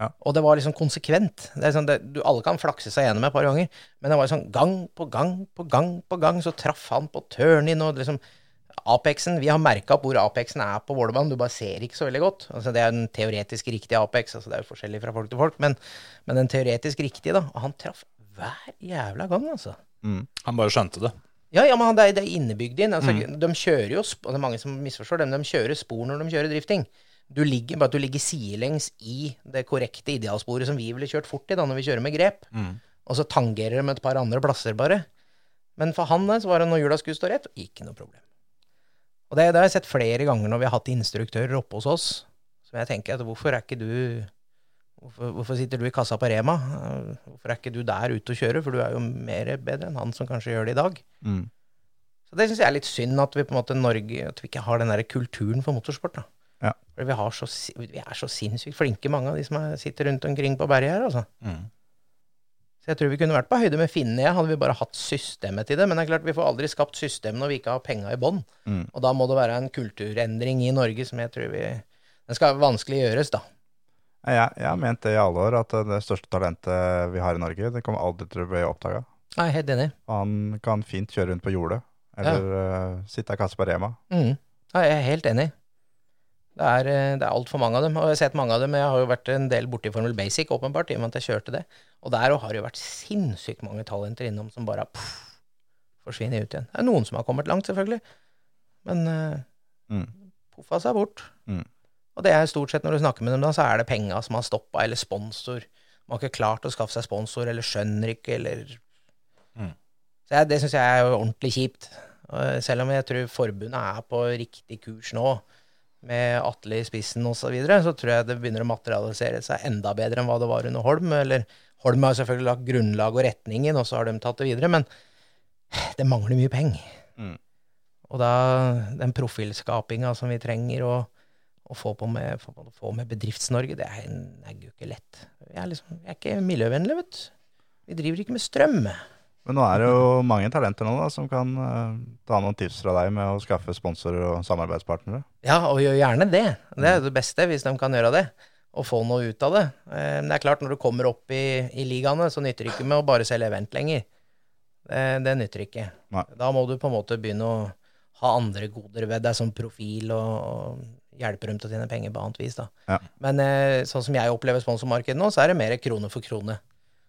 Ja. Og det var liksom konsekvent. Det er sånn, det, du, alle kan flakse seg gjennom et par ganger, men det var sånn gang på gang på gang på gang, så traff han på turn-in og liksom Apexen, Vi har merka opp hvor Apexen er på Vålerbanen, du bare ser ikke så veldig godt. Altså, det er en teoretisk riktig Apex, altså det er jo forskjellig fra folk til folk, men, men den teoretisk riktige, da. Og han traff hver jævla gang, altså. Mm. Han bare skjønte det. Ja, ja, men det er, det er innebygd inn. Altså, De kjører jo og Det er mange som misforstår dem. De kjører spor når de kjører drifting. Du ligger, bare at du ligger sidelengs i det korrekte idealsporet som vi ville kjørt fort i da når vi kjører med grep. Og så tangerer de et par andre plasser, bare. Men for han så var det når hjula skulle stå rett, ikke noe problem. Og det, det har jeg sett flere ganger når vi har hatt instruktører oppe hos oss. Som jeg tenker at hvorfor er ikke du Hvorfor, hvorfor sitter du i kassa på Rema? Hvorfor er ikke du der ute og kjører? For du er jo mer bedre enn han som kanskje gjør det i dag. Mm. Så det syns jeg er litt synd at vi på en måte Norge At vi ikke har den der kulturen for motorsport. da. Ja. For vi, har så, vi er så sinnssykt flinke, mange av de som er, sitter rundt omkring på berget her. altså. Mm. Så jeg tror vi kunne vært på høyde med finnene, hadde vi bare hatt systemet til det. Men det er klart, vi får aldri skapt system når vi ikke har penga i bånn. Mm. Og da må det være en kulturendring i Norge som jeg tror vi Den skal vanskelig gjøres, da. Jeg, jeg har ment det i alle år, at det største talentet vi har i Norge, det kommer aldri til å bli oppdaga. Jeg er helt enig. Han kan fint kjøre rundt på jordet, eller eh, sitte i kasse på Rema. Mm. Ja, jeg er helt enig. Det er, eh, det er altfor mange av dem. Og jeg har sett mange av dem. Jeg har jo vært en del borti Formel Basic, åpenbart, i og med at jeg kjørte det. Og der har det jo vært sinnssykt mange talenter innom som bare pff, forsvinner ut igjen. Det er noen som har kommet langt, selvfølgelig. Men uh, Mm. poffa seg bort. Mm. Og det er stort sett når du snakker med dem, da, så er det penga som har stoppa, eller sponsor. Man har ikke klart å skaffe seg sponsor, eller skjønner ikke, eller Mm. Så jeg, det syns jeg er jo ordentlig kjipt. Og Selv om jeg tror forbundet er på riktig kurs nå, med Atle i spissen osv., så, videre, så tror jeg det begynner å materialisere seg enda bedre enn hva det var under Holm. Eller Holm har selvfølgelig lagt grunnlag og retningen, og så har de tatt det videre. Men det mangler mye penger. Mm. Og da den profilskapinga som vi trenger å, å få, på med, få, med Bedrifts-Norge, det er, det jo ikke lett. Vi er, liksom, vi er ikke miljøvennlige, vet du. Vi driver ikke med strøm. Men nå er det jo mange talenter nå da, som kan uh, ta noen tips fra deg med å skaffe sponsorer og samarbeidspartnere. Ja, og gjør gjerne det. Det er det beste, hvis de kan gjøre det. Og få noe ut av det. Men det er klart, når du kommer opp i, i ligaene, så nytter det ikke med å bare selge event lenger. Det, det nytter ikke. Nei. Da må du på en måte begynne å ha andre goder ved deg, som profil, og, og hjelpe dem til å tjene penger på annet vis. da. Ja. Men eh, sånn som jeg opplever sponsormarkedet nå, så er det mer krone for krone.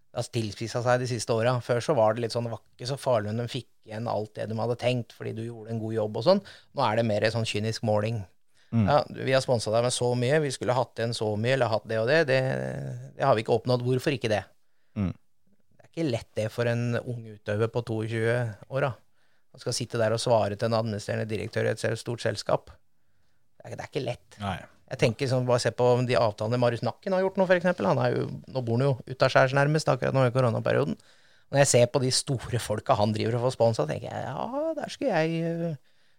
Det har tilspissa seg de siste åra. Før så var det litt sånn, det var ikke så farlig om de fikk igjen alt det de hadde tenkt, fordi du gjorde en god jobb og sånn. Nå er det mer sånn kynisk måling. Mm. Ja, vi har sponsa deg med så mye, vi skulle hatt igjen så mye, eller hatt det og det. Det, det har vi ikke oppnådd. Hvorfor ikke det? Mm. Det er ikke lett det for en ung utøver på 22 år, da. Han skal sitte der og svare til en administrerende direktør i et stort selskap. Det er, det er ikke lett. Nei. Jeg tenker sånn, Bare se på de avtalene Marius Nakken har gjort nå, f.eks. Han jo, nå bor han jo utaskjærs nærmest akkurat nå i koronaperioden. Når jeg ser på de store folka han driver og får sponsa, tenker jeg ja, der skulle jeg øh,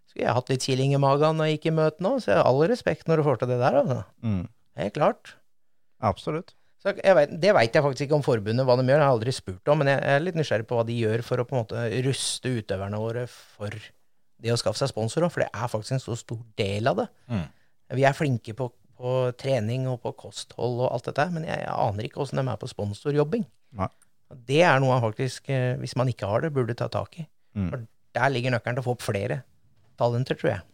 skulle jeg hatt litt killing i magen når jeg gikk i møte nå. Så jeg har all respekt når du får til det der, altså. Mm. Helt klart. Absolutt. Så jeg vet, det veit jeg faktisk ikke om forbundet, hva de gjør. Jeg har aldri spurt om, men jeg er litt nysgjerrig på hva de gjør for å på en måte ruste utøverne våre for det å skaffe seg sponsorer, for det er faktisk en så stor del av det. Mm. Vi er flinke på, på trening og på kosthold og alt dette, men jeg, jeg aner ikke åssen de er på sponsorjobbing. Nei. Det er noe man faktisk, eh, hvis man ikke har det, burde ta tak i. Mm. For der ligger nøkkelen til å få opp flere talenter, tror jeg.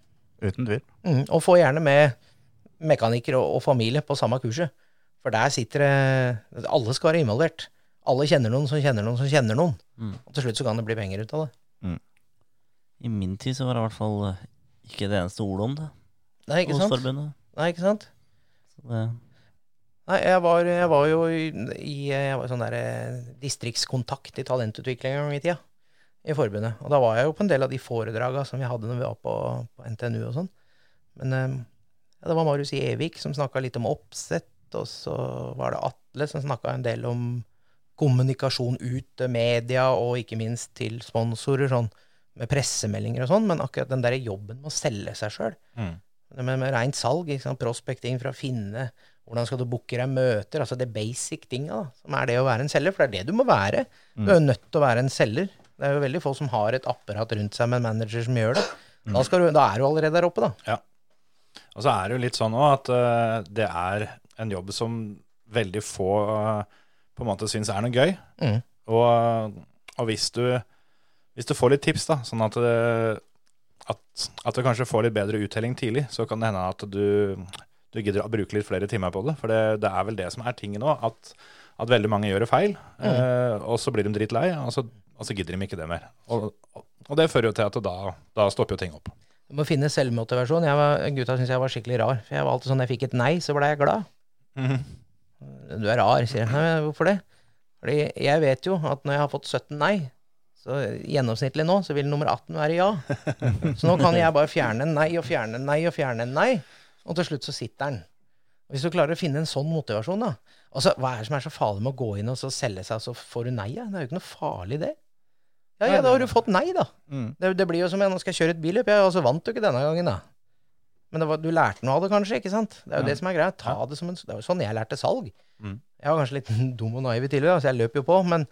Uten tvil. Mm, og få gjerne med mekanikere og, og familie på samme kurset. For der sitter det Alle skal være involvert. Alle kjenner noen som kjenner noen som kjenner noen. Mm. Og til slutt så kan det bli penger ut av det. I min tid så var det i hvert fall eh, ikke det eneste ordet om det Nei, ikke sant? forbundet. Nei, ikke sant? Så det, Nei, jeg var, jeg var jo i, jeg var sånn der eh, distriktskontakt i talentutvikling en gang i tida. I forbundet. Og da var jeg jo på en del av de foredraga som vi hadde når vi var på, på NTNU og sånn. Men eh, ja, det var Marius Evik som snakka litt om oppsett, og så var det Atle som snakka en del om kommunikasjon ut til media, og ikke minst til sponsorer, sånn med pressemeldinger og sånn. Men akkurat den der jobben med å selge seg sjøl, Mm. med, med rent salg, prospekting for å finne hvordan skal du booke deg møter, altså det basic tinga, da, som er det å være en selger. For det er det du må være. Du er jo nødt til å være en selger. Det er jo veldig få som har et apparat rundt seg med en manager som gjør det. Da, skal du, da er du allerede der oppe, da. Og så er det jo litt sånn òg at uh, det er en jobb som veldig få uh, på en måte syns er noe gøy. Mm. Og, og hvis, du, hvis du får litt tips, da, sånn at, at, at du kanskje får litt bedre uttelling tidlig, så kan det hende at du, du gidder å bruke litt flere timer på det. For det, det er vel det som er tinget nå, at, at veldig mange gjør det feil. eh, og så blir de drittlei, og så, og så gidder de ikke det mer. Og, og, og det fører jo til at da, da stopper jo ting opp. Du må finne selvmotivasjon. Jeg var, gutta syntes jeg var skikkelig rar. For jeg var alltid sånn, jeg fikk et nei, så ble jeg glad. Du er rar, sier jeg. Nei, hvorfor det? Fordi jeg vet jo at når jeg har fått 17 nei, så gjennomsnittlig nå, så vil nummer 18 være ja. Så nå kan jeg bare fjerne en nei og fjerne en nei og fjerne en nei, og til slutt så sitter den. Hvis du klarer å finne en sånn motivasjon, da Altså, Hva er det som er så farlig med å gå inn og så selge seg, og så får du nei? Ja? Det er jo ikke noe farlig, det. Ja, ja, da har du fått nei, da. Mm. Det, det blir jo som jeg nå skal kjøre et billøp, ja, og så vant du ikke denne gangen, da. Men var, du lærte noe av det, kanskje? ikke sant? Det er jo det som er greia. Ta det som en, det er jo sånn jeg lærte salg. Mm. Jeg var kanskje litt dum og naiv tidligere, så jeg løp jo på. Men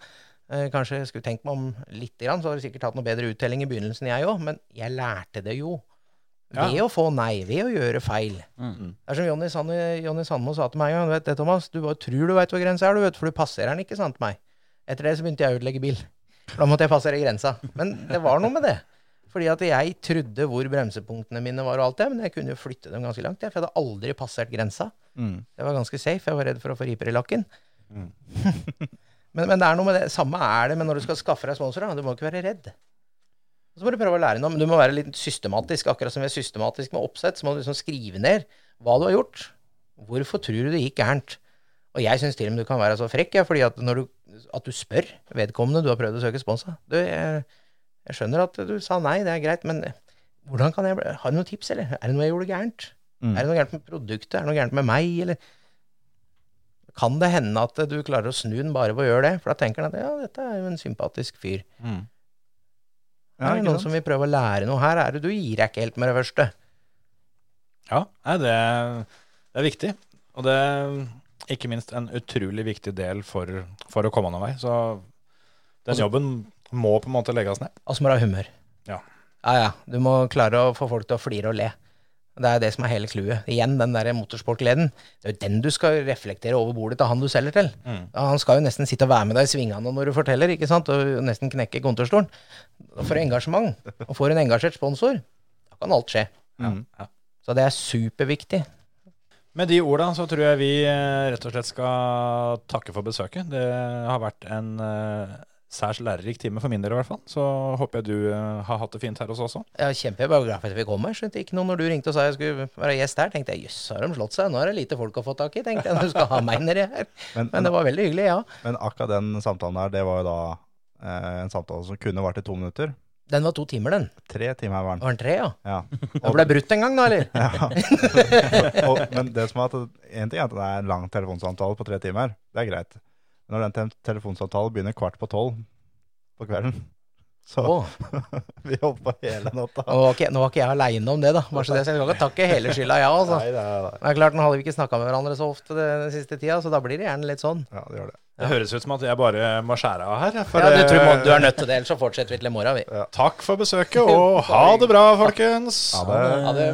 kanskje jeg skulle tenkt meg om litt, grann, så hadde jeg sikkert hatt noe bedre uttelling i begynnelsen, jeg òg. Men jeg lærte det jo. Ja. Ved å få nei, ved å gjøre feil. Mm. Det er som Jonny, Sand, Jonny Sandmo sa til meg en gang. Du vet det, Thomas, du bare tror du veit hvor grensa er, du vet, for du passerer den ikke, sant, meg. Etter det så begynte jeg å utlegge bil. Da måtte jeg passere grensa. Men det var noe med det. Fordi at jeg trodde hvor bremsepunktene mine var og alt det, men jeg kunne jo flytte dem ganske langt. jeg, For jeg hadde aldri passert grensa. Mm. Det var ganske safe. Jeg var redd for å få riper i lakken. men, men det er noe med det. Samme er det men når du skal skaffe deg sponsorer. Du må ikke være redd. Og så må du prøve å lære noe. Men du må være litt systematisk. Akkurat som vi er systematisk med oppsett, så må du liksom skrive ned hva du har gjort. Hvorfor tror du det gikk gærent? Og jeg syns til og med du kan være så frekk, ja, fordi at, når du, at du spør vedkommende du har prøvd å søke spons av. Du, jeg, jeg skjønner at du sa nei, det er greit, men hvordan kan jeg Har du noen tips, eller? Er det noe jeg gjorde gærent? Mm. Er det noe gærent med produktet? Er det noe gærent med meg, eller? Kan det hende at du klarer å snu den bare ved å gjøre det? For da tenker han at ja, dette er jo en sympatisk fyr. Mm. Ja, er det noen sant? som vil prøve å lære noe her? Er det du gir deg ikke helt med det første? Ja, det, det er viktig. Og det er ikke minst en utrolig viktig del for, for å komme noen vei. Så den jobben må på en måte legges ned. Og så må du ha humør. Ja. Ja, ja. Du må klare å få folk til å flire og le. Det er det som er hele clouet. Igjen den der motorsportgleden. Det er jo den du skal reflektere over bordet til han du selger til. Mm. Han skal jo nesten sitte og være med deg i svingene når du forteller, ikke sant? og nesten knekke kontorstolen. Da får du engasjement. Og får en engasjert sponsor, da kan alt skje. Mm. Så det er superviktig. Med de orda så tror jeg vi eh, rett og slett skal takke for besøket. Det har vært en eh, særs lærerik time for min del i hvert fall. Så håper jeg du eh, har hatt det fint her hos oss også. Jeg var glad for at vi kom her. Skjønte ikke noe når du ringte og sa jeg skulle være gjest her. Tenkte jeg jøss, har de slått seg? Nå er det lite folk å få tak i. Tenkte jeg du skal ha meg nedi her. Men, Men det var veldig hyggelig, ja. men akkurat den samtalen der, det var jo da eh, en samtale som kunne vart i to minutter. Den var to timer, den. Tre timer var den. Var den tre, ja? Ja. Og ble brutt en gang, da, eller? Ja. og, men det som er at en ting er at det er en lang telefonsamtale på tre timer. Det er greit. Når den telefonsavtalen telefonsamtalen begynner kvart på tolv på kvelden, så oh. vi holdt på hele natta. Nå var ikke, nå var ikke jeg aleine om det, da. Bare så det, så jeg skal ikke takke hele skylda, ja, altså. Nei, nei, nei. Det er klart, Nå hadde vi ikke snakka med hverandre så ofte den siste tida, så da blir det gjerne litt sånn. Ja, det gjør det. Det høres ut som at jeg bare må skjære av her. for Ja, du, tror, må- du er nødt til det, ellers så fortsetter vi til i morgen, vi. Takk for besøket, og ha det bra, folkens. Ha det. Ha det.